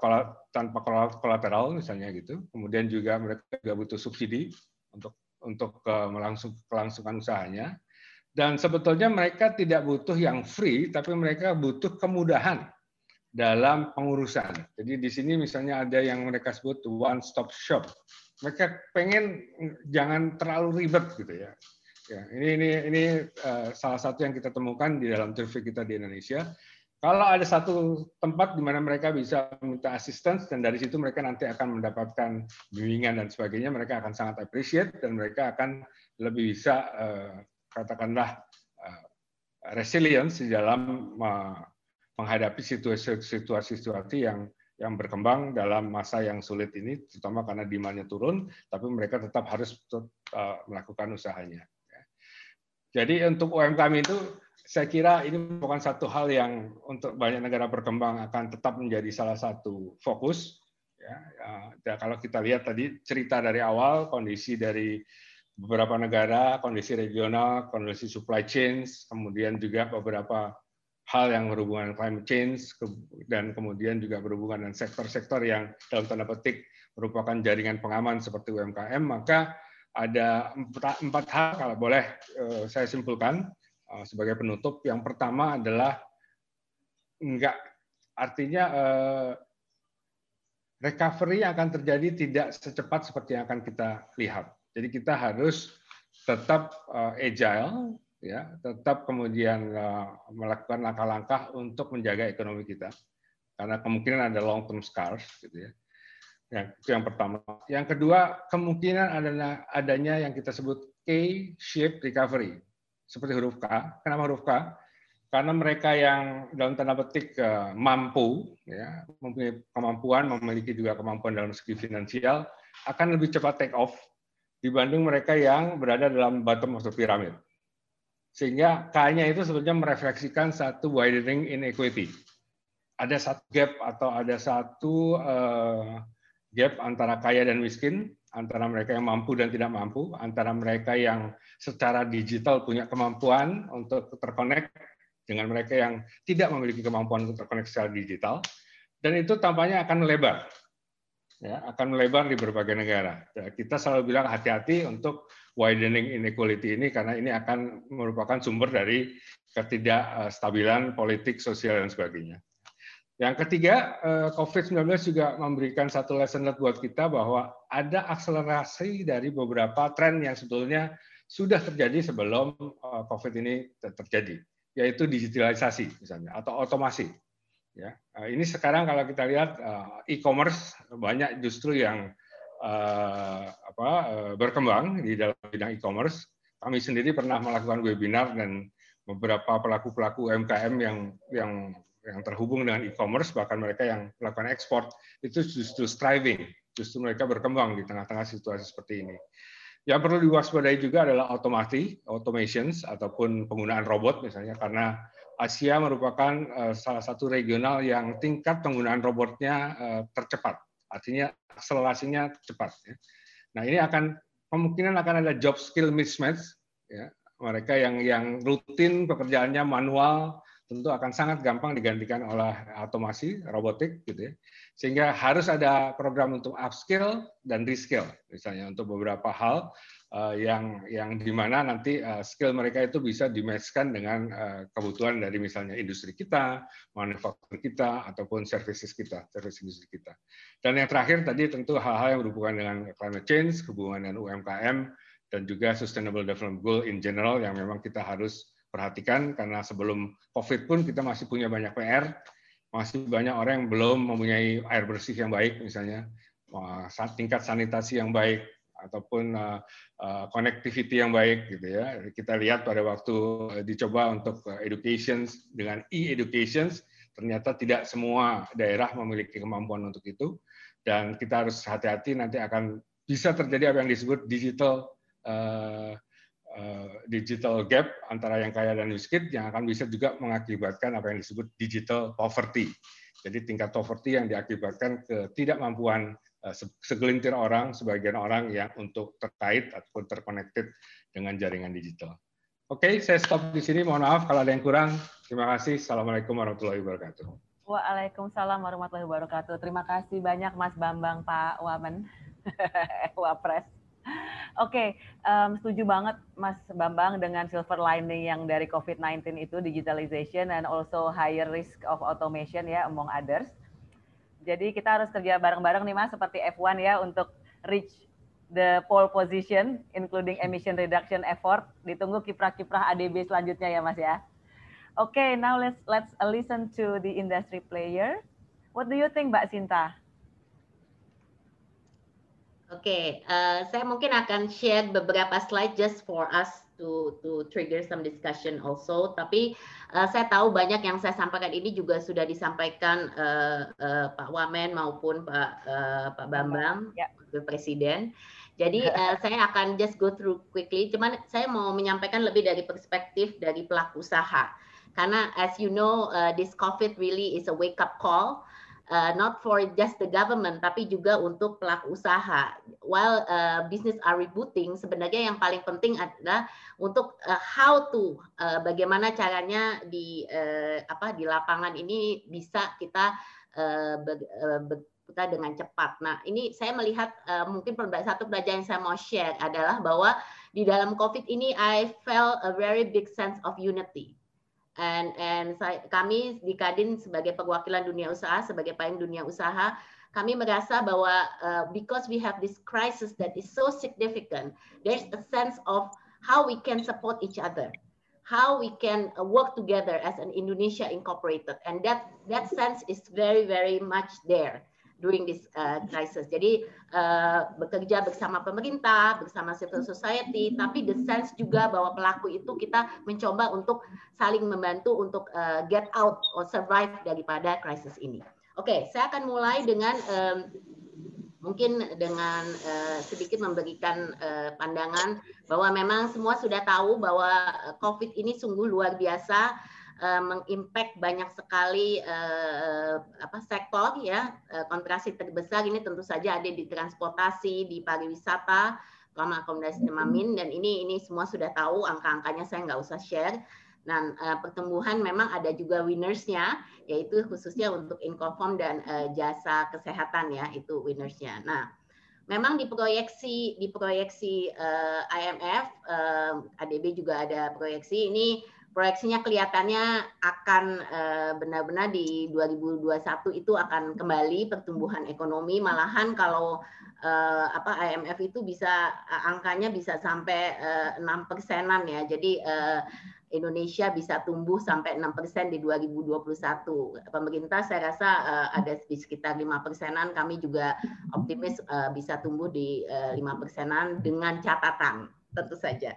tanpa kolateral misalnya gitu. Kemudian juga mereka juga butuh subsidi untuk untuk uh, melangsung kelangsungan usahanya. Dan sebetulnya mereka tidak butuh yang free, tapi mereka butuh kemudahan dalam pengurusan. Jadi di sini misalnya ada yang mereka sebut one stop shop. Mereka pengen jangan terlalu ribet gitu ya. Ya, ini ini ini salah satu yang kita temukan di dalam survei kita di Indonesia kalau ada satu tempat di mana mereka bisa minta assistance dan dari situ mereka nanti akan mendapatkan bimbingan dan sebagainya, mereka akan sangat appreciate dan mereka akan lebih bisa uh, katakanlah uh, resilience di dalam menghadapi situasi-situasi yang yang berkembang dalam masa yang sulit ini, terutama karena demandnya turun, tapi mereka tetap harus uh, melakukan usahanya. Jadi untuk UMKM itu saya kira ini bukan satu hal yang untuk banyak negara berkembang akan tetap menjadi salah satu fokus. Ya, ya, kalau kita lihat tadi cerita dari awal kondisi dari beberapa negara, kondisi regional, kondisi supply chains, kemudian juga beberapa hal yang berhubungan climate change dan kemudian juga berhubungan dengan sektor-sektor yang dalam tanda petik merupakan jaringan pengaman seperti UMKM, maka ada empat, hal kalau boleh eh, saya simpulkan sebagai penutup. Yang pertama adalah enggak artinya eh, recovery yang akan terjadi tidak secepat seperti yang akan kita lihat. Jadi kita harus tetap eh, agile, ya, tetap kemudian melakukan langkah-langkah untuk menjaga ekonomi kita, karena kemungkinan ada long term scars, gitu ya. Ya, itu yang pertama. Yang kedua, kemungkinan adanya adanya yang kita sebut K-shaped recovery seperti huruf K. Kenapa huruf K? Karena mereka yang dalam tanda petik eh, mampu, ya, mempunyai kemampuan, memiliki juga kemampuan dalam segi finansial, akan lebih cepat take off dibanding mereka yang berada dalam bottom of the pyramid. Sehingga K-nya itu sebetulnya merefleksikan satu widening inequity. Ada satu gap atau ada satu uh, gap antara kaya dan miskin antara mereka yang mampu dan tidak mampu, antara mereka yang secara digital punya kemampuan untuk terkonek dengan mereka yang tidak memiliki kemampuan untuk terkonek secara digital, dan itu tampaknya akan melebar, ya, akan melebar di berbagai negara. Ya, kita selalu bilang hati-hati untuk widening inequality ini karena ini akan merupakan sumber dari ketidakstabilan politik, sosial dan sebagainya. Yang ketiga, eh, COVID-19 juga memberikan satu lesson learned buat kita bahwa ada akselerasi dari beberapa tren yang sebetulnya sudah terjadi sebelum eh, COVID ini terjadi, yaitu digitalisasi misalnya atau otomasi. Ya, eh, ini sekarang kalau kita lihat e-commerce banyak justru yang apa, berkembang di dalam bidang e-commerce. Kami sendiri pernah melakukan webinar dan beberapa pelaku-pelaku UMKM yang yang yang terhubung dengan e-commerce, bahkan mereka yang melakukan ekspor, itu justru striving, justru mereka berkembang di tengah-tengah situasi seperti ini. Yang perlu diwaspadai juga adalah automasi, automations, ataupun penggunaan robot misalnya, karena Asia merupakan eh, salah satu regional yang tingkat penggunaan robotnya eh, tercepat, artinya akselerasinya cepat. Ya. Nah ini akan kemungkinan akan ada job skill mismatch, ya. mereka yang yang rutin pekerjaannya manual tentu akan sangat gampang digantikan oleh otomasi robotik gitu ya. Sehingga harus ada program untuk upskill dan reskill misalnya untuk beberapa hal uh, yang yang di mana nanti uh, skill mereka itu bisa dimatchkan dengan uh, kebutuhan dari misalnya industri kita, manufaktur kita ataupun services kita, service industri kita. Dan yang terakhir tadi tentu hal-hal yang berhubungan dengan climate change, hubungan dengan UMKM dan juga sustainable development goal in general yang memang kita harus perhatikan karena sebelum COVID pun kita masih punya banyak PR, masih banyak orang yang belum mempunyai air bersih yang baik misalnya, tingkat sanitasi yang baik ataupun uh, uh, connectivity yang baik gitu ya. Kita lihat pada waktu dicoba untuk education dengan e-education ternyata tidak semua daerah memiliki kemampuan untuk itu dan kita harus hati-hati nanti akan bisa terjadi apa yang disebut digital Eh, digital gap antara yang kaya dan miskin yang akan bisa juga mengakibatkan apa yang disebut digital poverty. Jadi tingkat poverty yang diakibatkan ketidakmampuan eh, segelintir orang, sebagian orang yang untuk terkait ataupun terconnected dengan jaringan digital. Oke, saya stop di sini. Mohon maaf kalau ada yang kurang. Terima kasih. Assalamualaikum warahmatullahi wabarakatuh. Waalaikumsalam warahmatullahi wabarakatuh. Terima kasih banyak Mas Bambang, Pak Wamen, Wapres. Oke, okay, um, setuju banget Mas Bambang dengan silver lining yang dari COVID-19 itu digitalization and also higher risk of automation ya among others. Jadi kita harus kerja bareng-bareng nih Mas seperti F1 ya untuk reach the pole position including emission reduction effort. Ditunggu kiprah-kiprah ADB selanjutnya ya Mas ya. Oke, okay, now let's let's listen to the industry player. What do you think Mbak Sinta? Oke, okay, uh, saya mungkin akan share beberapa slide just for us to to trigger some discussion also. Tapi uh, saya tahu banyak yang saya sampaikan ini juga sudah disampaikan uh, uh, Pak Wamen maupun Pak uh, Pak Bambang, ya. Presiden. Jadi uh, saya akan just go through quickly. Cuman saya mau menyampaikan lebih dari perspektif dari pelaku usaha. Karena as you know, uh, this COVID really is a wake up call uh, not for just the government tapi juga untuk pelaku usaha. While uh, business are rebooting, sebenarnya yang paling penting adalah untuk uh, how to uh, bagaimana caranya di uh, apa di lapangan ini bisa kita uh, berputar dengan cepat. Nah, ini saya melihat uh, mungkin satu pelajaran yang saya mau share adalah bahwa di dalam COVID ini I felt a very big sense of unity and and saya, kami di Kadin sebagai perwakilan dunia usaha sebagai payung dunia usaha kami merasa bahwa uh, because we have this crisis that is so significant there's a sense of how we can support each other how we can uh, work together as an Indonesia incorporated. And that that sense is very very much there during this uh, crisis. Jadi uh, bekerja bersama pemerintah, bersama civil society, tapi the sense juga bahwa pelaku itu kita mencoba untuk saling membantu untuk uh, get out or survive daripada krisis ini. Oke, okay, saya akan mulai dengan um, mungkin dengan uh, sedikit memberikan uh, pandangan bahwa memang semua sudah tahu bahwa COVID ini sungguh luar biasa uh, mengimpact banyak sekali uh, apa sektor ya uh, kontraksi terbesar ini tentu saja ada di transportasi di pariwisata selama akomodasi temamin dan ini ini semua sudah tahu angka-angkanya saya nggak usah share. Nah, pertumbuhan memang ada juga winnersnya, yaitu khususnya untuk Incoform dan jasa kesehatan ya, itu winnersnya. Nah, memang diproyeksi diproyeksi uh, IMF, uh, ADB juga ada proyeksi. Ini proyeksinya kelihatannya akan uh, benar-benar di 2021 itu akan kembali pertumbuhan ekonomi malahan kalau uh, apa IMF itu bisa angkanya bisa sampai enam persenan ya jadi Indonesia bisa tumbuh sampai 6% di 2021. Pemerintah saya rasa ada di sekitar 5 persenan, kami juga optimis bisa tumbuh di uh, 5 persenan dengan catatan tentu saja.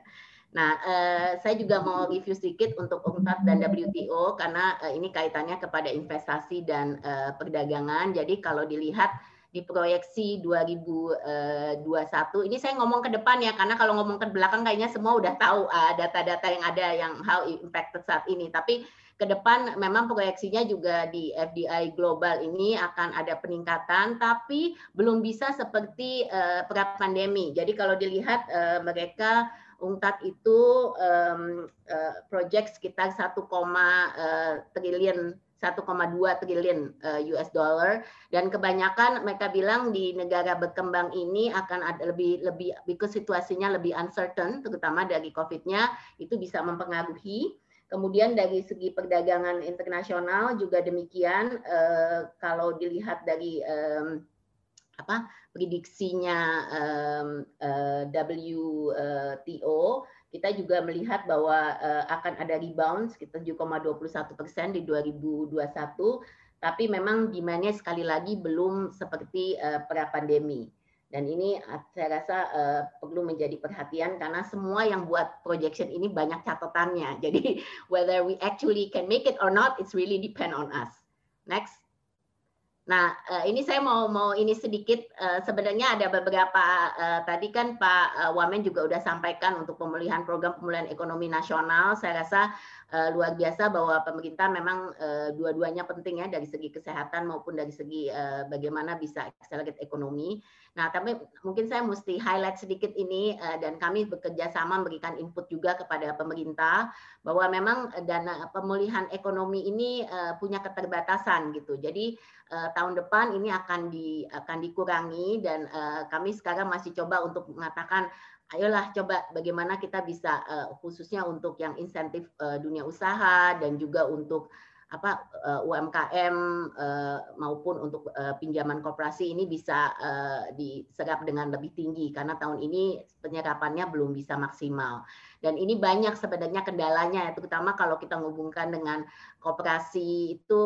Nah, uh, saya juga mau review sedikit untuk UNCTAD dan WTO karena uh, ini kaitannya kepada investasi dan uh, perdagangan. Jadi kalau dilihat di proyeksi 2021. Eh, Ini saya ngomong ke depan ya, karena kalau ngomong ke belakang kayaknya semua udah tahu eh, data-data yang ada yang how impacted saat ini. Tapi ke depan memang proyeksinya juga di FDI global ini akan ada peningkatan, tapi belum bisa seperti uh, pra pandemi. Jadi kalau dilihat uh, mereka UNCTAD itu um, uh, project sekitar 1, uh, triliun 1,2 triliun eh, US dollar dan kebanyakan mereka bilang di negara berkembang ini akan ada lebih lebih because situasinya lebih uncertain terutama dari Covid-nya itu bisa mempengaruhi. Kemudian dari segi perdagangan internasional juga demikian eh, kalau dilihat dari apa prediksinya eh, WTO kita juga melihat bahwa uh, akan ada rebound sekitar 7,21 persen di 2021, tapi memang demand-nya sekali lagi belum seperti uh, pra pandemi. Dan ini saya rasa uh, perlu menjadi perhatian karena semua yang buat projection ini banyak catatannya. Jadi whether we actually can make it or not, it's really depend on us. Next. Nah, uh, ini saya mau mau ini sedikit uh, sebenarnya ada beberapa uh, tadi kan Pak Wamen juga udah sampaikan untuk pemulihan program pemulihan ekonomi nasional. Saya rasa luar biasa bahwa pemerintah memang dua-duanya penting ya dari segi kesehatan maupun dari segi bagaimana bisa accelerate ekonomi. Nah, tapi mungkin saya mesti highlight sedikit ini uh, dan kami bekerja sama memberikan input juga kepada pemerintah bahwa memang dana pemulihan ekonomi ini uh, punya keterbatasan gitu. Jadi tahun depan ini akan di akan dikurangi dan kami sekarang masih coba untuk mengatakan ayolah coba bagaimana kita bisa khususnya untuk yang insentif dunia usaha dan juga untuk apa eh, UMKM eh, maupun untuk uh, pinjaman koperasi ini bisa diserap dengan lebih tinggi karena tahun ini penyerapannya belum bisa maksimal. Dan ini banyak sebenarnya kendalanya ya terutama kalau kita menghubungkan dengan koperasi itu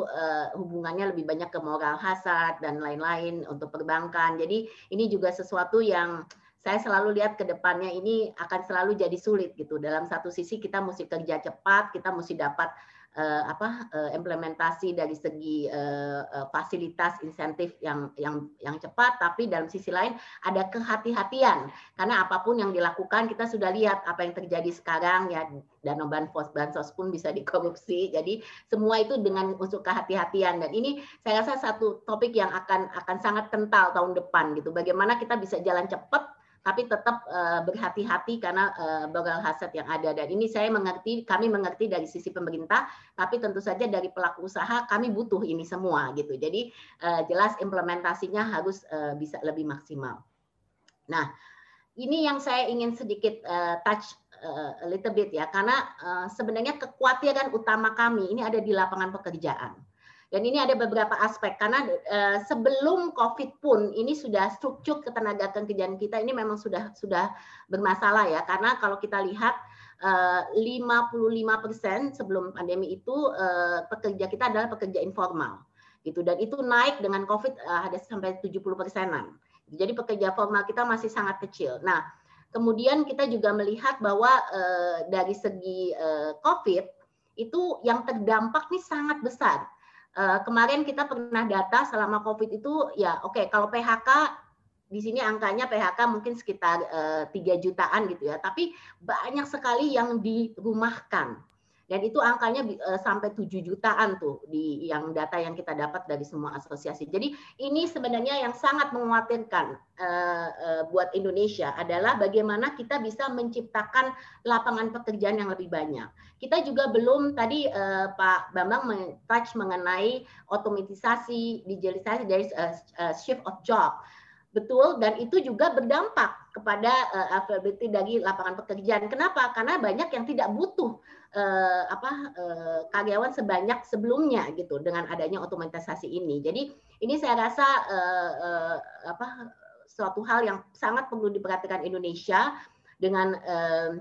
hubungannya lebih banyak ke moral hazard dan lain-lain untuk perbankan. Jadi ini juga sesuatu yang saya selalu lihat ke depannya ini akan selalu jadi sulit gitu. Dalam satu sisi kita mesti kerja cepat kita mesti dapat uh, apa uh, implementasi dari segi uh, uh, fasilitas insentif yang yang yang cepat tapi dalam sisi lain ada kehati-hatian. Karena apa pun yang dilakukan kita sudah lihat apa yang terjadi sekarang ya dana bansos bansos pun bisa dikorupsi. Jadi semua itu dengan unsur kehati-hatian. Dan ini saya rasa satu topik yang akan akan sangat kental tahun depan gitu. Bagaimana kita bisa jalan cepat tapi tetap uh, berhati-hati karena uh, moral hazard yang ada. Dan ini saya mengerti, kami mengerti dari sisi pemerintah, tapi tentu saja dari pelaku usaha kami butuh ini semua gitu. Jadi uh, jelas implementasinya harus uh, bisa lebih maksimal. Nah, ini yang saya ingin sedikit uh, touch uh, a little bit ya, karena uh, sebenarnya kekhawatiran utama kami ini ada di lapangan pekerjaan dan ini ada beberapa aspek karena uh, sebelum COVID pun ini sudah struktur ketenaga kerjaan kita ini memang sudah sudah bermasalah ya karena kalau kita lihat uh, 55% sebelum pandemi itu uh, pekerja kita adalah pekerja informal gitu dan itu naik dengan COVID uh, ada sampai 70 persenan. Jadi pekerja formal kita masih sangat kecil. Nah, kemudian kita juga melihat bahwa uh, dari segi uh, COVID itu yang terdampak nih sangat besar Uh, kemarin kita pernah data selama COVID itu ya oke okay, kalau PHK di sini angkanya PHK mungkin sekitar eh, 3 jutaan gitu ya, tapi banyak sekali yang dirumahkan. Dan itu angkanya uh, sampai 7 jutaan tuh di yang data yang kita dapat dari semua asosiasi. Jadi ini sebenarnya yang sangat mengkhawatirkan uh, uh, buat Indonesia adalah bagaimana kita bisa menciptakan lapangan pekerjaan yang lebih banyak. Kita juga belum tadi uh, Pak Bambang touch mengenai otomatisasi, digitalisasi dari uh, uh, shift of job betul dan itu juga berdampak kepada uh, availability dari lapangan pekerjaan. Kenapa? Karena banyak yang tidak butuh uh, apa uh, karyawan sebanyak sebelumnya gitu dengan adanya otomatisasi ini. Jadi ini saya rasa uh, uh, apa suatu hal yang sangat perlu diperhatikan Indonesia dengan uh,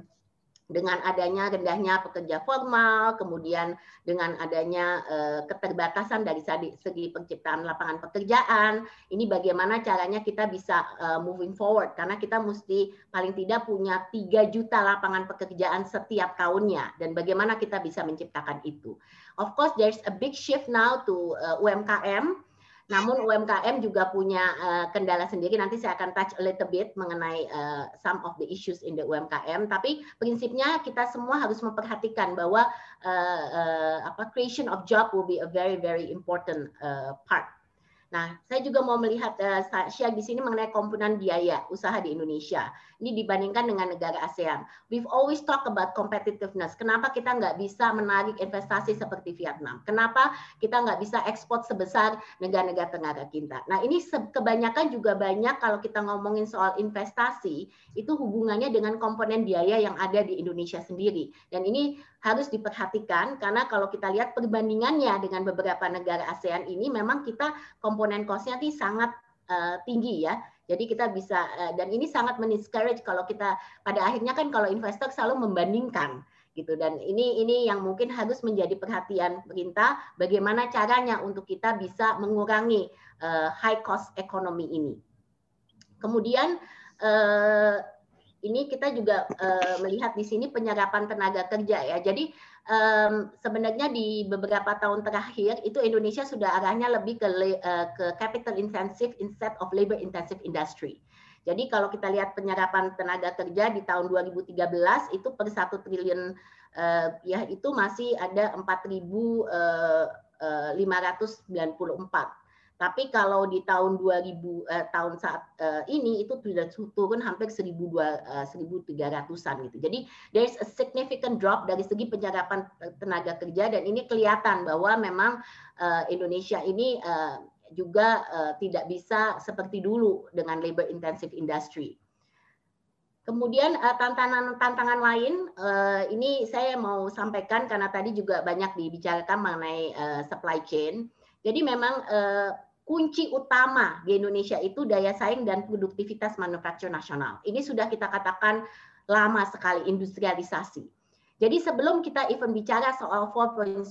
dengan adanya rendahnya pekerja formal, kemudian dengan adanya uh, keterbatasan dari segi penciptaan lapangan pekerjaan, ini bagaimana caranya kita bisa uh, moving forward karena kita mesti paling tidak punya 3 juta lapangan pekerjaan setiap tahunnya dan bagaimana kita bisa menciptakan itu. Of course there's a big shift now to uh, UMKM namun UMKM juga punya uh, kendala sendiri. Nanti saya akan touch a little bit mengenai uh, some of the issues in the UMKM. Tapi prinsipnya kita semua harus memperhatikan bahwa uh, uh, apa creation of job will be a very very important uh, part Nah, saya juga mau melihat uh, share di sini mengenai komponen biaya usaha di Indonesia. Ini dibandingkan dengan negara ASEAN. We've always talk about competitiveness. Kenapa kita nggak bisa menarik investasi seperti Vietnam? Kenapa kita nggak bisa ekspor sebesar negara-negara tenggara kita? Nah, ini kebanyakan juga banyak kalau kita ngomongin soal investasi, itu hubungannya dengan komponen biaya yang ada di Indonesia sendiri. Dan ini harus diperhatikan karena kalau kita lihat perbandingannya dengan beberapa negara ASEAN ini memang kita komponen cost-nya sangat uh, tinggi ya. Jadi kita bisa uh, dan ini sangat meniscourage kalau kita pada akhirnya kan kalau investor selalu membandingkan gitu dan ini ini yang mungkin harus menjadi perhatian pemerintah bagaimana caranya untuk kita bisa mengurangi uh, high cost ekonomi ini. Kemudian uh, ini kita juga uh, melihat di sini penyerapan tenaga kerja ya. Jadi um, sebenarnya di beberapa tahun terakhir itu Indonesia sudah arahnya lebih ke uh, ke capital intensive instead of labor intensive industry. Jadi kalau kita lihat penyerapan tenaga kerja di tahun 2013 itu per satu triliun uh, ya itu masih ada 4.594 tapi kalau di tahun 2000 eh, tahun saat eh, ini itu sudah turun hampir 1.300-an eh, gitu. Jadi there's a significant drop dari segi penyerapan tenaga kerja dan ini kelihatan bahwa memang eh, Indonesia ini eh, juga eh, tidak bisa seperti dulu dengan labor intensive industry. Kemudian uh, tantangan tantangan lain ini saya mau sampaikan karena tadi juga banyak dibicarakan mengenai supply chain. Jadi memang uh, kunci utama di Indonesia itu daya saing dan produktivitas manufaktur nasional. Ini sudah kita katakan lama sekali industrialisasi. Jadi sebelum kita even bicara soal 4.0,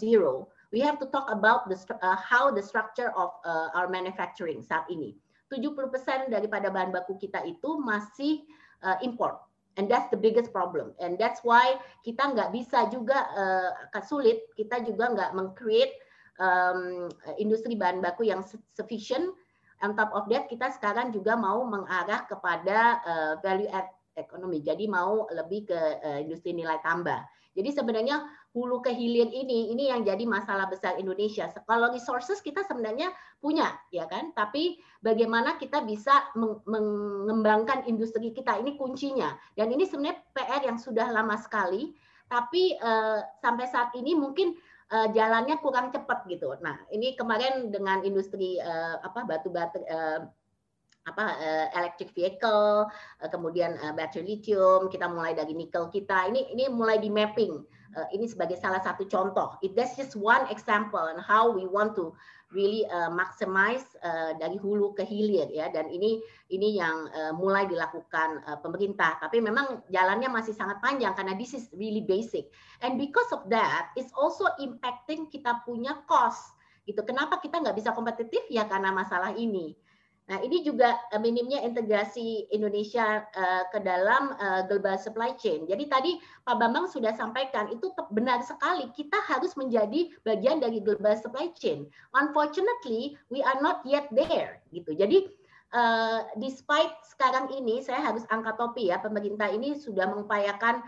we have to talk about the, uh, how the structure of uh, our manufacturing saat ini. 70% daripada bahan baku kita itu masih uh, import. And that's the biggest problem. And that's why kita nggak bisa juga uh, sulit, kita juga nggak meng-create um, industri bahan baku yang sufficient. On top of that, kita sekarang juga mau mengarah kepada uh, value add economy. Jadi mau lebih ke uh, industri nilai tambah. Jadi sebenarnya hulu ke hilir ini ini yang jadi masalah besar Indonesia. Kalau resources kita sebenarnya punya ya kan, tapi bagaimana kita bisa mengembangkan industri kita ini kuncinya. Dan ini sebenarnya PR yang sudah lama sekali, tapi uh, sampai saat ini mungkin uh, jalannya kurang cepat gitu. Nah, ini kemarin dengan industri uh, apa batu batu uh, apa uh, electric vehicle, kemudian battery lithium, kita mulai dari nikel kita. Ini ini mulai di mapping. Ini sebagai salah satu contoh. It that's just one example on how we want to really uh, maximize uh, dari hulu ke hilir ya. Dan ini ini yang uh, mulai dilakukan uh, pemerintah. Tapi memang jalannya masih sangat panjang karena this is really basic. And because of that it's also impacting kita punya cost. Gitu. Kenapa kita nggak bisa kompetitif? Ya karena masalah ini Nah, ini juga uh, minimnya integrasi Indonesia uh, ke dalam uh, global supply chain. Jadi tadi Pak Bambang sudah sampaikan itu benar sekali kita harus menjadi bagian dari global supply chain. Unfortunately, we are not yet there gitu. Jadi uh, despite sekarang ini saya harus angkat topi ya pemerintah ini sudah mengupayakan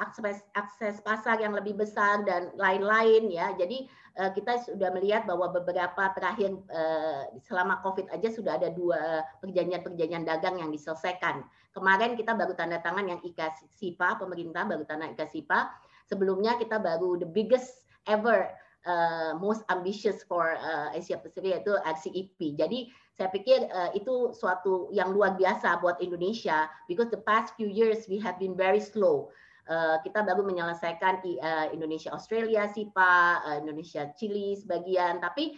akses akses pasar yang lebih besar dan lain-lain ya. Jadi kita sudah melihat bahwa beberapa terakhir uh, selama Covid aja sudah ada dua perjanjian-perjanjian dagang yang diselesaikan. Kemarin kita baru tanda tangan yang IKA SIPA, pemerintah baru tanda IKA SIPA. Sebelumnya kita baru the biggest ever uh, most ambitious for uh, Asia Pacific yaitu RCEP. Jadi saya pikir uh, itu suatu yang luar biasa buat Indonesia because the past few years we have been very slow. Uh, kita baru menyelesaikan uh, Indonesia Australia SIPA, uh, Indonesia Chili sebagian, tapi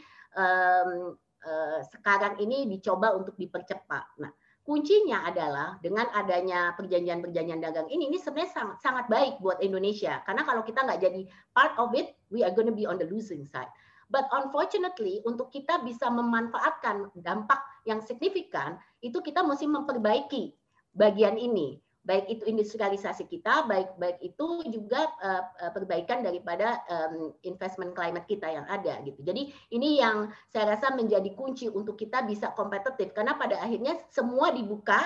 sekarang ini dicoba untuk dipercepat. Nah, kuncinya adalah dengan adanya perjanjian-perjanjian dagang ini, ini sebenarnya sangat, sangat baik buat Indonesia. Karena kalau kita nggak jadi part of it, we are to be on the losing side. But unfortunately, untuk kita bisa memanfaatkan dampak yang signifikan, itu kita mesti memperbaiki bagian ini. Baik itu industrialisasi kita, baik baik itu juga uh, perbaikan daripada investment climate kita yang ada gitu. Jadi ini yang saya rasa menjadi kunci untuk kita bisa kompetitif karena pada akhirnya semua dibuka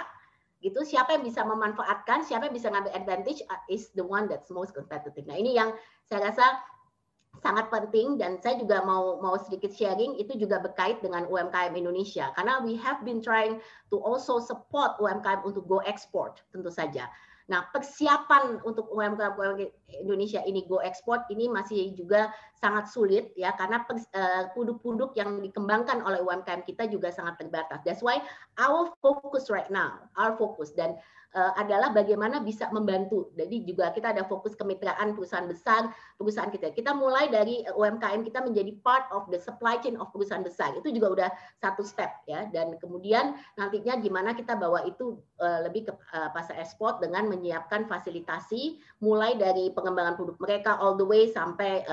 gitu siapa yang bisa memanfaatkan siapa yang bisa ngambil advantage uh, is the one that's most competitive. Nah ini yang saya rasa sangat penting dan saya juga mau mau sedikit sharing itu juga berkait dengan UMKM Indonesia karena we have been trying to also support UMKM untuk go export tentu saja. Nah, persiapan untuk UMKM Indonesia ini go export ini masih juga sangat sulit ya karena eh, produk-produk yang dikembangkan oleh UMKM kita juga sangat terbatas. That's why our focus right now, our focus dan adalah bagaimana bisa membantu. Jadi juga kita ada fokus kemitraan perusahaan besar, perusahaan kita. Kita mulai dari UMKM kita menjadi part of the supply chain of perusahaan besar. Itu juga udah satu step ya. Dan kemudian nantinya gimana kita bawa itu uh, lebih ke pasar ekspor dengan menyiapkan fasilitasi mulai dari pengembangan produk mereka all the way sampai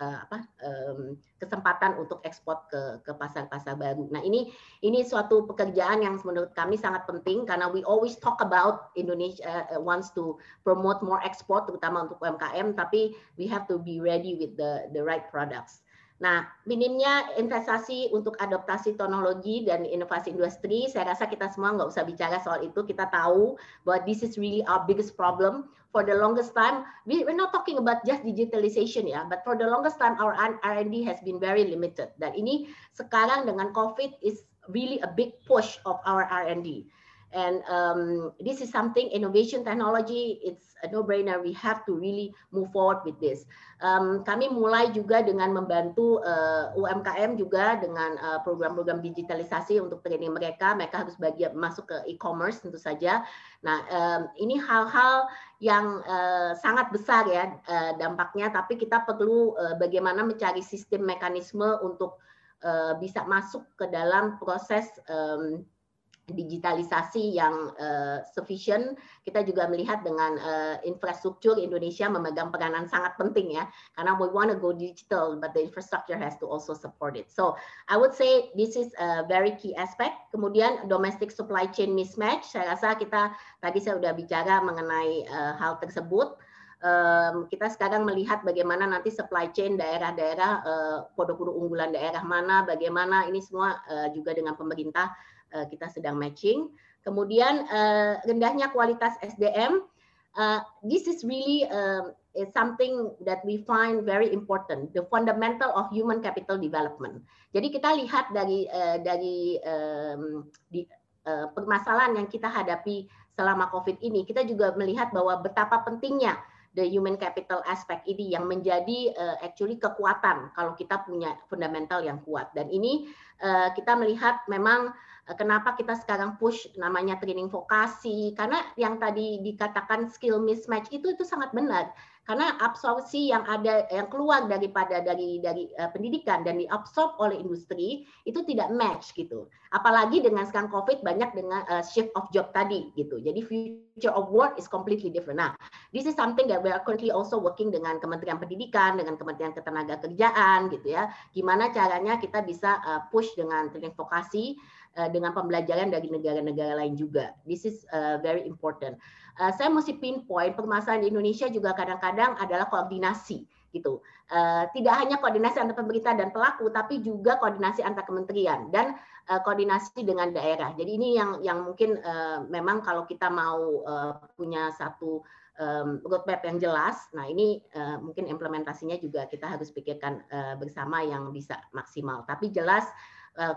uh, apa um, kesempatan untuk ekspor ke ke pasar-pasar baru. Nah ini ini suatu pekerjaan yang menurut kami sangat penting karena we always talk about Indonesia uh, wants to promote more export terutama untuk UMKM tapi we have to be ready with the the right products. Nah, minimnya investasi untuk adaptasi teknologi dan inovasi industri, saya rasa kita semua nggak usah bicara soal itu. Kita tahu bahwa this is really our biggest problem. For the longest time, we, we're not talking about just digitalization ya, but for the longest time our R&D has been very limited. Dan ini sekarang dengan COVID is really a big push of our R&D. And um, this is something innovation technology, it's a no-brainer. We have to really move forward with this. Um, kami mulai juga dengan membantu uh, UMKM juga dengan uh, program-program uh, digitalisasi untuk training mereka. Mereka harus bagian masuk ke e-commerce tentu saja. Nah, um, ini hal-hal yang uh, sangat besar ya uh, dampaknya. Tapi kita perlu uh, bagaimana mencari sistem mekanisme untuk uh, bisa masuk ke dalam proses um, digitalisasi yang uh, sufficient, kita juga melihat dengan uh, infrastruktur Indonesia memegang peranan sangat penting ya, karena we want to go digital, but the infrastructure has to also support it. So I would say this is a very key aspect. Kemudian domestic supply chain mismatch, saya rasa kita tadi saya sudah bicara mengenai uh, hal tersebut. Um, kita sekarang melihat bagaimana nanti supply chain daerah-daerah produk-produk uh, unggulan daerah mana, bagaimana ini semua uh, juga dengan pemerintah kita sedang matching. Kemudian uh, rendahnya kualitas SDM, uh, this is really uh, is something that we find very important, the fundamental of human capital development. Jadi kita lihat dari uh, dari um, di, uh, permasalahan yang kita hadapi selama COVID ini, kita juga melihat bahwa betapa pentingnya the human capital aspect ini yang menjadi uh, actually kekuatan kalau kita punya fundamental yang kuat. Dan ini uh, kita melihat memang Eh, kenapa kita sekarang push namanya training vokasi? Karena yang tadi dikatakan skill mismatch itu itu sangat benar. Karena absorpsi yang ada yang keluar daripada dari dari uh, pendidikan dan diabsorb oleh industri itu tidak match gitu. Apalagi dengan sekarang covid banyak dengan uh, shift of job tadi gitu. Jadi future of work is completely different. Nah this is something that we are currently also working dengan Kementerian Pendidikan dengan Kementerian Ketenagakerjaan gitu ya. Gimana caranya kita bisa uh, push dengan training vokasi Eh, dengan pembelajaran dari negara-negara lain juga. This is uh, very important. Uh, saya mesti pinpoint permasalahan di Indonesia juga kadang-kadang adalah koordinasi. gitu. Uh, tidak hanya koordinasi antar pemerintah dan pelaku, tapi juga koordinasi antar kementerian dan uh, koordinasi dengan daerah. Jadi ini yang yang mungkin uh, memang kalau kita mau uh, punya satu um, roadmap yang jelas, nah ini uh, mungkin implementasinya juga kita harus pikirkan uh, bersama yang bisa maksimal. Tapi jelas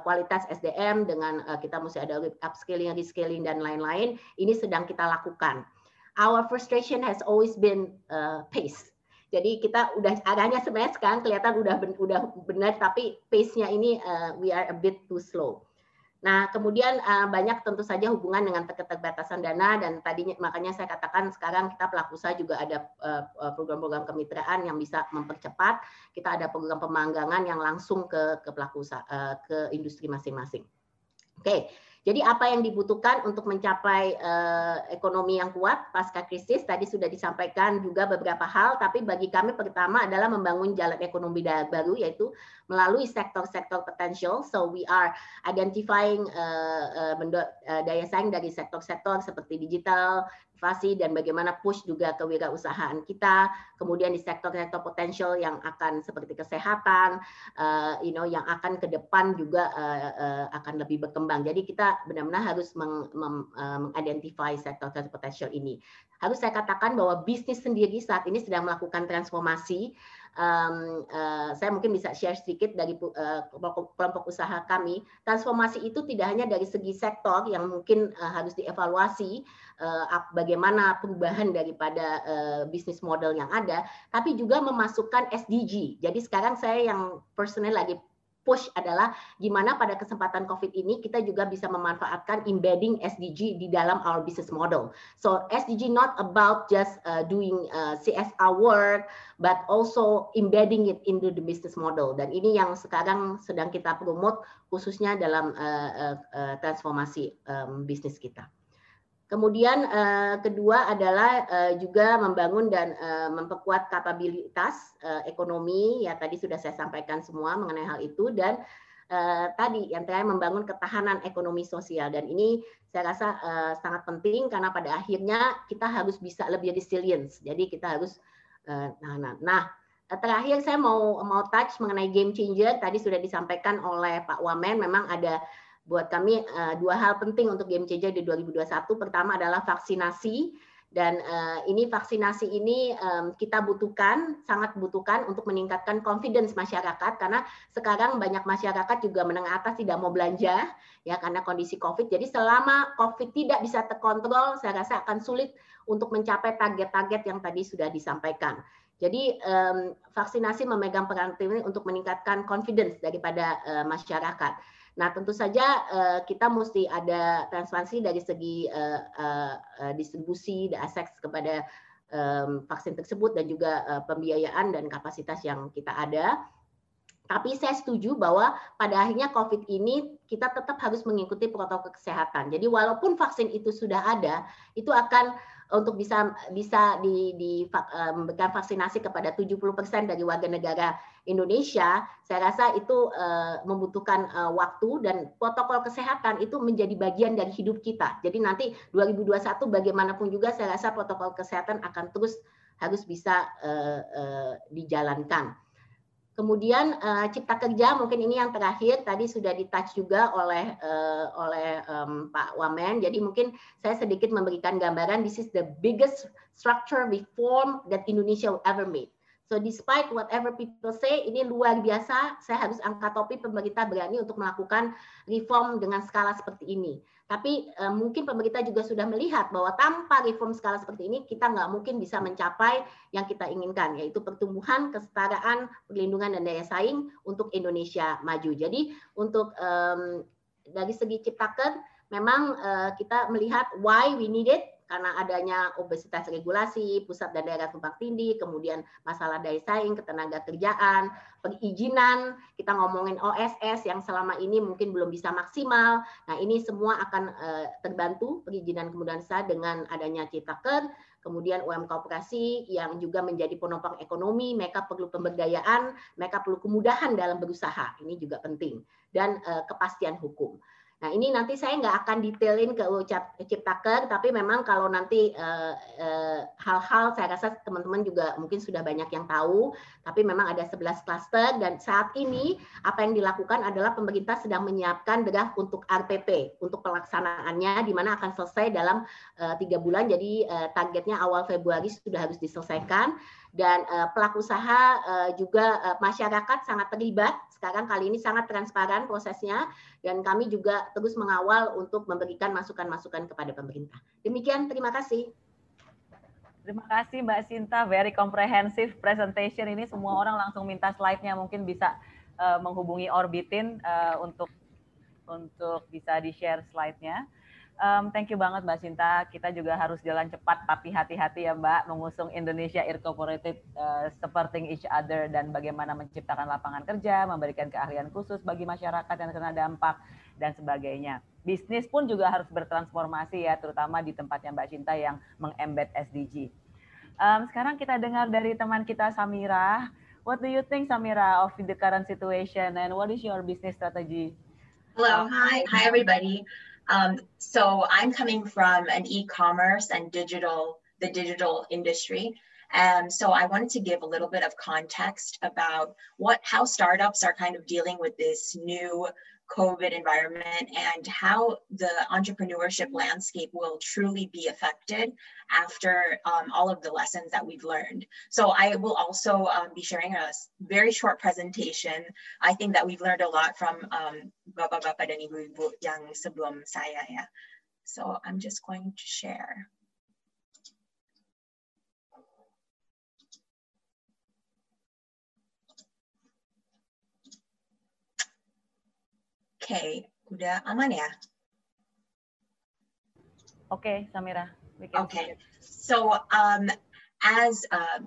kualitas SDM dengan kita mesti ada upscaling, rescaling dan lain-lain, ini sedang kita lakukan. Our frustration has always been uh, pace jadi kita udah arahnya sebenarnya sekarang kelihatan udah ben, udah benar tapi pace-nya ini uh, we are a bit too slow. Nah, kemudian uh, banyak tentu saja hubungan dengan keterbatasan dana dan tadinya makanya saya katakan sekarang kita pelaku usaha juga ada program-program uh, kemitraan yang bisa mempercepat. Kita ada program pemanggangan yang langsung ke ke pelaku usaha uh, ke industri masing-masing. Oke. Okay. Jadi apa yang dibutuhkan untuk mencapai uh, ekonomi yang kuat pasca krisis tadi sudah disampaikan juga beberapa hal, tapi bagi kami pertama adalah membangun jalan ekonomi baru yaitu melalui sektor-sektor potensial. So we are identifying uh, uh, daya saing dari sektor-sektor seperti digital, inovasi dan bagaimana push juga kewirausahaan kita. Kemudian di sektor-sektor potensial yang akan seperti kesehatan, uh, you know, yang akan ke depan juga uh, uh, akan lebih berkembang. Jadi kita benar-benar harus mengidentify sektor-sektor potensial ini. Harus saya katakan bahwa bisnis sendiri saat ini sedang melakukan transformasi um, uh, saya mungkin bisa share sedikit dari uh, kelompok usaha kami. Transformasi itu tidak hanya dari segi sektor yang mungkin uh, harus dievaluasi uh, bagaimana perubahan daripada uh, bisnis model yang ada, tapi juga memasukkan SDG. Jadi sekarang saya yang personal lagi push adalah gimana pada kesempatan COVID ini kita juga bisa memanfaatkan embedding SDG di dalam our business model. So SDG not about just uh, doing uh, CSR work, but also embedding it into the business model. Dan ini yang sekarang sedang kita promote khususnya dalam uh, uh, uh, transformasi um, bisnis kita. Kemudian uh, kedua adalah uh, juga membangun dan uh, memperkuat kapabilitas uh, ekonomi. Ya tadi sudah saya sampaikan semua mengenai hal itu. Dan uh, tadi yang terakhir membangun ketahanan ekonomi sosial. Dan ini saya rasa uh, sangat penting karena pada akhirnya kita harus bisa lebih resilient. Jadi kita harus uh, nah, nah, nah terakhir saya mau mau touch mengenai game changer. Tadi sudah disampaikan oleh Pak Wamen. Memang ada buat kami uh, dua hal penting untuk game changer di 2021. Pertama adalah vaksinasi dan uh, ini vaksinasi ini kita butuhkan sangat butuhkan untuk meningkatkan confidence masyarakat karena sekarang banyak masyarakat juga menengah atas tidak mau belanja ya karena kondisi Covid. Jadi selama Covid tidak bisa terkontrol, saya rasa akan sulit untuk mencapai target-target yang tadi sudah disampaikan. Jadi vaksinasi memegang peran penting untuk meningkatkan confidence daripada uh, masyarakat. Nah, tentu saja uh, kita mesti ada transparansi dari segi uh, uh, distribusi dan akses kepada um, vaksin tersebut dan juga uh, pembiayaan dan kapasitas yang kita ada. Tapi saya setuju bahwa pada akhirnya COVID ini kita tetap harus mengikuti protokol kesehatan. Jadi walaupun vaksin itu sudah ada, itu akan untuk bisa bisa di, di memberikan vaksinasi kepada 70% dari warga negara Indonesia, saya rasa itu uh, membutuhkan uh, waktu dan protokol kesehatan itu menjadi bagian dari hidup kita. Jadi nanti 2021 bagaimanapun juga saya rasa protokol kesehatan akan terus harus bisa uh, dijalankan. Kemudian cipta kerja mungkin ini yang terakhir tadi sudah ditouch juga oleh oleh Pak Wamen. Jadi mungkin saya sedikit memberikan gambaran this is the biggest structure reform that Indonesia ever made. So despite whatever people say, ini luar biasa. Saya harus angkat topi pemerintah berani untuk melakukan reform dengan skala seperti ini. Tapi uh, mungkin pemerintah juga sudah melihat bahwa tanpa reform skala seperti ini kita nggak mungkin bisa mencapai yang kita inginkan, yaitu pertumbuhan, kesetaraan, perlindungan dan daya saing untuk Indonesia maju. Jadi untuk um, dari segi ciptaker, memang uh, kita melihat why we need it karena adanya obesitas regulasi, pusat dan daerah tumpang tindih, kemudian masalah daya saing, ketenaga kerjaan, perizinan, kita ngomongin OSS yang selama ini mungkin belum bisa maksimal. Nah, ini semua akan uh, terbantu perizinan kemudian usaha dengan adanya Ciptaker, kemudian UMK operasi yang juga menjadi penopang ekonomi, mereka perlu pemberdayaan, mereka perlu kemudahan dalam berusaha. Ini juga penting dan uh, kepastian hukum. Nah ini nanti saya nggak akan detailin ke ucap Ciptaker, tapi memang kalau nanti eh, eh, hal-hal uh, uh, saya rasa teman-teman juga mungkin sudah banyak yang tahu, tapi memang ada 11 klaster dan saat ini apa yang dilakukan adalah pemerintah sedang menyiapkan draft untuk RPP untuk pelaksanaannya, di mana akan selesai dalam uh, tiga bulan, jadi uh, targetnya awal Februari sudah harus diselesaikan dan uh, pelaku usaha uh, juga uh, masyarakat sangat terlibat sekarang kali ini sangat transparan prosesnya dan kami juga terus mengawal untuk memberikan masukan-masukan kepada pemerintah. Demikian, terima kasih. Terima kasih Mbak Sinta, very comprehensive presentation ini semua orang langsung minta slide-nya mungkin bisa uh, menghubungi Orbitin uh, untuk untuk bisa di-share slide-nya. Um, thank you banget Mbak Sinta. Kita juga harus jalan cepat tapi hati-hati ya Mbak mengusung Indonesia Incorporated uh, supporting each other dan bagaimana menciptakan lapangan kerja, memberikan keahlian khusus bagi masyarakat yang kena dampak dan sebagainya. Bisnis pun juga harus bertransformasi ya, terutama di tempatnya Mbak Sinta yang mengembed SDG. Um, sekarang kita dengar dari teman kita Samira. What do you think Samira of the current situation and what is your business strategy? Hello, hi, hi everybody. Um, so I'm coming from an e-commerce and digital, the digital industry. And so I wanted to give a little bit of context about what, how startups are kind of dealing with this new COVID environment and how the entrepreneurship landscape will truly be affected after um, all of the lessons that we've learned. So I will also um, be sharing a very short presentation. I think that we've learned a lot from um, Bapak-Bapak Ibu-Ibu yang sebelum saya ya. So I'm just going to share. Okay, udah aman ya? Okay, Samira. Okay, so um, as uh,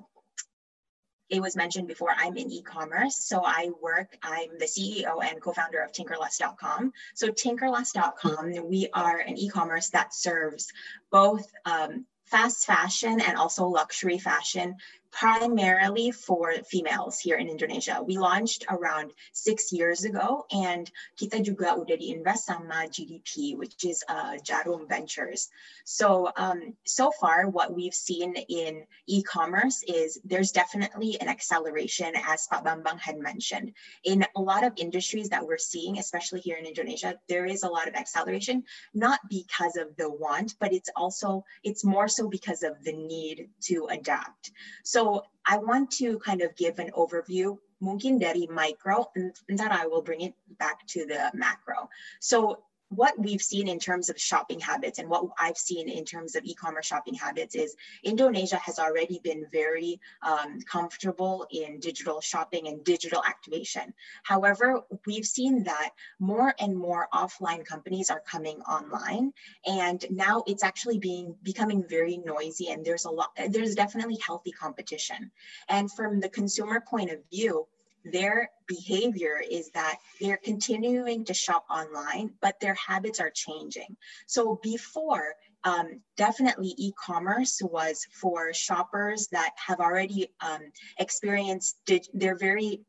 it was mentioned before, I'm in e-commerce. So I work, I'm the CEO and co-founder of Tinkerless.com. So Tinkerless.com, we are an e-commerce that serves both um, fast fashion and also luxury fashion primarily for females here in Indonesia. We launched around six years ago and kita juga udah diinvest sama GDP, which is uh, Jarum Ventures. So, um, so far what we've seen in e-commerce is there's definitely an acceleration as Pak Bambang had mentioned. In a lot of industries that we're seeing, especially here in Indonesia, there is a lot of acceleration, not because of the want, but it's also, it's more so because of the need to adapt. So so I want to kind of give an overview mungkin dari micro and then I will bring it back to the macro. So what we've seen in terms of shopping habits and what I've seen in terms of e-commerce shopping habits is Indonesia has already been very um, comfortable in digital shopping and digital activation. However, we've seen that more and more offline companies are coming online and now it's actually being becoming very noisy and there's a lot, there's definitely healthy competition. And from the consumer point of view, their behavior is that they're continuing to shop online, but their habits are changing. So before, um, definitely e-commerce was for shoppers that have already um, experienced, they're very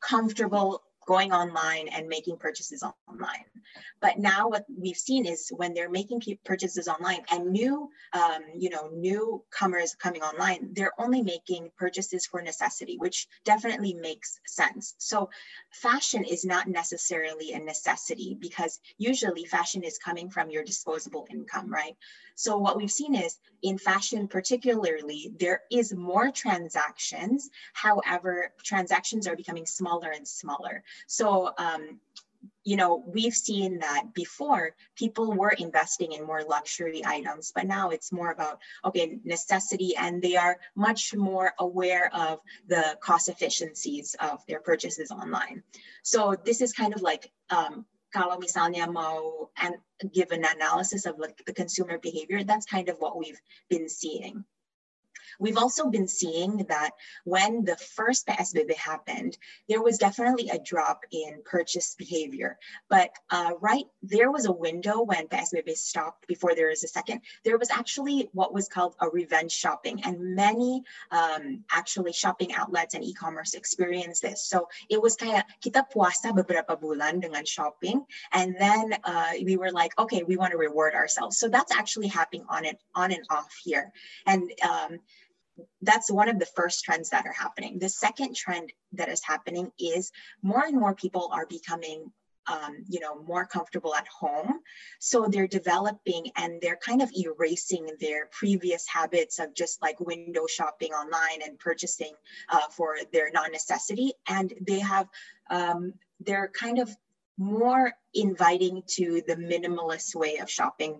comfortable going online and making purchases online. But now what we've seen is when they're making purchases online and new, um, you know, newcomers coming online, they're only making purchases for necessity, which definitely makes sense. So fashion is not necessarily a necessity because usually fashion is coming from your disposable income, right? So what we've seen is in fashion particularly, there is more transactions. However, transactions are becoming smaller and smaller. So um, you know, we've seen that before people were investing in more luxury items, but now it's more about, okay, necessity, and they are much more aware of the cost efficiencies of their purchases online. So this is kind of like, um, kalau misalnya mau and give an analysis of like the consumer behavior, that's kind of what we've been seeing. We've also been seeing that when the first PSBB happened, there was definitely a drop in purchase behavior. But uh, right there was a window when PSBB stopped before there is a second. There was actually what was called a revenge shopping, and many um, actually shopping outlets and e-commerce experienced this. So it was kayak kita puasa beberapa bulan dengan shopping, and then uh, we were like, okay, we want to reward ourselves. So that's actually happening on and on and off here, and um, that's one of the first trends that are happening. The second trend that is happening is more and more people are becoming um, you know, more comfortable at home. So they're developing and they're kind of erasing their previous habits of just like window shopping online and purchasing uh, for their non-necessity. And they have, um, they're kind of more inviting to the minimalist way of shopping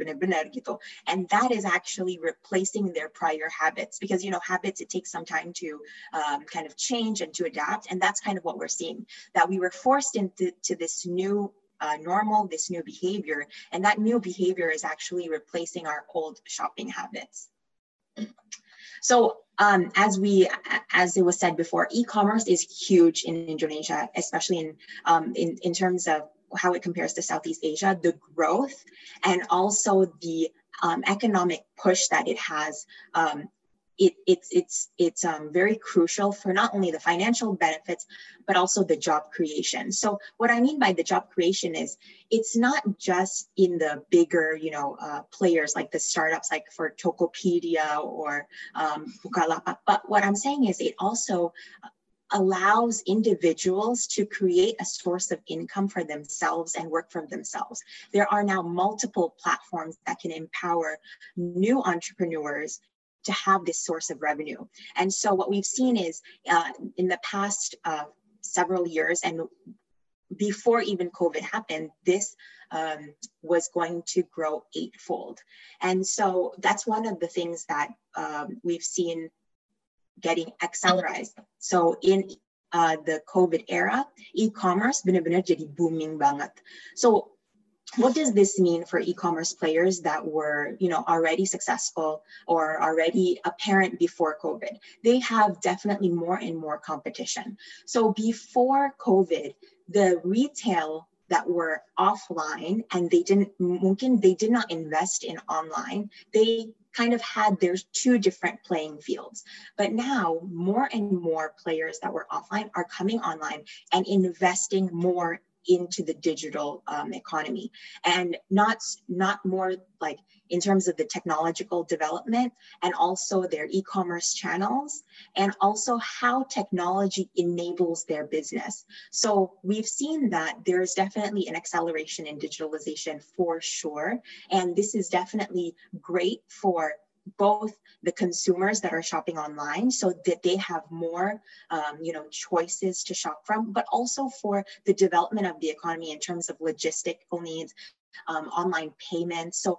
and that is actually replacing their prior habits because you know habits it takes some time to um, kind of change and to adapt and that's kind of what we're seeing that we were forced into to this new uh, normal this new behavior and that new behavior is actually replacing our old shopping habits. So um, as we, as it was said before, e-commerce is huge in Indonesia, especially in, um, in, in terms of how it compares to Southeast Asia, the growth and also the um, economic push that it has um, it, it's it's it's um, very crucial for not only the financial benefits but also the job creation so what i mean by the job creation is it's not just in the bigger you know uh, players like the startups like for tokopedia or um, bukalapak but what i'm saying is it also allows individuals to create a source of income for themselves and work for themselves. There are now multiple platforms that can empower new entrepreneurs to have this source of revenue. And so what we've seen is uh, in the past uh, several years and before even COVID happened, this um, was going to grow eightfold. And so that's one of the things that um, we've seen getting accelerized. So in uh, the COVID era, e-commerce benar-benar jadi booming banget. So what does this mean for e-commerce players that were you know already successful or already apparent before covid? They have definitely more and more competition. So before covid the retail that were offline and they didn't they did not invest in online. They kind of had their two different playing fields. But now more and more players that were offline are coming online and investing more into the digital um, economy. And not not more like in terms of the technological development and also their e-commerce channels and also how technology enables their business. So we've seen that there's definitely an acceleration in digitalization for sure. And this is definitely great for both the consumers that are shopping online so that they have more um, you know choices to shop from but also for the development of the economy in terms of logistical needs um, online payments. So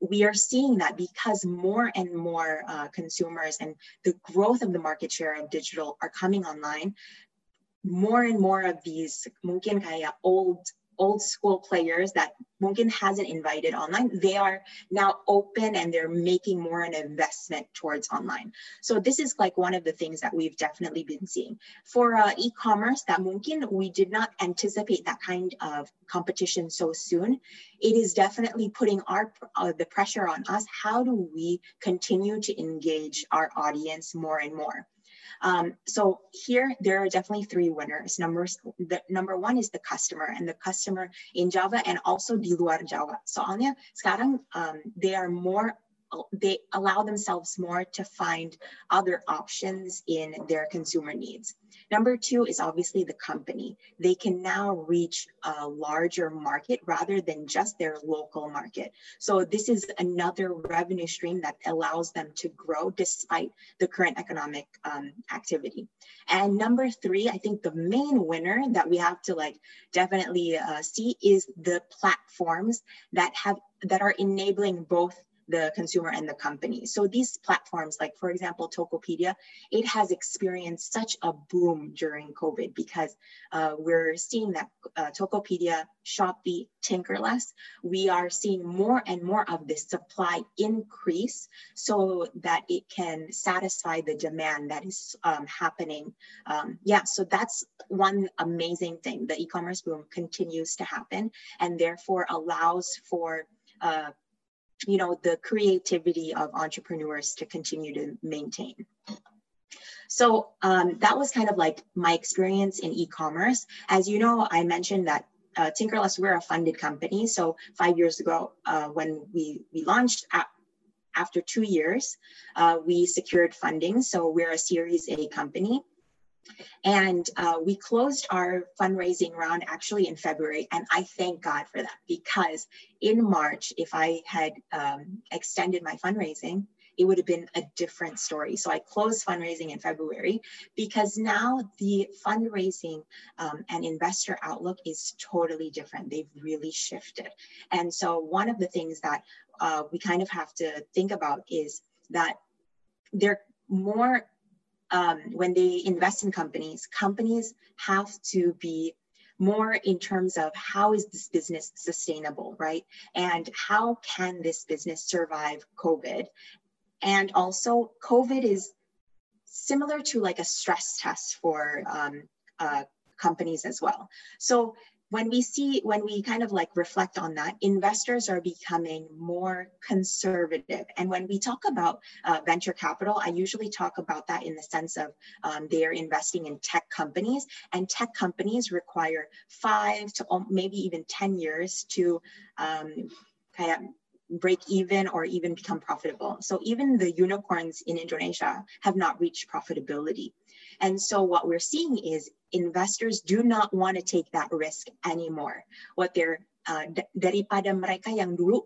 we are seeing that because more and more uh, consumers and the growth of the market share of digital are coming online more and more of these mungkin kaya old old school players that Munkin hasn't invited online, they are now open and they're making more an investment towards online. So this is like one of the things that we've definitely been seeing. For uh, e-commerce, that Munkin, we did not anticipate that kind of competition so soon. It is definitely putting our uh, the pressure on us. How do we continue to engage our audience more and more? Um, so here there are definitely three winners. Numbers, the number one is the customer and the customer in Java and also di luar Java. Soalnya sekarang um, they are more they allow themselves more to find other options in their consumer needs. Number two is obviously the company. They can now reach a larger market rather than just their local market. So this is another revenue stream that allows them to grow despite the current economic um, activity. And number three, I think the main winner that we have to like definitely uh, see is the platforms that have that are enabling both the consumer and the company. So these platforms, like for example, Tokopedia, it has experienced such a boom during COVID because uh, we're seeing that uh, Tokopedia, Shopee, Tinkerless, we are seeing more and more of this supply increase so that it can satisfy the demand that is um, happening. Um, yeah, so that's one amazing thing. The e-commerce boom continues to happen and therefore allows for uh, you know, the creativity of entrepreneurs to continue to maintain. So um, that was kind of like my experience in e-commerce. As you know, I mentioned that uh, Tinkerless, we're a funded company. So five years ago, uh, when we, we launched, after two years, uh, we secured funding. So we're a Series A company. And uh, we closed our fundraising round actually in February. And I thank God for that because in March, if I had um, extended my fundraising, it would have been a different story. So I closed fundraising in February because now the fundraising um, and investor outlook is totally different. They've really shifted. And so one of the things that uh, we kind of have to think about is that they're more um, when they invest in companies, companies have to be more in terms of how is this business sustainable, right? And how can this business survive COVID? And also, COVID is similar to like a stress test for um, uh, companies as well. So when we see when we kind of like reflect on that investors are becoming more conservative. And when we talk about uh, venture capital i usually talk about that in the sense of um, they're investing in tech companies and tech companies require five to maybe even 10 years to um, kind of break even or even become profitable. So even the unicorns in indonesia have not reached profitability. And so what we're seeing is investors do not want to take that risk anymore. What they're uh, daripada mereka yang dulu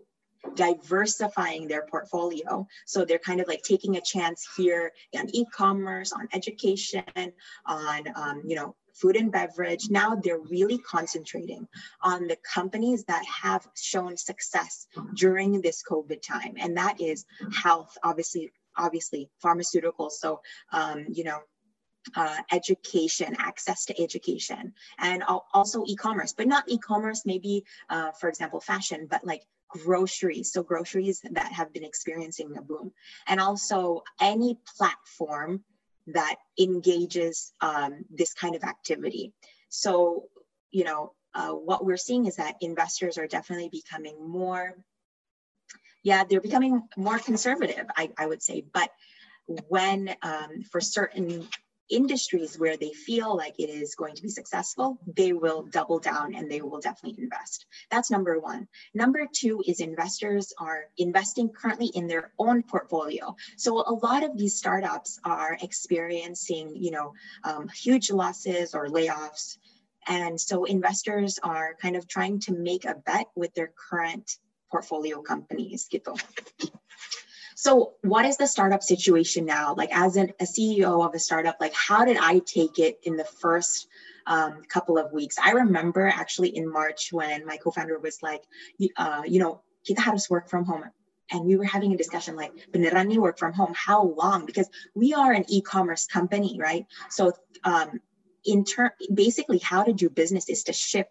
diversifying their portfolio. So they're kind of like taking a chance here on e-commerce, on education, on um, you know food and beverage. Now they're really concentrating on the companies that have shown success during this COVID time, and that is health, obviously, obviously pharmaceuticals. So um, you know uh, education, access to education, and also e-commerce, but not e-commerce, maybe, uh, for example, fashion, but like groceries. So groceries that have been experiencing a boom. And also any platform that engages um, this kind of activity. So, you know, uh, what we're seeing is that investors are definitely becoming more, yeah, they're becoming more conservative, I, I would say. But when um, for certain industries where they feel like it is going to be successful, they will double down and they will definitely invest. That's number one. Number two is investors are investing currently in their own portfolio. So a lot of these startups are experiencing, you know, um, huge losses or layoffs. And so investors are kind of trying to make a bet with their current portfolio companies. So, what is the startup situation now? Like, as an, a CEO of a startup, like, how did I take it in the first um, couple of weeks? I remember actually in March when my co-founder was like, uh, you know, kita harus work from home. And we were having a discussion like, beneran nih work from home? How long? Because we are an e-commerce company, right? So, um, in turn, basically, how to do business is to ship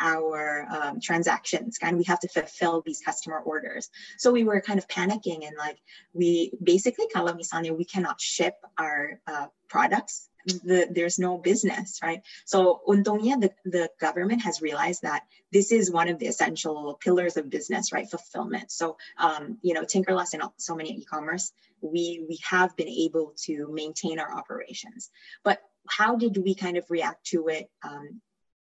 our um, transactions and we have to fulfill these customer orders so we were kind of panicking and like we basically kalau misalnya we cannot ship our uh, products the, there's no business, right? So untungnya the, the government has realized that this is one of the essential pillars of business, right? Fulfillment. So, um, you know, Tinkerless and so many e-commerce, we, we have been able to maintain our operations. But how did we kind of react to it? Um,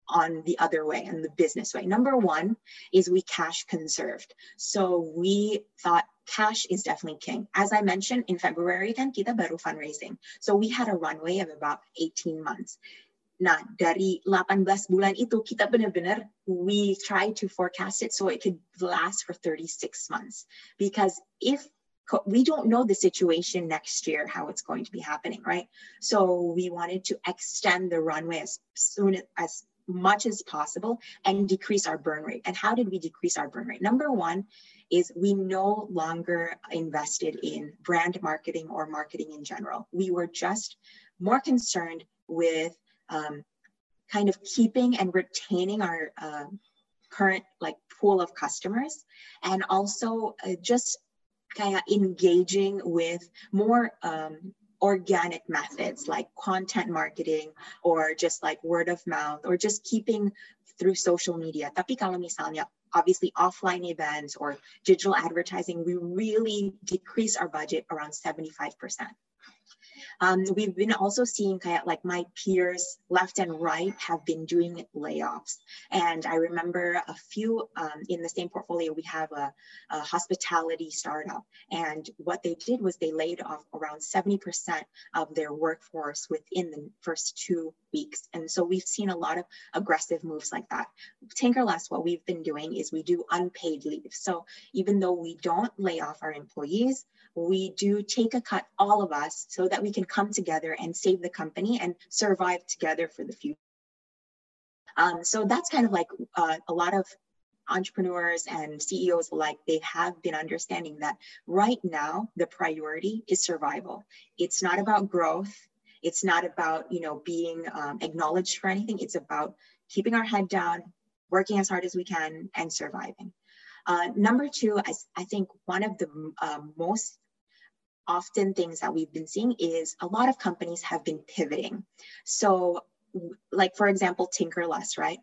on the other way and the business way. Number one is we cash conserved. So we thought cash is definitely king. As I mentioned in February kan kita baru fundraising. So we had a runway of about 18 months. Nah, dari 18 bulan itu kita benar-benar we try to forecast it so it could last for 36 months. Because if we don't know the situation next year how it's going to be happening right so we wanted to extend the runway as soon as much as possible and decrease our burn rate. And how did we decrease our burn rate? Number one is we no longer invested in brand marketing or marketing in general. We were just more concerned with um, kind of keeping and retaining our uh, current like pool of customers and also uh, just kind of engaging with more um, organic methods like content marketing or just like word of mouth or just keeping through social media. Tapi kalau misalnya obviously offline events or digital advertising, we really decrease our budget around 75%. Um, we've been also seeing kind of like my peers left and right have been doing layoffs. And I remember a few um, in the same portfolio, we have a, a, hospitality startup. And what they did was they laid off around 70% of their workforce within the first two weeks. And so we've seen a lot of aggressive moves like that. Tinkerless, what we've been doing is we do unpaid leave. So even though we don't lay off our employees, we do take a cut, all of us, so that we can come together and save the company and survive together for the future. Um, so that's kind of like uh, a lot of entrepreneurs and CEOs alike, they have been understanding that right now the priority is survival. It's not about growth. It's not about you know being um, acknowledged for anything. It's about keeping our head down, working as hard as we can, and surviving. Uh, number two, I, I, think one of the uh, most often things that we've been seeing is a lot of companies have been pivoting. So, like for example, Tinkerless, right?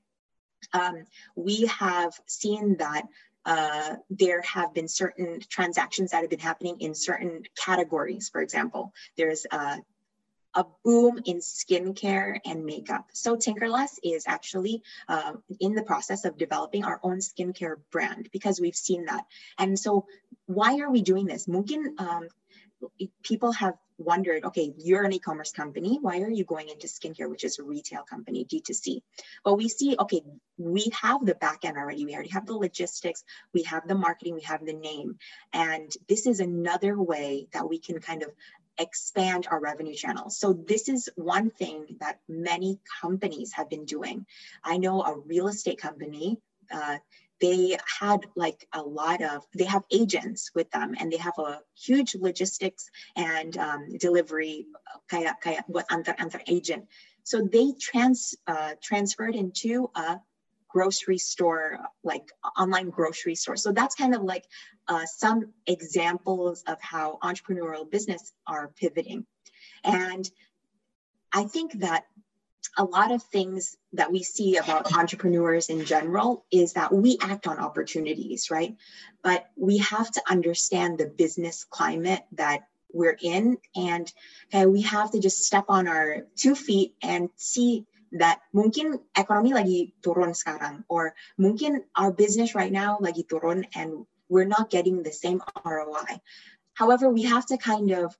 Um, we have seen that uh, there have been certain transactions that have been happening in certain categories. For example, there's uh, a boom in skincare and makeup. So Tinkerless is actually uh, in the process of developing our own skincare brand because we've seen that. And so why are we doing this? Mungkin um, people have wondered, okay, you're an e-commerce company. Why are you going into skincare, which is a retail company, D2C? But we see, okay, we have the back end already. We already have the logistics, we have the marketing, we have the name. And this is another way that we can kind of expand our revenue channels. So this is one thing that many companies have been doing. I know a real estate company, uh, they had like a lot of they have agents with them and they have a huge logistics and um, delivery kaya kaya what antar antar agent. So they trans uh, transferred into a grocery store like online grocery store. So that's kind of like uh, some examples of how entrepreneurial business are pivoting. And i think that a lot of things that we see about entrepreneurs in general is that we act on opportunities, right? But we have to understand the business climate that we're in and we have to just step on our two feet and see that mungkin ekonomi lagi turun sekarang or mungkin our business right now lagi turun and we're not getting the same ROI. However, we have to kind of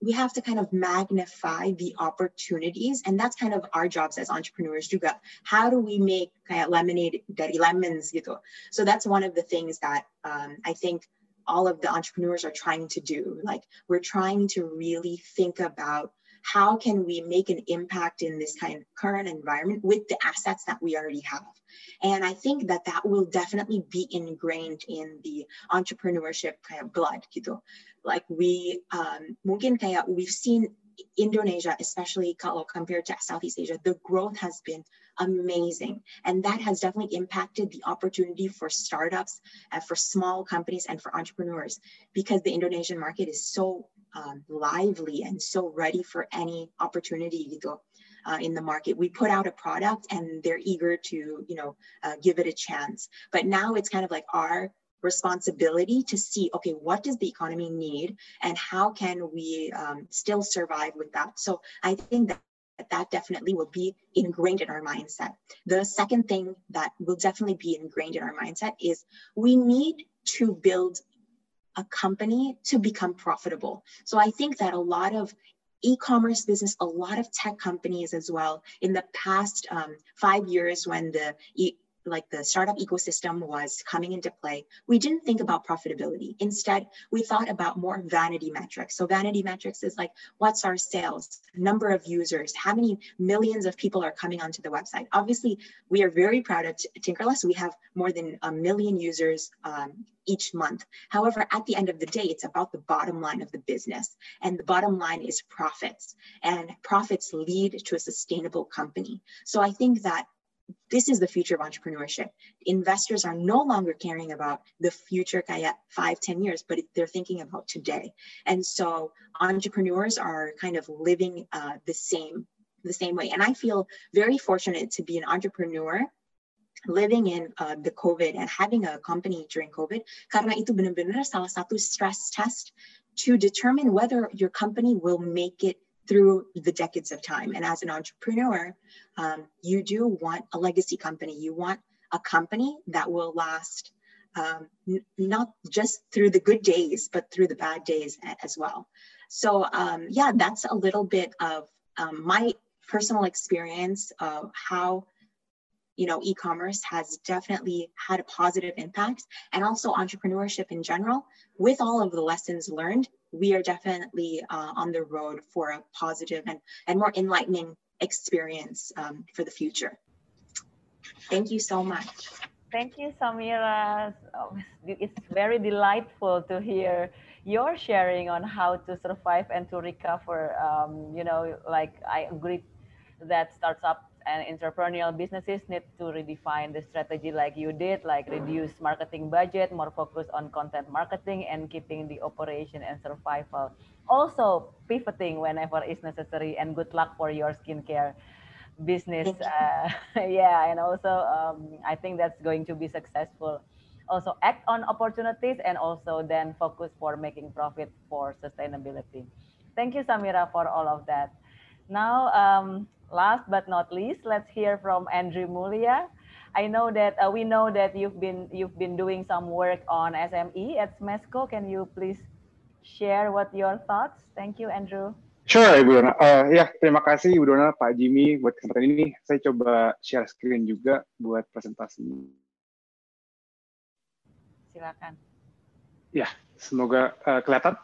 we have to kind of magnify the opportunities and that's kind of our jobs as entrepreneurs juga how do we make of lemonade dari lemons gitu so that's one of the things that um, i think all of the entrepreneurs are trying to do. Like we're trying to really think about how can we make an impact in this kind of current environment with the assets that we already have. And i think that that will definitely be ingrained in the entrepreneurship kind of blood gitu like we um, mungkin kayak we've seen Indonesia, especially kalau compared to Southeast Asia, the growth has been amazing. And that has definitely impacted the opportunity for startups, uh, for small companies, and for entrepreneurs because the Indonesian market is so um, lively and so ready for any opportunity gitu, uh, in the market. We put out a product and they're eager to, you know, uh, give it a chance. But now it's kind of like our responsibility to see okay what does the economy need and how can we um, still survive with that? So i think that that definitely will be ingrained in our mindset. The second thing that will definitely be ingrained in our mindset is we need to build a company to become profitable. So i think that a lot of e-commerce business a lot of tech companies as well in the past um, five years when the e- like the startup ecosystem was coming into play, we didn't think about profitability. Instead, we thought about more vanity metrics. So vanity metrics is like, what's our sales, number of users, how many millions of people are coming onto the website. Obviously, we are very proud of Tinkerless. We have more than a million users um, each month. However, at the end of the day, it's about the bottom line of the business. And the bottom line is profits. And profits lead to a sustainable company. So I think that this is the future of entrepreneurship. Investors are no longer caring about the future five, 10 years, but they're thinking about today. And so entrepreneurs are kind of living uh, the same the same way. And I feel very fortunate to be an entrepreneur living in uh, the COVID and having a company during COVID, karena itu benar-benar salah satu stress test to determine whether your company will make it through the decades of time. And as an entrepreneur, um, you do want a legacy company. You want a company that will last um, not just through the good days, but through the bad days as well. So um, yeah, that's a little bit of um, my personal experience of how you know e-commerce has definitely had a positive impact and also entrepreneurship in general with all of the lessons learned we are definitely uh, on the road for a positive and, and more enlightening experience um, for the future. Thank you so much. Thank you, Samira. It's very delightful to hear your sharing on how to survive and to recover. Um, you know, like I agree that startup and entrepreneurial businesses need to redefine the strategy like you did, like reduce marketing budget, more focus on content marketing and keeping the operation and survival. Also pivoting whenever is necessary and good luck for your skincare business. Uh, yeah, and also um, I think that's going to be successful. Also act on opportunities and also then focus for making profit for sustainability. Thank you, Samira, for all of that. Now, um, last but not least, let's hear from Andrew Mulia. I know that uh, we know that you've been you've been doing some work on SME at Smesco. Can you please share what your thoughts? Thank you, Andrew. Sure, Ibu Dona. Uh, ya, terima kasih Ibu Dona, Pak Jimmy buat kesempatan ini. Saya coba share screen juga buat presentasi. Silakan. Ya, semoga uh, kelihatan.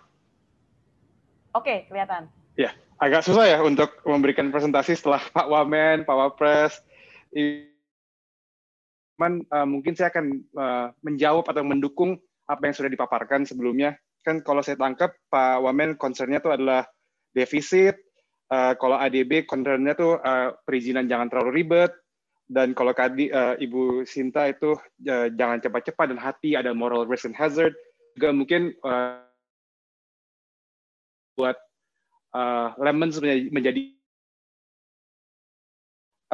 Oke, okay, kelihatan. Ya, agak susah ya untuk memberikan presentasi setelah Pak Wamen, Pak Wapres. Cuman uh, mungkin saya akan uh, menjawab atau mendukung apa yang sudah dipaparkan sebelumnya. Kan kalau saya tangkap Pak Wamen concernnya itu adalah defisit, uh, kalau ADB concernnya itu uh, perizinan jangan terlalu ribet, dan kalau tadi uh, Ibu Sinta itu uh, jangan cepat-cepat dan hati ada moral risk and hazard, juga mungkin uh, buat uh, Lemon menjadi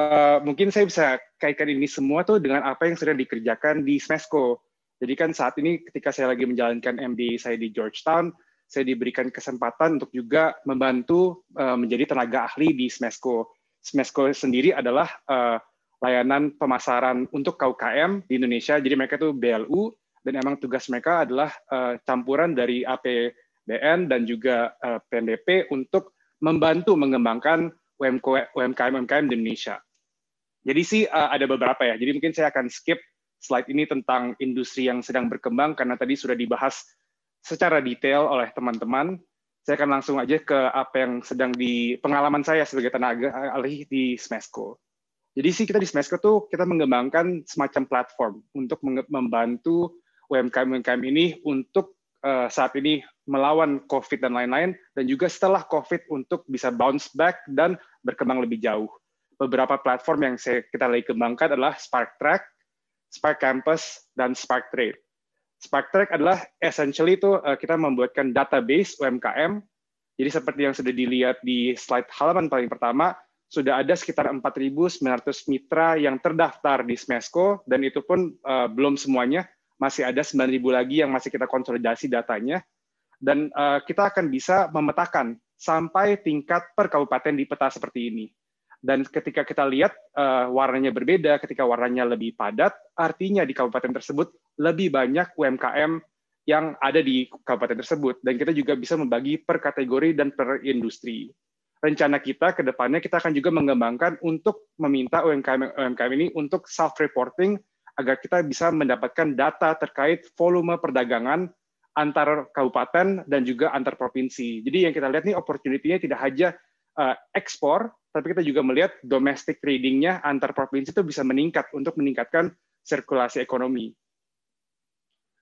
uh, mungkin saya bisa kaitkan ini semua tuh dengan apa yang sedang dikerjakan di Smesco. Jadi kan saat ini ketika saya lagi menjalankan MD saya di Georgetown, saya diberikan kesempatan untuk juga membantu uh, menjadi tenaga ahli di Smesco. Smesco sendiri adalah uh, layanan pemasaran untuk KUKM di Indonesia. Jadi mereka itu BLU dan emang tugas mereka adalah uh, campuran dari AP BN dan juga uh, eh, PNBP untuk membantu mengembangkan UMKM-UMKM di Indonesia. Jadi sih uh, ada beberapa ya. Jadi mungkin saya akan skip slide ini tentang industri yang sedang berkembang karena tadi sudah dibahas secara detail oleh teman-teman. Saya akan langsung aja ke apa yang sedang di pengalaman saya sebagai tenaga ahli di Smesco. Jadi sih kita di Smesco tuh kita mengembangkan semacam platform untuk membantu UMKM-UMKM ini untuk saat ini melawan COVID dan lain-lain, dan juga setelah COVID untuk bisa bounce back dan berkembang lebih jauh. Beberapa platform yang saya, kita lagi kembangkan adalah Spark Track, Spark Campus, dan Spark Trade. Spark Track adalah essentially itu uh, kita membuatkan database UMKM. Jadi seperti yang sudah dilihat di slide halaman paling pertama, sudah ada sekitar 4.900 mitra yang terdaftar di Smesco, dan itu pun uh, belum semuanya, masih ada 9.000 lagi yang masih kita konsolidasi datanya, dan uh, kita akan bisa memetakan sampai tingkat per kabupaten di peta seperti ini. Dan ketika kita lihat uh, warnanya berbeda, ketika warnanya lebih padat, artinya di kabupaten tersebut lebih banyak UMKM yang ada di kabupaten tersebut. Dan kita juga bisa membagi per kategori dan per industri. Rencana kita ke depannya kita akan juga mengembangkan untuk meminta UMKM UMKM ini untuk self reporting agar kita bisa mendapatkan data terkait volume perdagangan antar kabupaten dan juga antar provinsi. Jadi yang kita lihat nih opportunity-nya tidak hanya uh, ekspor, tapi kita juga melihat domestic trading-nya antar provinsi itu bisa meningkat untuk meningkatkan sirkulasi ekonomi.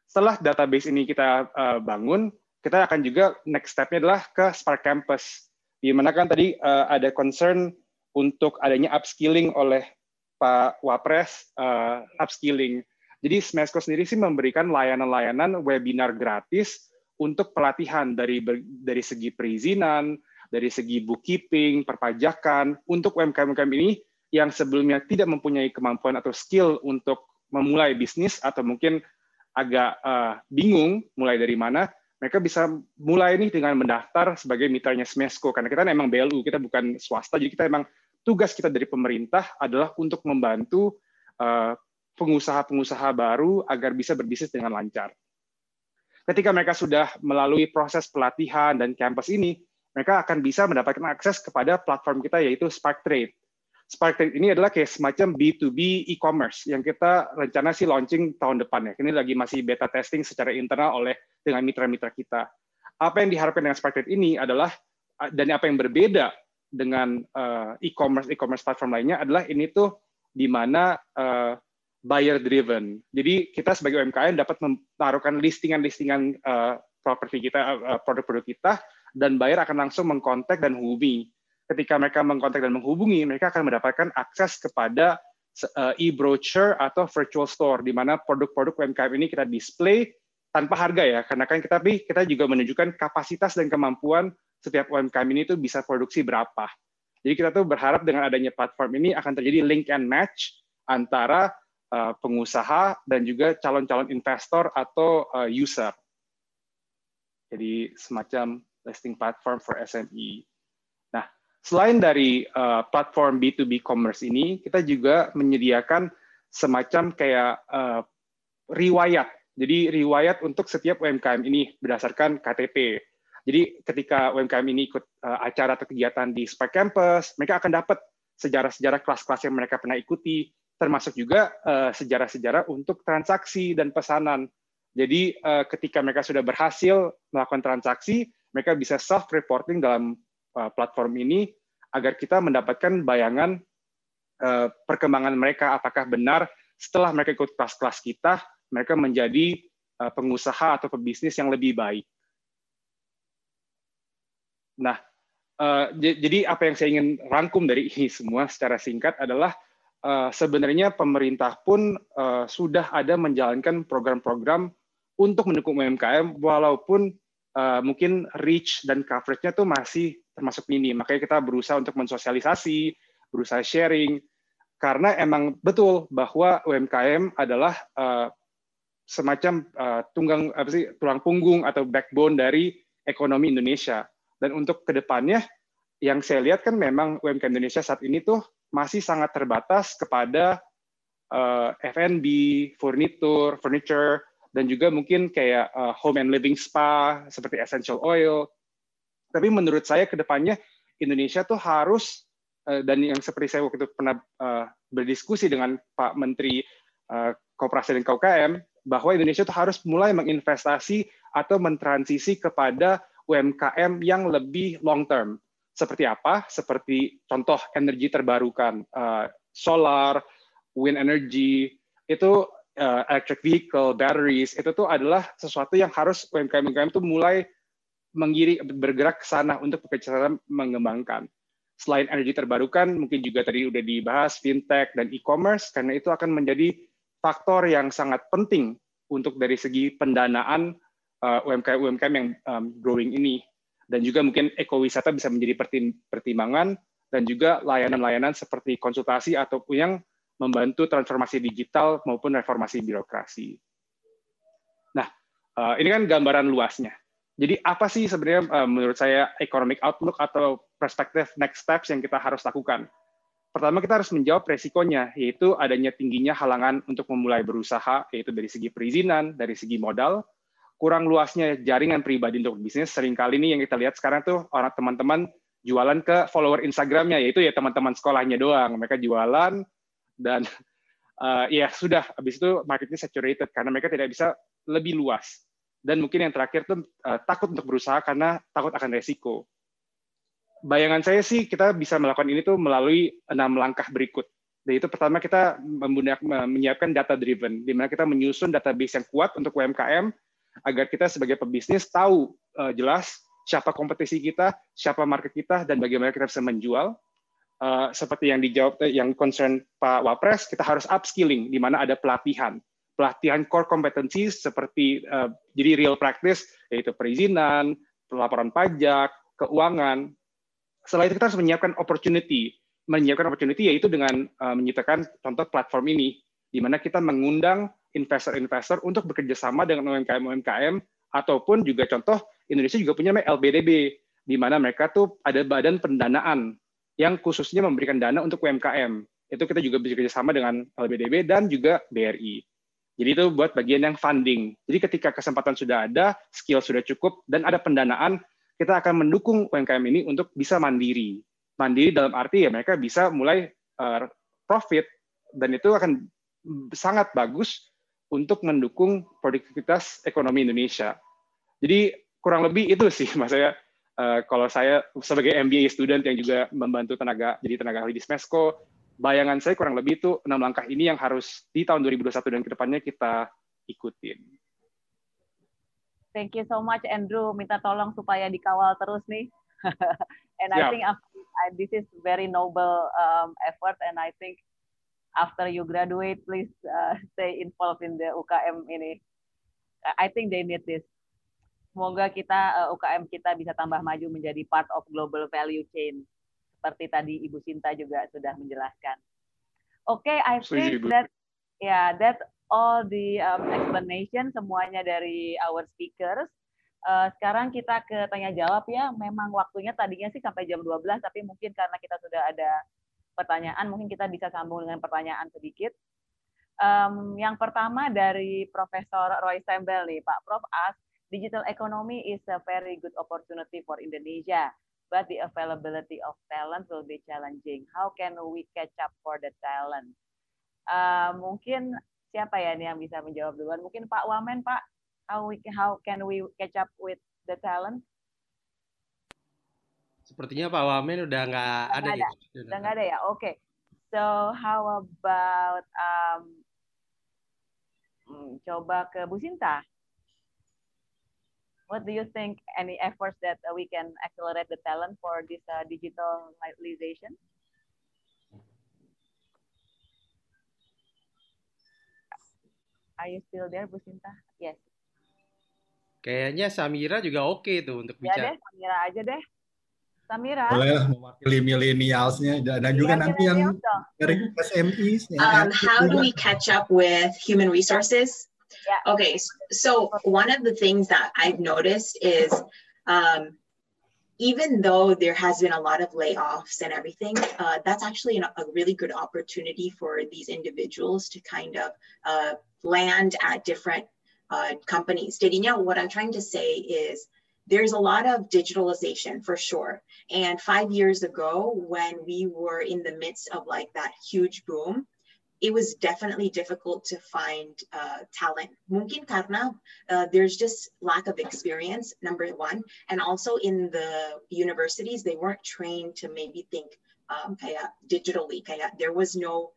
Setelah database ini kita uh, bangun, kita akan juga next step-nya adalah ke Spark Campus. Di mana kan tadi uh, ada concern untuk adanya upskilling oleh Pak Wapres uh, upskilling. Jadi Smesco sendiri sih memberikan layanan-layanan webinar gratis untuk pelatihan dari dari segi perizinan, dari segi bookkeeping, perpajakan untuk UMKM-UMKM ini yang sebelumnya tidak mempunyai kemampuan atau skill untuk memulai bisnis atau mungkin agak uh, bingung mulai dari mana, mereka bisa mulai nih dengan mendaftar sebagai mitranya Smesco karena kita memang BLU, kita bukan swasta, jadi kita memang tugas kita dari pemerintah adalah untuk membantu eh, pengusaha-pengusaha baru agar bisa berbisnis dengan lancar. Ketika mereka sudah melalui proses pelatihan dan campus ini, mereka akan bisa mendapatkan akses kepada platform kita yaitu Spark Trade. Spark Trade ini adalah kayak semacam B2B e-commerce yang kita rencana sih launching tahun depan ya. Ini lagi masih beta testing secara internal oleh dengan mitra-mitra kita. Apa yang diharapkan dengan Spark Trade ini adalah dan apa yang berbeda dengan uh, e-commerce e-commerce platform lainnya adalah ini tuh di mana uh, buyer driven. Jadi kita sebagai UMKM dapat menaruhkan listingan-listingan uh, properti kita, uh, produk-produk kita, dan buyer akan langsung mengkontak dan hubungi. Ketika mereka mengkontak dan menghubungi, mereka akan mendapatkan akses kepada uh, e-brochure atau virtual store, di mana produk-produk UMKM ini kita display tanpa harga ya, karena kan kita kita juga menunjukkan kapasitas dan kemampuan setiap UMKM ini tuh bisa produksi berapa. Jadi kita tuh berharap dengan adanya platform ini akan terjadi link and match antara uh, pengusaha dan juga calon-calon investor atau uh, user. Jadi semacam listing platform for SME. Nah, selain dari uh, platform B2B commerce ini, kita juga menyediakan semacam kayak riwayat. Jadi riwayat untuk setiap UMKM ini berdasarkan KTP. Jadi ketika UMKM ini ikut acara atau kegiatan di Spark Campus, mereka akan dapat sejarah-sejarah kelas-kelas yang mereka pernah ikuti, termasuk juga uh, sejarah-sejarah untuk transaksi dan pesanan. Jadi uh, ketika mereka sudah berhasil melakukan transaksi, mereka bisa self-reporting dalam uh, platform ini agar kita mendapatkan bayangan perkembangan mereka apakah benar setelah mereka ikut kelas-kelas kita, mereka menjadi pengusaha atau pebisnis yang lebih baik. Nah, jadi apa yang saya ingin rangkum dari ini semua secara singkat adalah uh, sebenarnya pemerintah pun uh, sudah ada menjalankan program-program untuk mendukung UMKM walaupun uh, mungkin reach dan coverage-nya tuh masih termasuk minim. Makanya kita berusaha untuk mensosialisasi, berusaha sharing karena emang betul bahwa UMKM adalah uh, semacam uh, tunggang apa sih tulang punggung atau backbone dari ekonomi Indonesia dan untuk ke depannya, yang saya lihat kan memang UMKM Indonesia saat ini tuh masih sangat terbatas kepada uh, eh, F&B, furniture, furniture, dan juga mungkin kayak uh, home and living spa seperti essential oil. Tapi menurut saya ke depannya Indonesia tuh harus uh, dan yang seperti saya waktu itu pernah uh, berdiskusi dengan Pak Menteri uh, Koperasi dan KUKM bahwa Indonesia tuh harus mulai menginvestasi atau mentransisi kepada UMKM yang lebih long term. Seperti apa? Seperti contoh energi terbarukan, uh, solar, wind energy, itu uh, electric vehicle, batteries, itu tuh adalah sesuatu yang harus UMKM-UMKM itu mulai mengiri bergerak ke sana untuk bekerja mengembangkan. Selain energi terbarukan, mungkin juga tadi udah dibahas fintech dan e-commerce, karena itu akan menjadi faktor yang sangat penting untuk dari segi pendanaan uh, UMKM UMKM yang um, growing ini dan juga mungkin ekowisata bisa menjadi pertimbangan dan juga layanan-layanan seperti konsultasi atau yang membantu transformasi digital maupun reformasi birokrasi. Nah, uh, ini kan gambaran luasnya. Jadi apa sih sebenarnya uh, menurut saya economic outlook atau perspektif next steps yang kita harus lakukan? Pertama kita harus menjawab resikonya, yaitu adanya tingginya halangan untuk memulai berusaha, yaitu dari segi perizinan, dari segi modal, kurang luasnya jaringan pribadi untuk bisnis. Seringkali ini yang kita lihat sekarang tuh orang teman-teman jualan ke follower Instagramnya yaitu ya teman-teman sekolahnya doang. Mereka jualan dan uh, ya sudah habis itu marketnya saturated karena mereka tidak bisa lebih luas. Dan mungkin yang terakhir tuh uh, takut untuk berusaha karena takut akan resiko. Bayangan saya sih kita bisa melakukan ini tuh melalui enam langkah berikut. Dan itu pertama kita menyiapkan data driven di mana kita menyusun database yang kuat untuk UMKM agar kita sebagai pebisnis tahu uh, jelas siapa kompetisi kita, siapa market kita, dan bagaimana kita bisa menjual. Uh, seperti yang dijawab, eh, yang concern Pak Wapres, kita harus upskilling, di mana ada pelatihan. Pelatihan core competency seperti, uh, jadi real practice, yaitu perizinan, pelaporan pajak, keuangan. Setelah itu kita harus menyiapkan opportunity. Menyiapkan opportunity yaitu dengan uh, menyitakan contoh platform ini, di mana kita mengundang investor-investor untuk bekerja sama dengan UMKM-UMKM, ataupun juga contoh Indonesia juga punya LBDB, di mana mereka tuh ada badan pendanaan yang khususnya memberikan dana untuk UMKM. Itu kita juga bekerja sama dengan LBDB dan juga BRI. Jadi itu buat bagian yang funding. Jadi ketika kesempatan sudah ada, skill sudah cukup, dan ada pendanaan, kita akan mendukung UMKM ini untuk bisa mandiri. Mandiri dalam arti ya mereka bisa mulai uh, profit, dan itu akan sangat bagus untuk mendukung produktivitas ekonomi Indonesia. Jadi kurang lebih itu sih mas saya uh, kalau saya sebagai MBA student yang juga membantu tenaga jadi tenaga ahli di Smesco bayangan saya kurang lebih itu enam langkah ini yang harus di tahun 2021 dan ke depannya kita ikutin. Thank you so much Andrew. Minta tolong supaya dikawal terus nih. and I think this is very noble um, effort and I think after you graduate please uh, stay involved in the UKM ini. I think they need this. Semoga kita uh, UKM kita bisa tambah maju menjadi part of global value chain seperti tadi Ibu Sinta juga sudah menjelaskan. Oke, okay, I think that yeah, that's all the um, explanation semuanya dari our speakers. Uh, sekarang kita ke tanya jawab ya. Memang waktunya tadinya sih sampai jam 12 tapi mungkin karena kita sudah ada pertanyaan mungkin kita bisa sambung dengan pertanyaan sedikit. Um, yang pertama dari Profesor Roy Sembel nih, Pak Prof ask digital economy is a very good opportunity for Indonesia, but the availability of talent will be challenging. How can we catch up for the talent? Uh, mungkin siapa ya ini yang bisa menjawab duluan? Mungkin Pak Wamen, Pak. How we how can we catch up with the talent? Sepertinya Pak Wamen udah nggak ada, ada. Ya. Udah nggak ada ya. Oke. Okay. So how about um, hmm, coba ke Bu Sinta? what do you think any efforts that we can accelerate the talent for this uh, digitalization? Are you still there, Bu Sinta? Yes. Kayaknya Samira juga oke okay tuh untuk ya bicara. Ya deh, Samira aja deh. Samira. Boleh mewakili milenialsnya dan juga ya, nanti yang dari SMI. Um, how do we catch up with human resources Yeah. Okay, so one of the things that I've noticed is um, even though there has been a lot of layoffs and everything, uh, that's actually an, a really good opportunity for these individuals to kind of uh, land at different uh, companies. Jadinya, what I'm trying to say is there's a lot of digitalization for sure. And five years ago, when we were in the midst of like that huge boom, it was definitely difficult to find uh, talent. Mungkin karena uh, there's just lack of experience, number one, and also in the universities they weren't trained to maybe think um, kaya digitally. Kaya there was no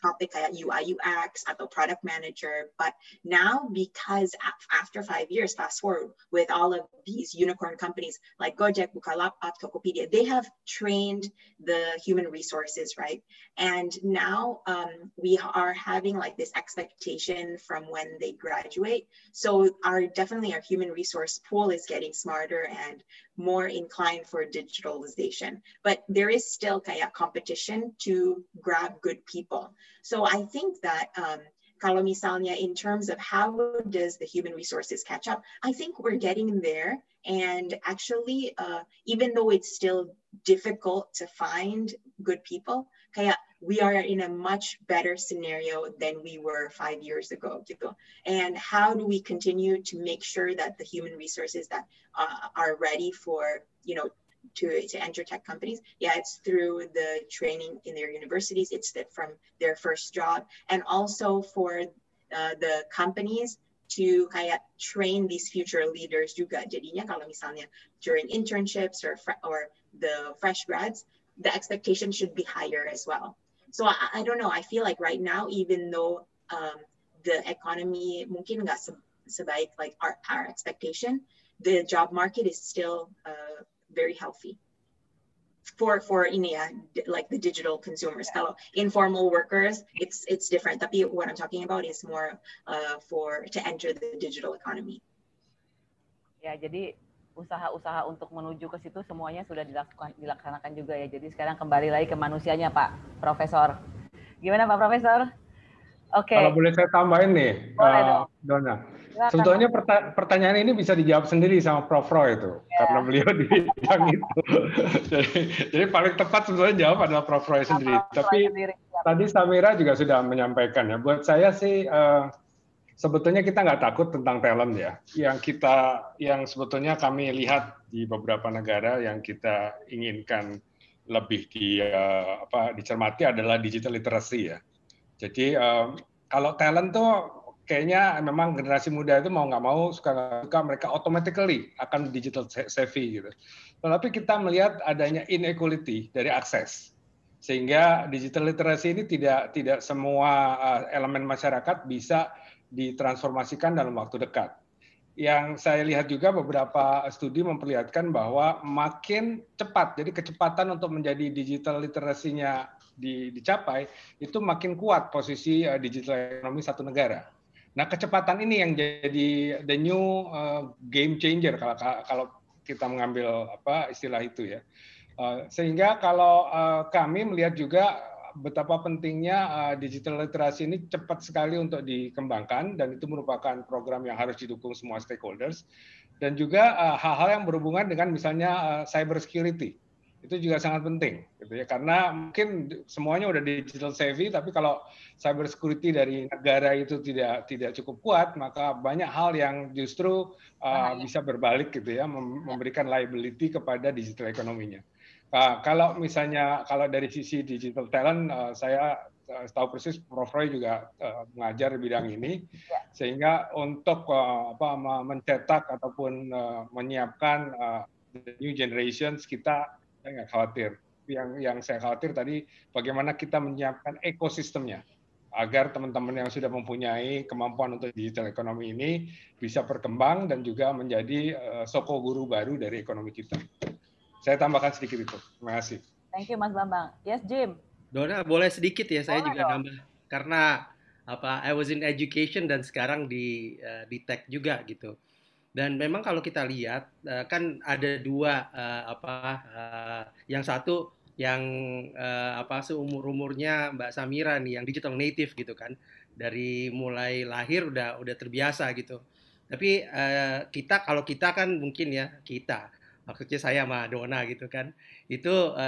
topic kayak UI UX atau product manager. But now because after five years, fast forward with all of these unicorn companies like Gojek, Bukalapak, Tokopedia, they have trained the human resources, right? And now um, we are having like this expectation from when they graduate. So our definitely our human resource pool is getting smarter and more inclined for digitalization. But there is still kaya competition to grab good people. So I think that um, kalau misalnya in terms of how does the human resources catch up, I think we're getting there. And actually, uh, even though it's still difficult to find good people, kaya we are in a much better scenario than we were five years ago. And how do we continue to make sure that the human resources that uh, are ready for, you know, to, to enter tech companies, yeah, it's through the training in their universities. It's that from their first job, and also for uh, the companies to kayak train these future leaders juga. Jadinya kalau misalnya during internships or or the fresh grads, the expectation should be higher as well. So I, I don't know. I feel like right now, even though um, the economy mungkin nggak se sebaik like our, our expectation, the job market is still uh, very healthy for for ini ya like the digital consumers. Kalau informal workers, it's it's different. Tapi what I'm talking about is more uh, for to enter the digital economy. Ya, jadi usaha-usaha untuk menuju ke situ semuanya sudah dilakukan dilaksanakan juga ya. Jadi sekarang kembali lagi ke manusianya, Pak Profesor. Gimana Pak Profesor? Oke. Okay. Kalau boleh saya tambahin nih, boleh uh, Dona. Silakan. Sebetulnya pertanyaan ini bisa dijawab sendiri sama Prof. Roy itu, ya. karena beliau di bidang itu. jadi, jadi paling tepat sebetulnya jawab adalah Prof. Roy sendiri. Prof. Tapi sendiri. tadi Samira juga sudah menyampaikan ya. Buat saya sih uh, sebetulnya kita nggak takut tentang talent ya. Yang kita, yang sebetulnya kami lihat di beberapa negara yang kita inginkan lebih di uh, apa dicermati adalah digital literacy ya. Jadi uh, kalau talent tuh kayaknya memang generasi muda itu mau nggak mau suka suka mereka automatically akan digital savvy gitu. Tetapi kita melihat adanya inequality dari akses sehingga digital literacy ini tidak tidak semua uh, elemen masyarakat bisa ditransformasikan dalam waktu dekat. Yang saya lihat juga beberapa studi memperlihatkan bahwa makin cepat, jadi kecepatan untuk menjadi digital literasinya dicapai, itu makin kuat posisi uh, digital ekonomi satu negara. Nah, kecepatan ini yang jadi the new uh, game changer kalau kalau kita mengambil apa istilah itu ya. Uh, sehingga kalau uh, kami melihat juga betapa pentingnya uh, digital literasi ini cepat sekali untuk dikembangkan dan itu merupakan program yang harus didukung semua stakeholders. Dan juga hal-hal uh, yang berhubungan dengan misalnya uh, cyber security itu juga sangat penting gitu ya. Karena mungkin semuanya udah digital savvy tapi kalau cyber security dari negara itu tidak tidak cukup kuat maka banyak hal yang justru uh, bisa berbalik gitu ya memberikan liability kepada digital ekonominya. Uh, kalau misalnya kalau dari sisi digital talent uh, saya uh, tahu persis Prof. Roy juga uh, mengajar di bidang ini. Ya. sehingga untuk uh, apa mencetak ataupun uh, menyiapkan uh, new generations kita saya nggak khawatir. Yang yang saya khawatir tadi bagaimana kita menyiapkan ekosistemnya agar teman-teman yang sudah mempunyai kemampuan untuk digital ekonomi ini bisa berkembang dan juga menjadi uh, soko guru baru dari ekonomi kita. Saya tambahkan sedikit itu. Terima kasih. Thank you Mas Bambang. Yes Jim. Dona boleh sedikit ya saya boleh juga dong. nambah karena apa I was in education dan sekarang di uh, di tech juga gitu. Dan memang kalau kita lihat uh, kan ada dua uh, apa uh, yang satu yang apa seumur umurnya Mbak Samira nih yang digital native gitu kan dari mulai lahir udah udah terbiasa gitu. Tapi kita kalau kita kan mungkin ya kita maksudnya saya sama Dona gitu kan itu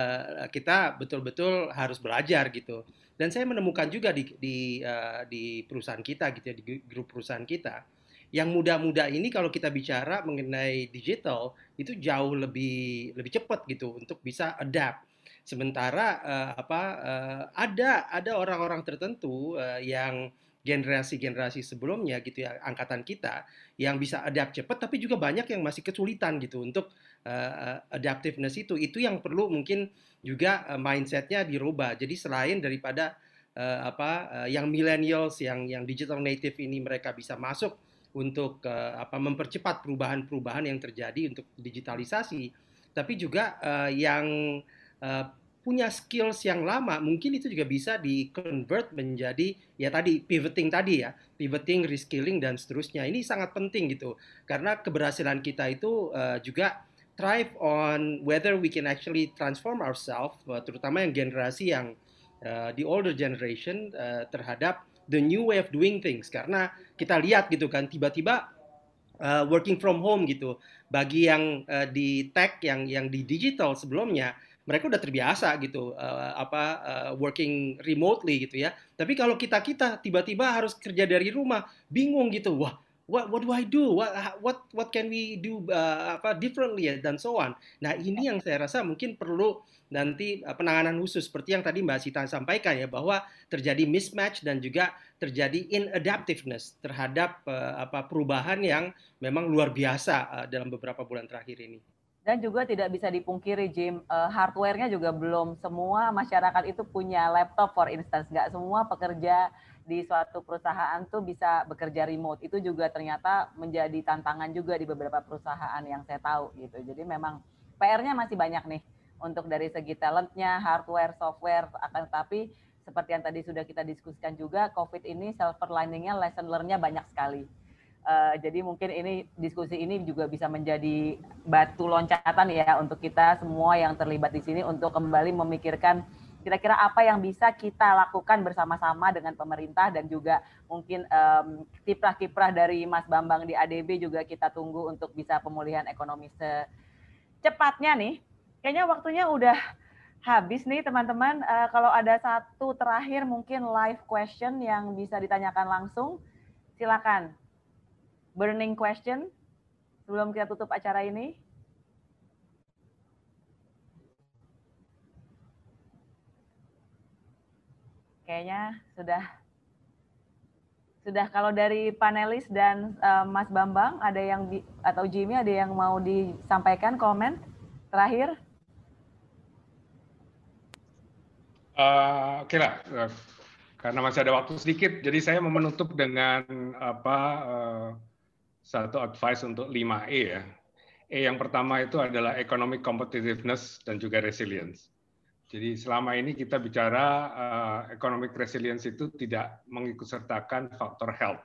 kita betul-betul harus belajar gitu. Dan saya menemukan juga di di di perusahaan kita gitu ya di grup perusahaan kita yang muda-muda ini kalau kita bicara mengenai digital itu jauh lebih lebih cepat gitu untuk bisa adapt. Sementara uh, apa uh, ada ada orang-orang tertentu uh, yang generasi-generasi sebelumnya gitu ya angkatan kita yang bisa adapt cepat tapi juga banyak yang masih kesulitan gitu untuk uh, adaptiveness itu itu yang perlu mungkin juga uh, mindsetnya dirubah jadi selain daripada uh, apa uh, yang millennials yang yang digital native ini mereka bisa masuk untuk uh, apa mempercepat perubahan-perubahan yang terjadi untuk digitalisasi, tapi juga uh, yang uh, punya skills yang lama mungkin itu juga bisa di convert menjadi ya tadi pivoting tadi ya pivoting reskilling dan seterusnya. Ini sangat penting gitu. Karena keberhasilan kita itu uh, juga thrive on whether we can actually transform ourselves terutama yang generasi yang uh, the older generation uh, terhadap the new way of doing things. Karena kita lihat gitu kan tiba-tiba uh, working from home gitu. Bagi yang uh, di tech yang yang di digital sebelumnya mereka udah terbiasa gitu uh, apa uh, working remotely gitu ya. Tapi kalau kita kita tiba-tiba harus kerja dari rumah bingung gitu. Wah what what do I do? What what what can we do uh, apa differently ya dan so on. Nah, ini yang saya rasa mungkin perlu nanti uh, penanganan khusus seperti yang tadi Mbak Sita sampaikan ya bahwa terjadi mismatch dan juga terjadi inadaptiveness terhadap uh, apa perubahan yang memang luar biasa uh, dalam beberapa bulan terakhir ini. Dan juga tidak bisa dipungkiri, Jim, uh, hardware-nya juga belum semua masyarakat itu punya laptop, for instance. Nggak semua pekerja di suatu perusahaan tuh bisa bekerja remote. Itu juga ternyata menjadi tantangan juga di beberapa perusahaan yang saya tahu gitu. Jadi memang PR-nya masih banyak nih untuk dari segi talentnya, hardware, software. Akan tetapi seperti yang tadi sudah kita diskusikan juga, COVID ini silver lining-nya, lesson learn-nya banyak sekali Uh, jadi mungkin ini diskusi ini juga bisa menjadi batu loncatan ya untuk kita semua yang terlibat di sini untuk kembali memikirkan kira-kira apa yang bisa kita lakukan bersama-sama dengan pemerintah dan juga mungkin um, kiprah-kiprah dari Mas Bambang di ADB juga kita tunggu untuk bisa pemulihan ekonomi secepatnya nih. Kayaknya waktunya udah habis nih teman-teman. Uh, kalau ada satu terakhir mungkin live question yang bisa ditanyakan langsung, silakan burning question sebelum kita tutup acara ini? Kayaknya sudah sudah kalau dari panelis dan uh, Mas Bambang ada yang atau Jimmy ada yang mau disampaikan komen terakhir? Uh, Oke okay lah, uh, karena masih ada waktu sedikit, jadi saya mau menutup dengan apa uh, satu advice untuk 5E ya. E yang pertama itu adalah economic competitiveness dan juga resilience. Jadi selama ini kita bicara uh, economic resilience itu tidak mengikutsertakan faktor health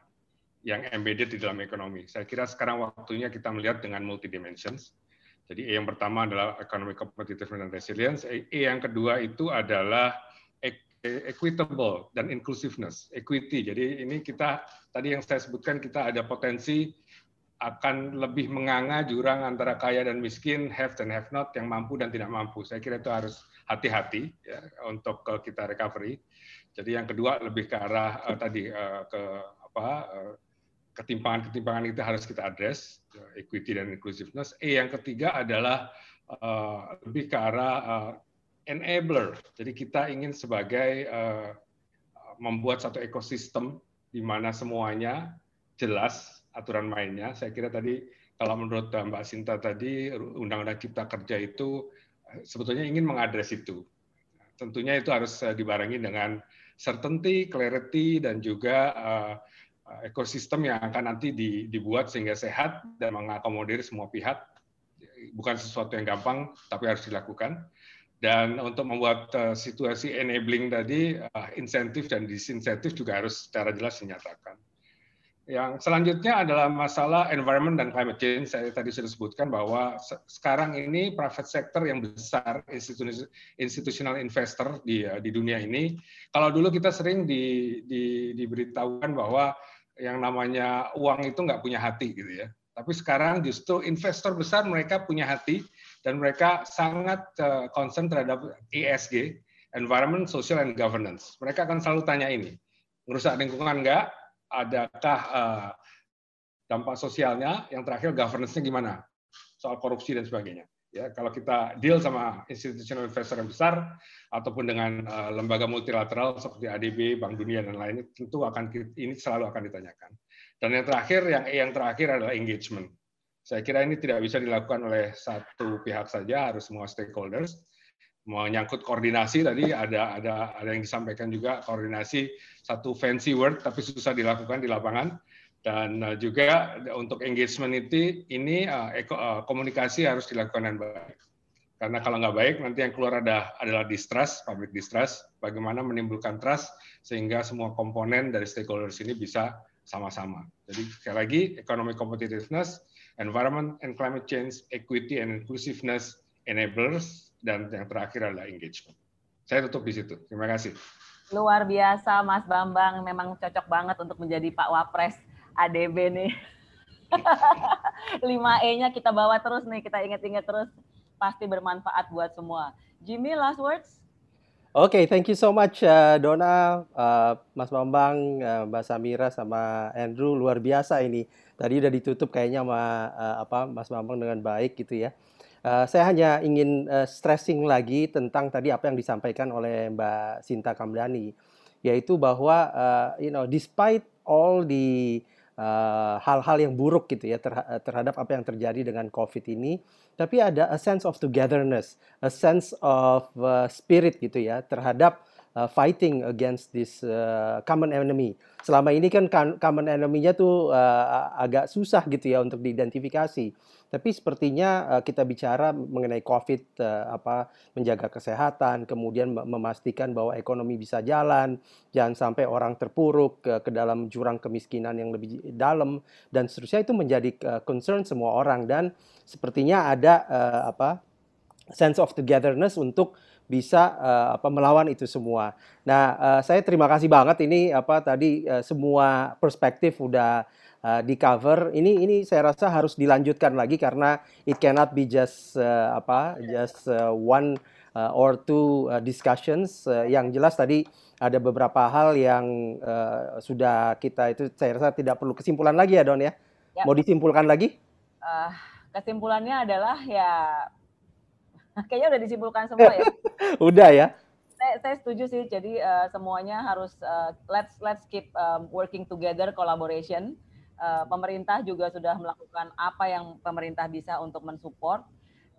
yang embedded di dalam ekonomi. Saya kira sekarang waktunya kita melihat dengan multi dimensions. Jadi E yang pertama adalah economic competitiveness dan resilience. E, e yang kedua itu adalah equitable dan inclusiveness, equity. Jadi ini kita tadi yang saya sebutkan kita ada potensi akan lebih menganga jurang antara kaya dan miskin, have dan have not, yang mampu dan tidak mampu. Saya kira itu harus hati-hati ya, untuk kita recovery. Jadi yang kedua lebih ke arah uh, tadi uh, ke apa uh, ketimpangan-ketimpangan itu harus kita address, equity dan inclusiveness. E yang ketiga adalah uh, lebih ke arah uh, enabler. Jadi kita ingin sebagai uh, membuat satu ekosistem di mana semuanya jelas aturan mainnya. Saya kira tadi kalau menurut Mbak Sinta tadi Undang-Undang Cipta Kerja itu eh, sebetulnya ingin mengadres itu. Tentunya itu harus eh, dibarengi dengan certainty, clarity, dan juga uh, ekosistem yang akan nanti dibuat sehingga sehat dan mengakomodir semua pihak. Bukan sesuatu yang gampang, tapi harus dilakukan. Dan untuk membuat situasi enabling tadi, insentif dan disinsentif juga harus secara jelas dinyatakan. Yang selanjutnya adalah masalah environment dan climate change. Saya tadi sudah sebutkan bahwa sekarang ini private sector yang besar, institutional investor di di dunia ini. Kalau dulu kita sering di, di, diberitahukan bahwa yang namanya uang itu nggak punya hati gitu ya. Tapi sekarang justru investor besar mereka punya hati dan mereka sangat uh, concern terhadap ESG, environment, social, and governance. Mereka akan selalu tanya ini, merusak lingkungan nggak? Adakah uh, dampak sosialnya, yang terakhir governance-nya gimana, soal korupsi dan sebagainya. Ya, kalau kita deal sama institutional investor yang besar ataupun dengan uh, lembaga multilateral seperti ADB, Bank Dunia dan lainnya, tentu akan ini selalu akan ditanyakan. Dan yang terakhir, yang yang terakhir adalah engagement. Saya kira ini tidak bisa dilakukan oleh satu pihak saja, harus semua stakeholders menyangkut koordinasi tadi ada ada ada yang disampaikan juga koordinasi satu fancy word tapi susah dilakukan di lapangan. Dan uh, juga untuk engagement itu ini uh, uh, komunikasi harus dilakukan dengan baik. Karena kalau nggak baik nanti yang keluar ada adalah distrust public distrust bagaimana menimbulkan trust sehingga semua komponen dari stakeholders ini bisa sama-sama. Jadi sekali lagi economic competitiveness environment and climate change equity and inclusiveness enablers dan yang terakhir adalah engagement. Saya tutup di situ. Terima kasih. Luar biasa Mas Bambang, memang cocok banget untuk menjadi Pak Wapres ADB nih. 5E-nya kita bawa terus nih, kita ingat-ingat terus. Pasti bermanfaat buat semua. Jimmy, last words? Oke, okay, thank you so much uh, Dona, uh, Mas Bambang, uh, Mbak Samira, sama Andrew. Luar biasa ini tadi udah ditutup kayaknya sama uh, apa Mas Bambang dengan baik gitu ya. Uh, saya hanya ingin uh, stressing lagi tentang tadi apa yang disampaikan oleh Mbak Sinta Kamdani, yaitu bahwa uh, you know despite all the hal-hal uh, yang buruk gitu ya terhadap apa yang terjadi dengan COVID ini, tapi ada a sense of togetherness, a sense of uh, spirit gitu ya terhadap uh, fighting against this uh, common enemy. Selama ini kan common enemy-nya tuh uh, agak susah gitu ya untuk diidentifikasi. Tapi sepertinya uh, kita bicara mengenai COVID, uh, apa menjaga kesehatan, kemudian memastikan bahwa ekonomi bisa jalan, jangan sampai orang terpuruk ke, ke dalam jurang kemiskinan yang lebih dalam dan seterusnya itu menjadi uh, concern semua orang dan sepertinya ada uh, apa sense of togetherness untuk bisa uh, apa melawan itu semua. Nah, uh, saya terima kasih banget ini apa tadi uh, semua perspektif udah uh, di cover. Ini ini saya rasa harus dilanjutkan lagi karena it cannot be just uh, apa just uh, one uh, or two uh, discussions. Uh, yang jelas tadi ada beberapa hal yang uh, sudah kita itu saya rasa tidak perlu kesimpulan lagi ya Don ya. ya. Mau disimpulkan lagi? Uh, kesimpulannya adalah ya Kayaknya udah disimpulkan semua ya. udah ya. Saya, saya setuju sih. Jadi uh, semuanya harus uh, let's let's keep um, working together, collaboration. Uh, pemerintah juga sudah melakukan apa yang pemerintah bisa untuk mensupport.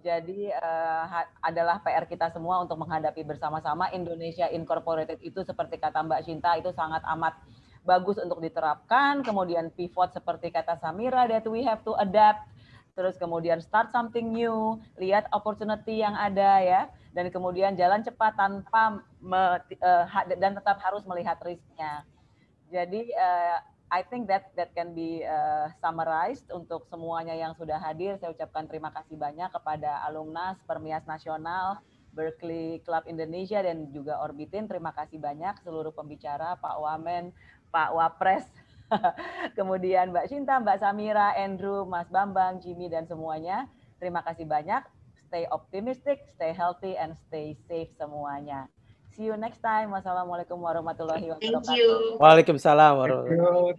Jadi uh, adalah PR kita semua untuk menghadapi bersama-sama Indonesia Incorporated itu seperti kata Mbak Cinta itu sangat amat bagus untuk diterapkan. Kemudian pivot seperti kata Samira that we have to adapt terus kemudian start something new, lihat opportunity yang ada ya, dan kemudian jalan cepat tanpa me, uh, dan tetap harus melihat risknya. Jadi uh, I think that that can be uh, summarized untuk semuanya yang sudah hadir. Saya ucapkan terima kasih banyak kepada alumni Permias Nasional, Berkeley Club Indonesia dan juga Orbitin. Terima kasih banyak seluruh pembicara, Pak Wamen, Pak Wapres, Kemudian Mbak Cinta, Mbak Samira, Andrew, Mas Bambang, Jimmy, dan semuanya. Terima kasih banyak. Stay optimistic, stay healthy, and stay safe semuanya. See you next time. Wassalamualaikum warahmatullahi wabarakatuh. Waalaikumsalam warahmatullahi wabarakatuh.